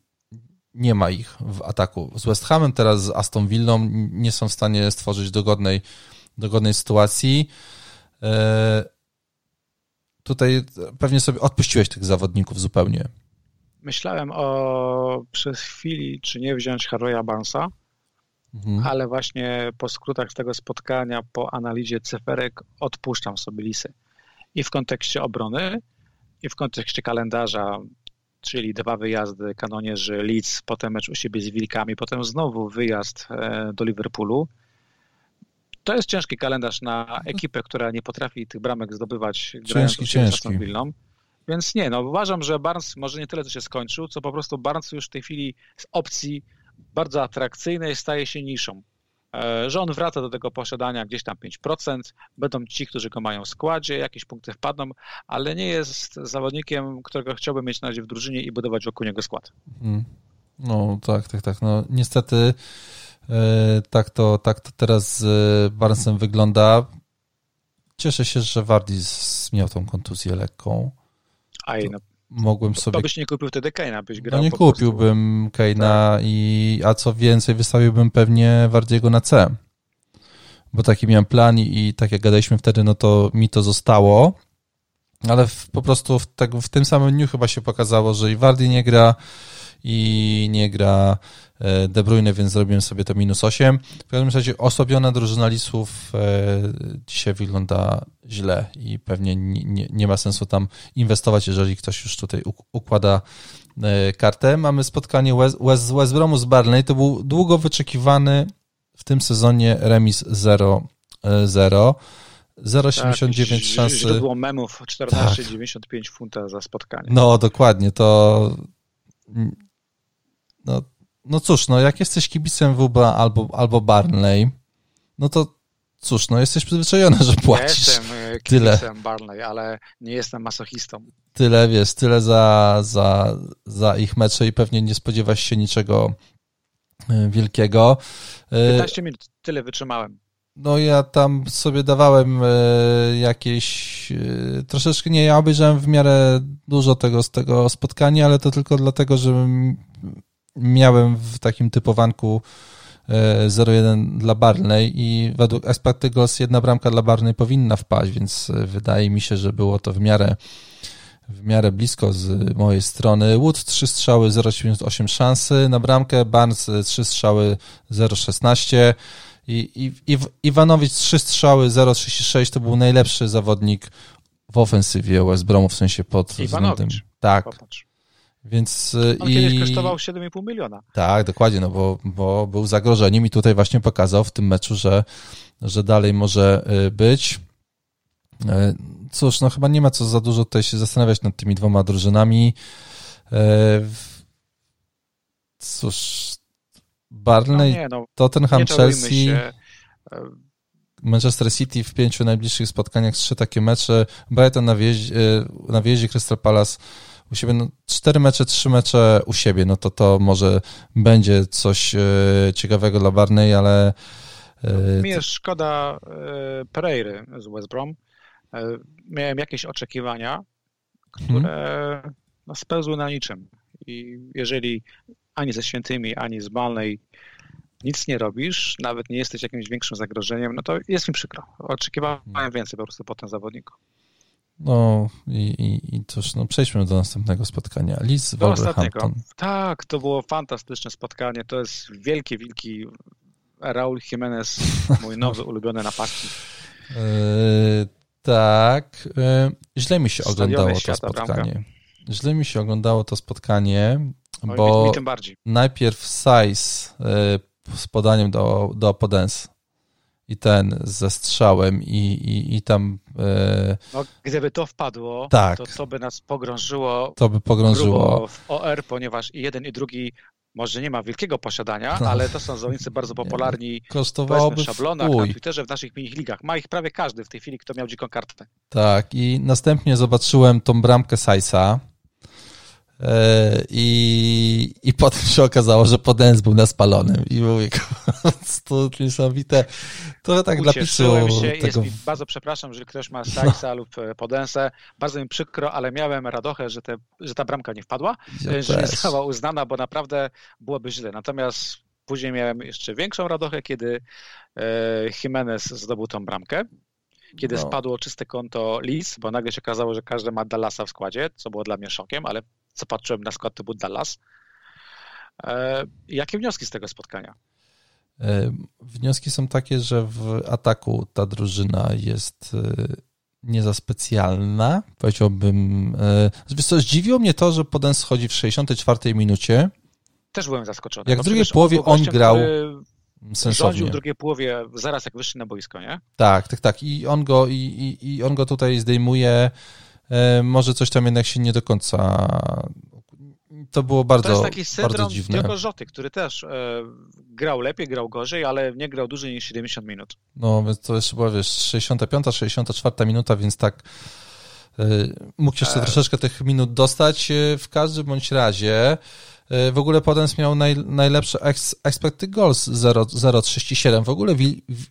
[SPEAKER 1] nie ma ich w ataku. Z West Hamem, teraz z Aston Villą nie są w stanie stworzyć dogodnej, dogodnej sytuacji. E, tutaj pewnie sobie odpuściłeś tych zawodników zupełnie.
[SPEAKER 2] Myślałem o przez chwili, czy nie wziąć Harry'a Barnesa, mhm. ale właśnie po skrótach tego spotkania, po analizie cyferek odpuszczam sobie lisy. I w kontekście obrony, i w kontekście kalendarza czyli dwa wyjazdy kanonierzy Leeds, potem mecz u siebie z Wilkami, potem znowu wyjazd e, do Liverpoolu. To jest ciężki kalendarz na ekipę, która nie potrafi tych bramek zdobywać
[SPEAKER 1] ciężki, ciężki.
[SPEAKER 2] Więc nie, no uważam, że Barnes może nie tyle, co się skończył, co po prostu Barnes już w tej chwili z opcji bardzo atrakcyjnej staje się niszą. E, że on wraca do tego posiadania gdzieś tam 5%, będą ci, którzy go mają w składzie, jakieś punkty wpadną, ale nie jest zawodnikiem, którego chciałbym mieć na razie w drużynie i budować wokół niego skład.
[SPEAKER 1] Mhm. No tak, tak, tak. No niestety tak to, tak to teraz z Barnesem wygląda. Cieszę się, że Wardis miał tą kontuzję lekką.
[SPEAKER 2] A no,
[SPEAKER 1] mogłem sobie... To
[SPEAKER 2] byś nie kupił wtedy Kane'a, byś grał
[SPEAKER 1] No nie kupiłbym Kane'a tak. i a co więcej wystawiłbym pewnie Wardiego na C. Bo taki miałem plan i, i tak jak gadaliśmy wtedy, no to mi to zostało. Ale w, po prostu w, tak, w tym samym dniu chyba się pokazało, że i Wardi nie gra i nie gra e, De Bruyne, więc zrobiłem sobie to minus 8. W każdym razie osłabiona drużyna Lisów e, dzisiaj wygląda źle i pewnie nie, nie, nie ma sensu tam inwestować, jeżeli ktoś już tutaj układa e, kartę. Mamy spotkanie West, West, West Bromu z Barney. To był długo wyczekiwany w tym sezonie remis 0-0. 0,79 tak, szansy.
[SPEAKER 2] Źródło memów 14,95 tak. funta za spotkanie.
[SPEAKER 1] No, dokładnie. To no, no cóż, no jak jesteś kibicem WB albo, albo Barnley, no to cóż, no jesteś przyzwyczajony, że płacisz
[SPEAKER 2] ja jestem e, kibicem tyle. Barnley, ale nie jestem masochistą.
[SPEAKER 1] Tyle, wiesz, tyle za, za, za ich mecze i pewnie nie spodziewasz się niczego e, wielkiego.
[SPEAKER 2] 15 e, minut, tyle wytrzymałem.
[SPEAKER 1] No ja tam sobie dawałem jakieś troszeczkę nie, ja obejrzałem w miarę dużo tego z tego spotkania, ale to tylko dlatego, że miałem w takim typowanku 0-1 e, dla Barney i według Goals jedna bramka dla Barney powinna wpaść, więc e, wydaje mi się, że było to w miarę w miarę blisko z mojej strony. Wood 3 strzały 0,78 szansy na bramkę, Barnes 3 strzały 0,16 i, i, Iwanowicz 3 strzały 0,36 to był najlepszy zawodnik w ofensywie West Bromu, w sensie pod
[SPEAKER 2] względem...
[SPEAKER 1] Tak. Popatrz. Więc
[SPEAKER 2] y, On i... kiedyś kosztował 7,5 miliona.
[SPEAKER 1] Tak, dokładnie, no bo, bo był zagrożeniem i tutaj właśnie pokazał w tym meczu, że, że dalej może y, być. Y, cóż, no chyba nie ma co za dużo tutaj się zastanawiać nad tymi dwoma drużynami. Cóż, Barney, no nie, no, Tottenham, Chelsea, się. Manchester City w pięciu najbliższych spotkaniach trzy takie mecze, Brighton na wjeździe, na wjeździe Crystal Palace u siebie, no, cztery mecze, trzy mecze u siebie, no to to może będzie coś e, ciekawego dla Barney, ale...
[SPEAKER 2] E, Mi jest szkoda e, Pereiry z West Brom. Miałem jakieś oczekiwania, które hmm. no, spełzły na niczym. I jeżeli ani ze świętymi, ani z Barney nic nie robisz, nawet nie jesteś jakimś większym zagrożeniem, no to jest mi przykro. Oczekiwałem hmm. więcej po prostu po tym zawodniku.
[SPEAKER 1] No i, i, i cóż, no przejdźmy do następnego spotkania. Liz Wolverhampton.
[SPEAKER 2] Tak, to było fantastyczne spotkanie. To jest wielki, wielki Raul Jimenez, mój nowy ulubiony napastnik.
[SPEAKER 1] Yy, tak. Yy, źle mi się oglądało to spotkanie. Bramka. źle mi się oglądało to spotkanie, Oj, bo mi, mi najpierw Size z podaniem do, do Podens i ten ze strzałem i, i, i tam...
[SPEAKER 2] E... No, gdyby to wpadło, tak. to to by nas pogrążyło,
[SPEAKER 1] to by pogrążyło
[SPEAKER 2] w OR, ponieważ i jeden i drugi może nie ma wielkiego posiadania, no. ale to są zawodnicy bardzo popularni
[SPEAKER 1] Kosztowałoby
[SPEAKER 2] w szablonach, na Twitterze, w naszych mini ligach. Ma ich prawie każdy w tej chwili, kto miał dziką kartę.
[SPEAKER 1] Tak, i następnie zobaczyłem tą bramkę Sajsa, I, I potem się okazało, że Podens był na spalonym i mówię, to niesamowite. To tak dla pisu.
[SPEAKER 2] się, tego... mi, bardzo przepraszam, że ktoś ma Stajsa no. lub e, Podensę. Bardzo mi przykro, ale miałem radochę, że, te, że ta bramka nie wpadła, ja że nie została uznana, bo naprawdę byłoby źle. Natomiast później miałem jeszcze większą radochę, kiedy e, Jimenez zdobył tą bramkę kiedy no. spadło czyste konto Lis, bo nagle się okazało, że każdy ma Dallasa w składzie, co było dla mnie szokiem, ale co patrzyłem na skład, to był Dallas. E, jakie wnioski z tego spotkania?
[SPEAKER 1] E, wnioski są takie, że w ataku ta drużyna jest e, nie za specjalna, powiedziałbym. Wiesz co, zdziwiło mnie to, że Poden schodzi w 64 minucie.
[SPEAKER 2] Też byłem zaskoczony.
[SPEAKER 1] Jak w drugiej połowie on grał sensownie. Rządził
[SPEAKER 2] w drugiej połowie zaraz jak wyszli na boisko, nie?
[SPEAKER 1] Tak, tak, tak. I on go, i, i, i on go tutaj zdejmuje może coś tam jednak się nie do końca. To było bardzo, to jest taki syndrom Diogo
[SPEAKER 2] Rzoty, który też e, grał lepiej, grał gorzej, ale nie grał dłużej niż 70 minut.
[SPEAKER 1] No, więc to jeszcze była, wiesz, 65, 64 minuta, więc tak e, mógł jeszcze e... troszeczkę tych minut dostać. E, w każdym bądź razie e, w ogóle Podens miał naj, najlepsze ex, expected goals 0,37. W ogóle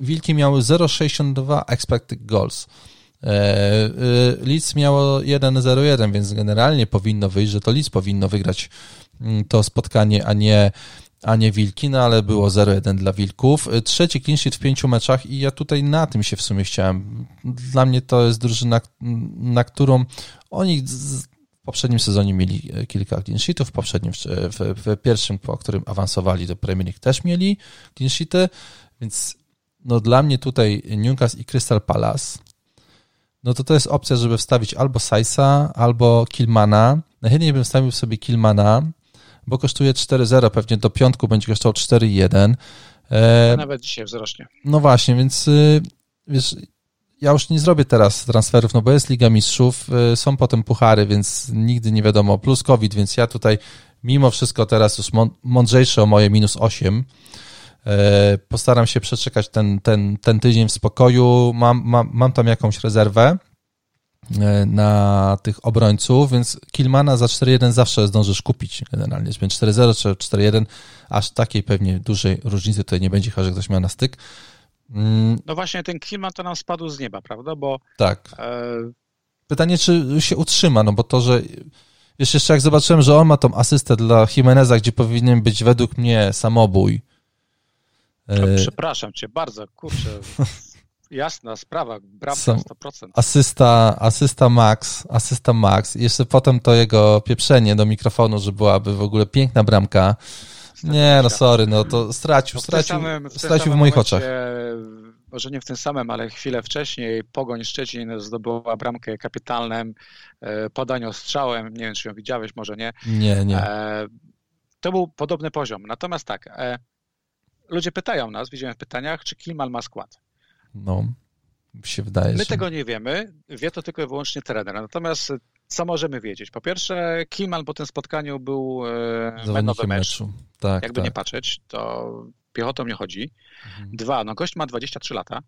[SPEAKER 1] Wilki miały 0,62 expected goals. E, e, Leeds miało 1-0-1, więc generalnie powinno wyjść, że to Leeds powinno wygrać mm, to spotkanie, a nie, a nie Wilki, no ale było 0-1 dla Wilków. E, trzeci clean sheet w pięciu meczach i ja tutaj na tym się w sumie chciałem. Dla mnie to jest drużyna, na którą oni w poprzednim sezonie mieli kilka clean sheetów, w poprzednim, w, w pierwszym, po którym awansowali do Premier League też mieli clean sheety, więc no dla mnie tutaj Newcastle i Crystal Palace no to to jest opcja, żeby wstawić albo Saisa, albo Kilmana. Najchętniej bym wstawił sobie Kilmana, bo kosztuje 4,0, pewnie do piątku będzie kosztował 4,1.
[SPEAKER 2] E, Nawet dzisiaj wzrośnie.
[SPEAKER 1] No właśnie, więc y, wiesz, ja już nie zrobię teraz transferów, no bo jest Liga Mistrzów, y, są potem puchary, więc nigdy nie wiadomo, plus COVID, więc ja tutaj mimo wszystko teraz już mądrzejszy o moje minus 8, E, postaram się przeczekać ten, ten, ten tydzień w spokoju. Mam, mam, mam tam jakąś rezerwę e, na tych obrońców, więc Kilmana za 4-1 zawsze zdążysz kupić generalnie. Więc 4-0 czy 4-1, aż takiej pewnie dużej różnicy tutaj nie będzie, chyba że ktoś miał na styk.
[SPEAKER 2] Mm. No właśnie ten Kilman to nam spadł z nieba, prawda? Bo
[SPEAKER 1] tak. E... Pytanie, czy się utrzyma, no bo to, że wiesz, jeszcze jak zobaczyłem, że on ma tą asystę dla Jimeneza, gdzie powinien być według mnie samobój,
[SPEAKER 2] przepraszam cię bardzo, kurczę. Jasna sprawa, bramka 100%.
[SPEAKER 1] Asysta, asysta Max, asysta Max. Jeszcze potem to jego pieprzenie do mikrofonu, że byłaby w ogóle piękna bramka. Nie, no sorry, no to stracił, no stracił, samym, w stracił w moich momencie, oczach.
[SPEAKER 2] Może nie w tym samym, ale chwilę wcześniej Pogoń Szczecin zdobyła bramkę kapitalnym e, podaniu strzałem. Nie wiem, czy ją widziałeś, może nie.
[SPEAKER 1] Nie, nie. E,
[SPEAKER 2] to był podobny poziom. Natomiast tak, e, ludzie pytają nas, widziałem w pytaniach, czy Kilmal ma skład.
[SPEAKER 1] No, się wydaje.
[SPEAKER 2] My że... tego nie wiemy, wie to tylko i wyłącznie trener. Natomiast co możemy wiedzieć? Po pierwsze, Kilman po tym spotkaniu był e, menowy mecz. Meczu. Tak, Jakby tak. nie patrzeć, to piechotą nie chodzi. Mhm. Dwa, no gość ma 23 lata.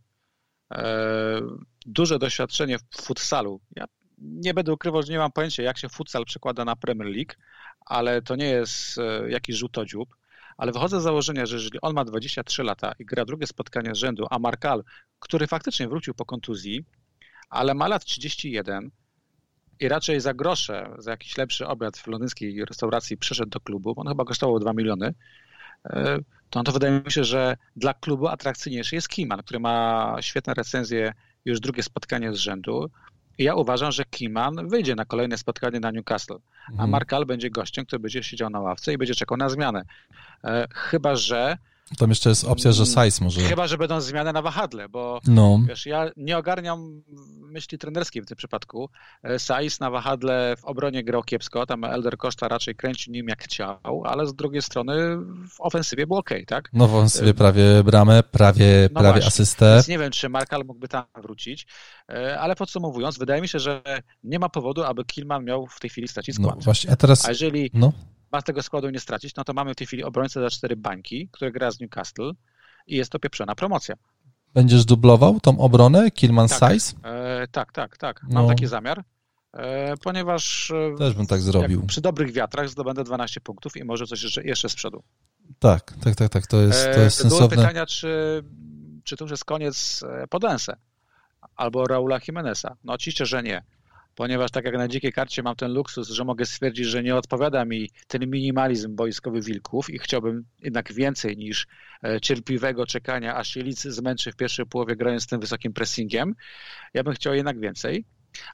[SPEAKER 2] E, duże doświadczenie w futsalu. Ja nie będę ukrywał, że nie mam pojęcia, jak się futsal przekłada na Premier League, ale to nie jest e, jakiś rzutodziób ale wychodzę z założenia, że jeżeli on ma 23 lata i gra drugie spotkanie z rzędu, a Markal, który faktycznie wrócił po kontuzji, ale ma lat 31 i raczej za grosze, za jakiś lepszy obiad w londyńskiej restauracji przyszedł do klubu, on chyba kosztował 2 miliony, e, to, to wydaje mi się, że dla klubu atrakcyjniejszy jest Kiman, który ma świetne recenzje już drugie spotkanie z rzędu. Ja uważam, że Kiman wyjdzie na kolejne spotkanie na Newcastle, a mhm. Markal będzie gościem, który będzie siedział na ławce i będzie czekał na zmianę. E, chyba, że
[SPEAKER 1] tam jeszcze jest opcja, że size może.
[SPEAKER 2] Chyba, że będą zmiany na wahadle, bo no. wiesz, ja nie ogarniam myśli trenerskiej w tym przypadku. E, Saiz na wahadle w obronie grał kiepsko, tam Elder Costa raczej kręcił nim jak chciał, ale z drugiej strony w ofensywie był ok, tak?
[SPEAKER 1] No w ofensywie prawie bramę, prawie, no prawie właśnie. asystę.
[SPEAKER 2] Więc nie wiem, czy Markal mógłby tam wrócić, e, ale podsumowując, wydaje mi się, że nie ma powodu, aby Kilman miał w tej chwili stracić skład.
[SPEAKER 1] No właśnie, a teraz...
[SPEAKER 2] A jeżeli no. Ma tego składu nie stracić, no to mamy w tej chwili obrońcę za cztery bańki, który gra z Newcastle i jest to pieprzona promocja.
[SPEAKER 1] Będziesz dublował tą obronę Kilman
[SPEAKER 2] tak,
[SPEAKER 1] Size?
[SPEAKER 2] E, tak, tak, tak. Mam no. taki zamiar, e, ponieważ
[SPEAKER 1] e, też bym tak zrobił.
[SPEAKER 2] Przy dobrych wiatrach zdobędę 12 punktów i może coś jeszcze, jeszcze z przodu.
[SPEAKER 1] Tak, tak, tak, tak. To jest, to jest e, sensowne.
[SPEAKER 2] Było pytania, czy, czy to już jest koniec e, Podense albo Raula Jimeneza. No oczywiście, że nie ponieważ tak jak na dzikiej karcie mam ten luksus, że mogę stwierdzić, że nie odpowiada mi ten minimalizm boiskowy wilków i chciałbym jednak więcej niż e, cierpliwego czekania, aż się licy zmęczy w pierwszej połowie grając tym wysokim pressingiem. Ja bym chciał jednak więcej,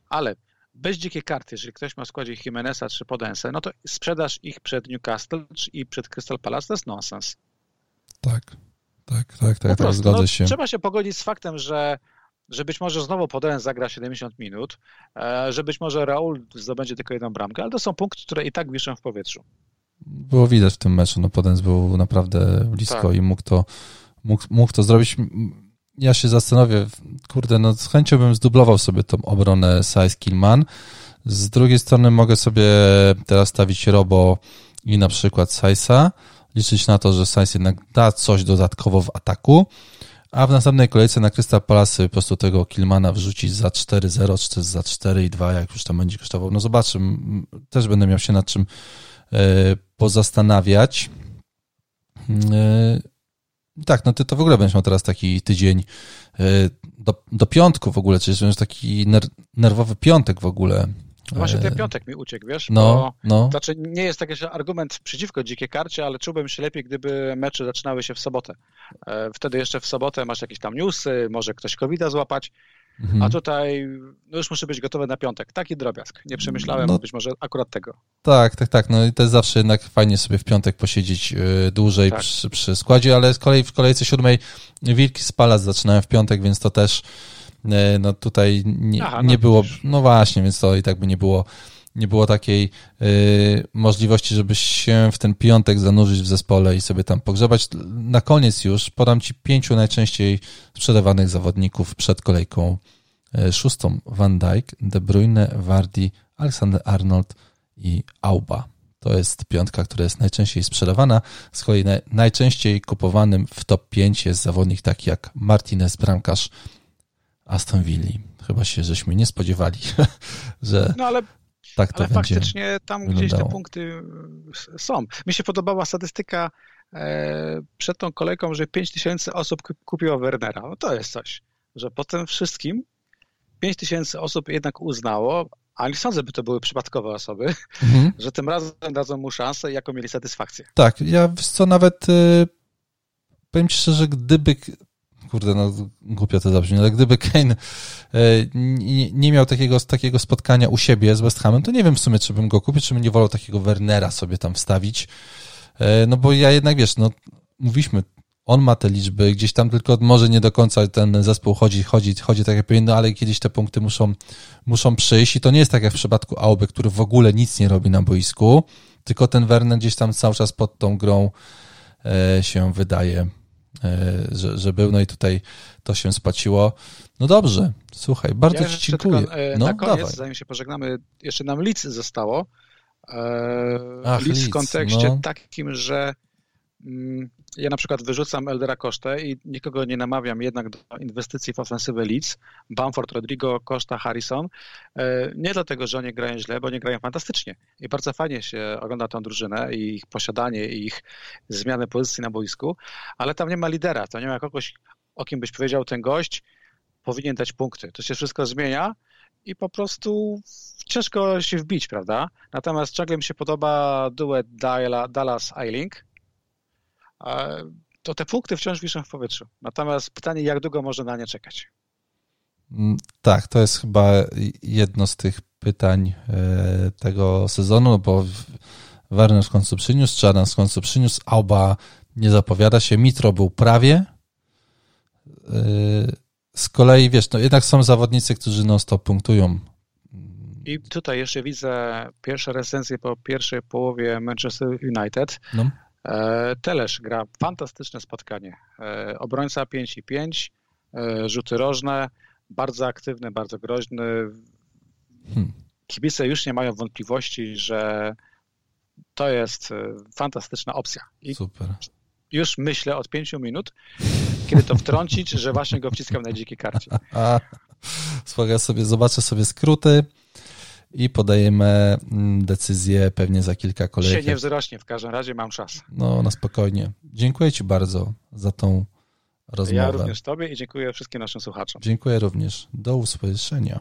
[SPEAKER 2] ale bez dzikiej karty, jeżeli ktoś ma w składzie Jimeneza czy Podense, no to sprzedaż ich przed Newcastle i przed Crystal Palace to jest nonsens.
[SPEAKER 1] Tak, tak, tak, tak, tak no, się.
[SPEAKER 2] Trzeba się pogodzić z faktem, że że być może znowu Podolec zagra 70 minut, e, że być może Raul zdobędzie tylko jedną bramkę, ale to są punkty, które i tak wiszą w powietrzu.
[SPEAKER 1] Było widać w tym meczu, no Podolec był naprawdę blisko tak. i mógł to, mógł, mógł to zrobić. Ja się zastanowię, kurde, no z chęcią bym zdublował sobie tą obronę Size Killman. Z drugiej strony mogę sobie teraz stawić Robo i na przykład Size'a, liczyć na to, że Size jednak da coś dodatkowo w ataku, a w następnej kolejce na Krystal Palace po prostu tego Kilmana wrzucić za 4-0, czy za 4-2, jak już tam będzie kosztował. No zobaczymy, też będę miał się nad czym e, pozastanawiać. E, tak, no ty to w ogóle będziesz miał teraz taki tydzień e, do, do piątku w ogóle, czyli taki nerwowy piątek w ogóle
[SPEAKER 2] no właśnie ten piątek mi uciekł, wiesz? No, no. Znaczy nie jest taki argument przeciwko dzikiej karcie, ale czułbym się lepiej, gdyby mecze zaczynały się w sobotę. E, wtedy jeszcze w sobotę masz jakieś tam newsy, może ktoś covid złapać, mhm. a tutaj no już muszę być gotowy na piątek. Taki drobiazg. Nie przemyślałem no, być może akurat tego.
[SPEAKER 1] Tak, tak, tak. No i to jest zawsze jednak fajnie sobie w piątek posiedzieć e, dłużej tak. przy, przy, składzie, ale z kolei w kolejce siódmej Wilki z Palac zaczynają w piątek, więc to też no tutaj nie, Aha, no nie było, no właśnie, więc to i tak by nie było, nie było takiej y, możliwości, żebyś się w ten piątek zanurzyć w zespole i sobie tam pogrzebać. Na koniec już podam Ci pięciu najczęściej sprzedawanych zawodników przed kolejką y, szóstą. Van Dijk, De Bruyne, Wardy, Alexander Arnold i Auba. To jest piątka, która jest najczęściej sprzedawana. Z kolei najczęściej kupowanym w top 5 jest zawodnik taki jak Martinez, bramkarz Aston Villa. Chyba się żeśmy nie spodziewali, że no ale, tak to
[SPEAKER 2] ale
[SPEAKER 1] będzie
[SPEAKER 2] faktycznie tam wyglądało. gdzieś te punkty e, są. Mi się podobała statystyka e, przed tą kolejką, że 5 tysięcy osób kupiło Wernera. No to jest coś, że po tym wszystkim 5 tysięcy osób jednak uznało, a nie sądzę, by to były przypadkowe osoby, mhm. że tym razem dadzą mu szansę i jaką mieli satysfakcję.
[SPEAKER 1] Tak, ja co nawet y, powiem Ci szczerze, gdyby kurde, no głupio to zabrzmi, ale gdyby Kane e, nie, miał takiego, takiego spotkania u siebie z West Hamem, to nie wiem w sumie, czy bym go kupił, czy bym nie wolał takiego Wernera sobie tam wstawić. E, no bo ja jednak, wiesz, no mówiliśmy, on ma te liczby, gdzieś tam tylko może nie do końca ten zespół chodzi, chodzi, chodzi tak jak powinno, ale kiedyś te punkty muszą, muszą przyjść i to nie jest tak jak w przypadku Auby, który w ogóle nic nie robi na boisku, tylko ten Werner gdzieś tam cały czas pod tą grą e, się wydaje że, że był, no i tutaj to się spaciło. No dobrze, słuchaj, bardzo ja Ci dziękuję. Tylko,
[SPEAKER 2] e,
[SPEAKER 1] no,
[SPEAKER 2] na koniec, dawaj. zanim się pożegnamy, jeszcze nam Lic zostało. E, Ach, Lic w kontekście no. takim, że ja na przykład wyrzucam Eldera Kosztę i nikogo nie namawiam jednak do inwestycji w ofensywę Leeds. Bamford, Rodrigo, Koszta, Harrison. E, nie dlatego, że oni grają źle, bo oni grają fantastycznie. I bardzo fajnie się ogląda tę drużynę i ich posiadanie i ich zmianę pozycji na boisku, ale tam nie ma lidera, to nie ma kogoś, o kim byś powiedział, ten gość powinien dać punkty. To się wszystko zmienia i po prostu ciężko się wbić, prawda? Natomiast ciągle mi się podoba duet Dallas-Eiling, to te punkty wciąż wiszą w powietrzu. Natomiast pytanie, jak długo można na nie czekać?
[SPEAKER 1] Mm, tak, to jest chyba jedno z tych pytań e, tego sezonu, bo Werner w końcu przyniósł, Czarna w końcu przyniósł, Auba nie zapowiada się, Mitro był prawie, e, z kolei, wiesz, no jednak są zawodnicy, którzy non-stop punktują.
[SPEAKER 2] I tutaj jeszcze widzę pierwsze recenzje po pierwszej połowie Manchester United. No. E, Telesz gra fantastyczne spotkanie. E, obrońca 5 i 5, e, rzuty rożne, bardzo aktywny, bardzo groźny. Hmm. Kibice już nie mają wątpliwości, że to jest fantastyczna opcja. I
[SPEAKER 1] Super.
[SPEAKER 2] Już myślę od pięciu minut, kiedy to wtrącić, że właśnie go wciskam na dzikiej karcie.
[SPEAKER 1] Słuchaj, sobie, zobaczę sobie skróty i podajemy mm, decyzję pewnie za kilka kolejek.
[SPEAKER 2] Się nie wzrośnie, w każdym razie mam czas.
[SPEAKER 1] No, na spokojnie. Dziękuję Ci bardzo za tą rozmowę.
[SPEAKER 2] Ja również Tobie i dziękuję wszystkim naszym słuchaczom.
[SPEAKER 1] Dziękuję również. Do usłyszenia.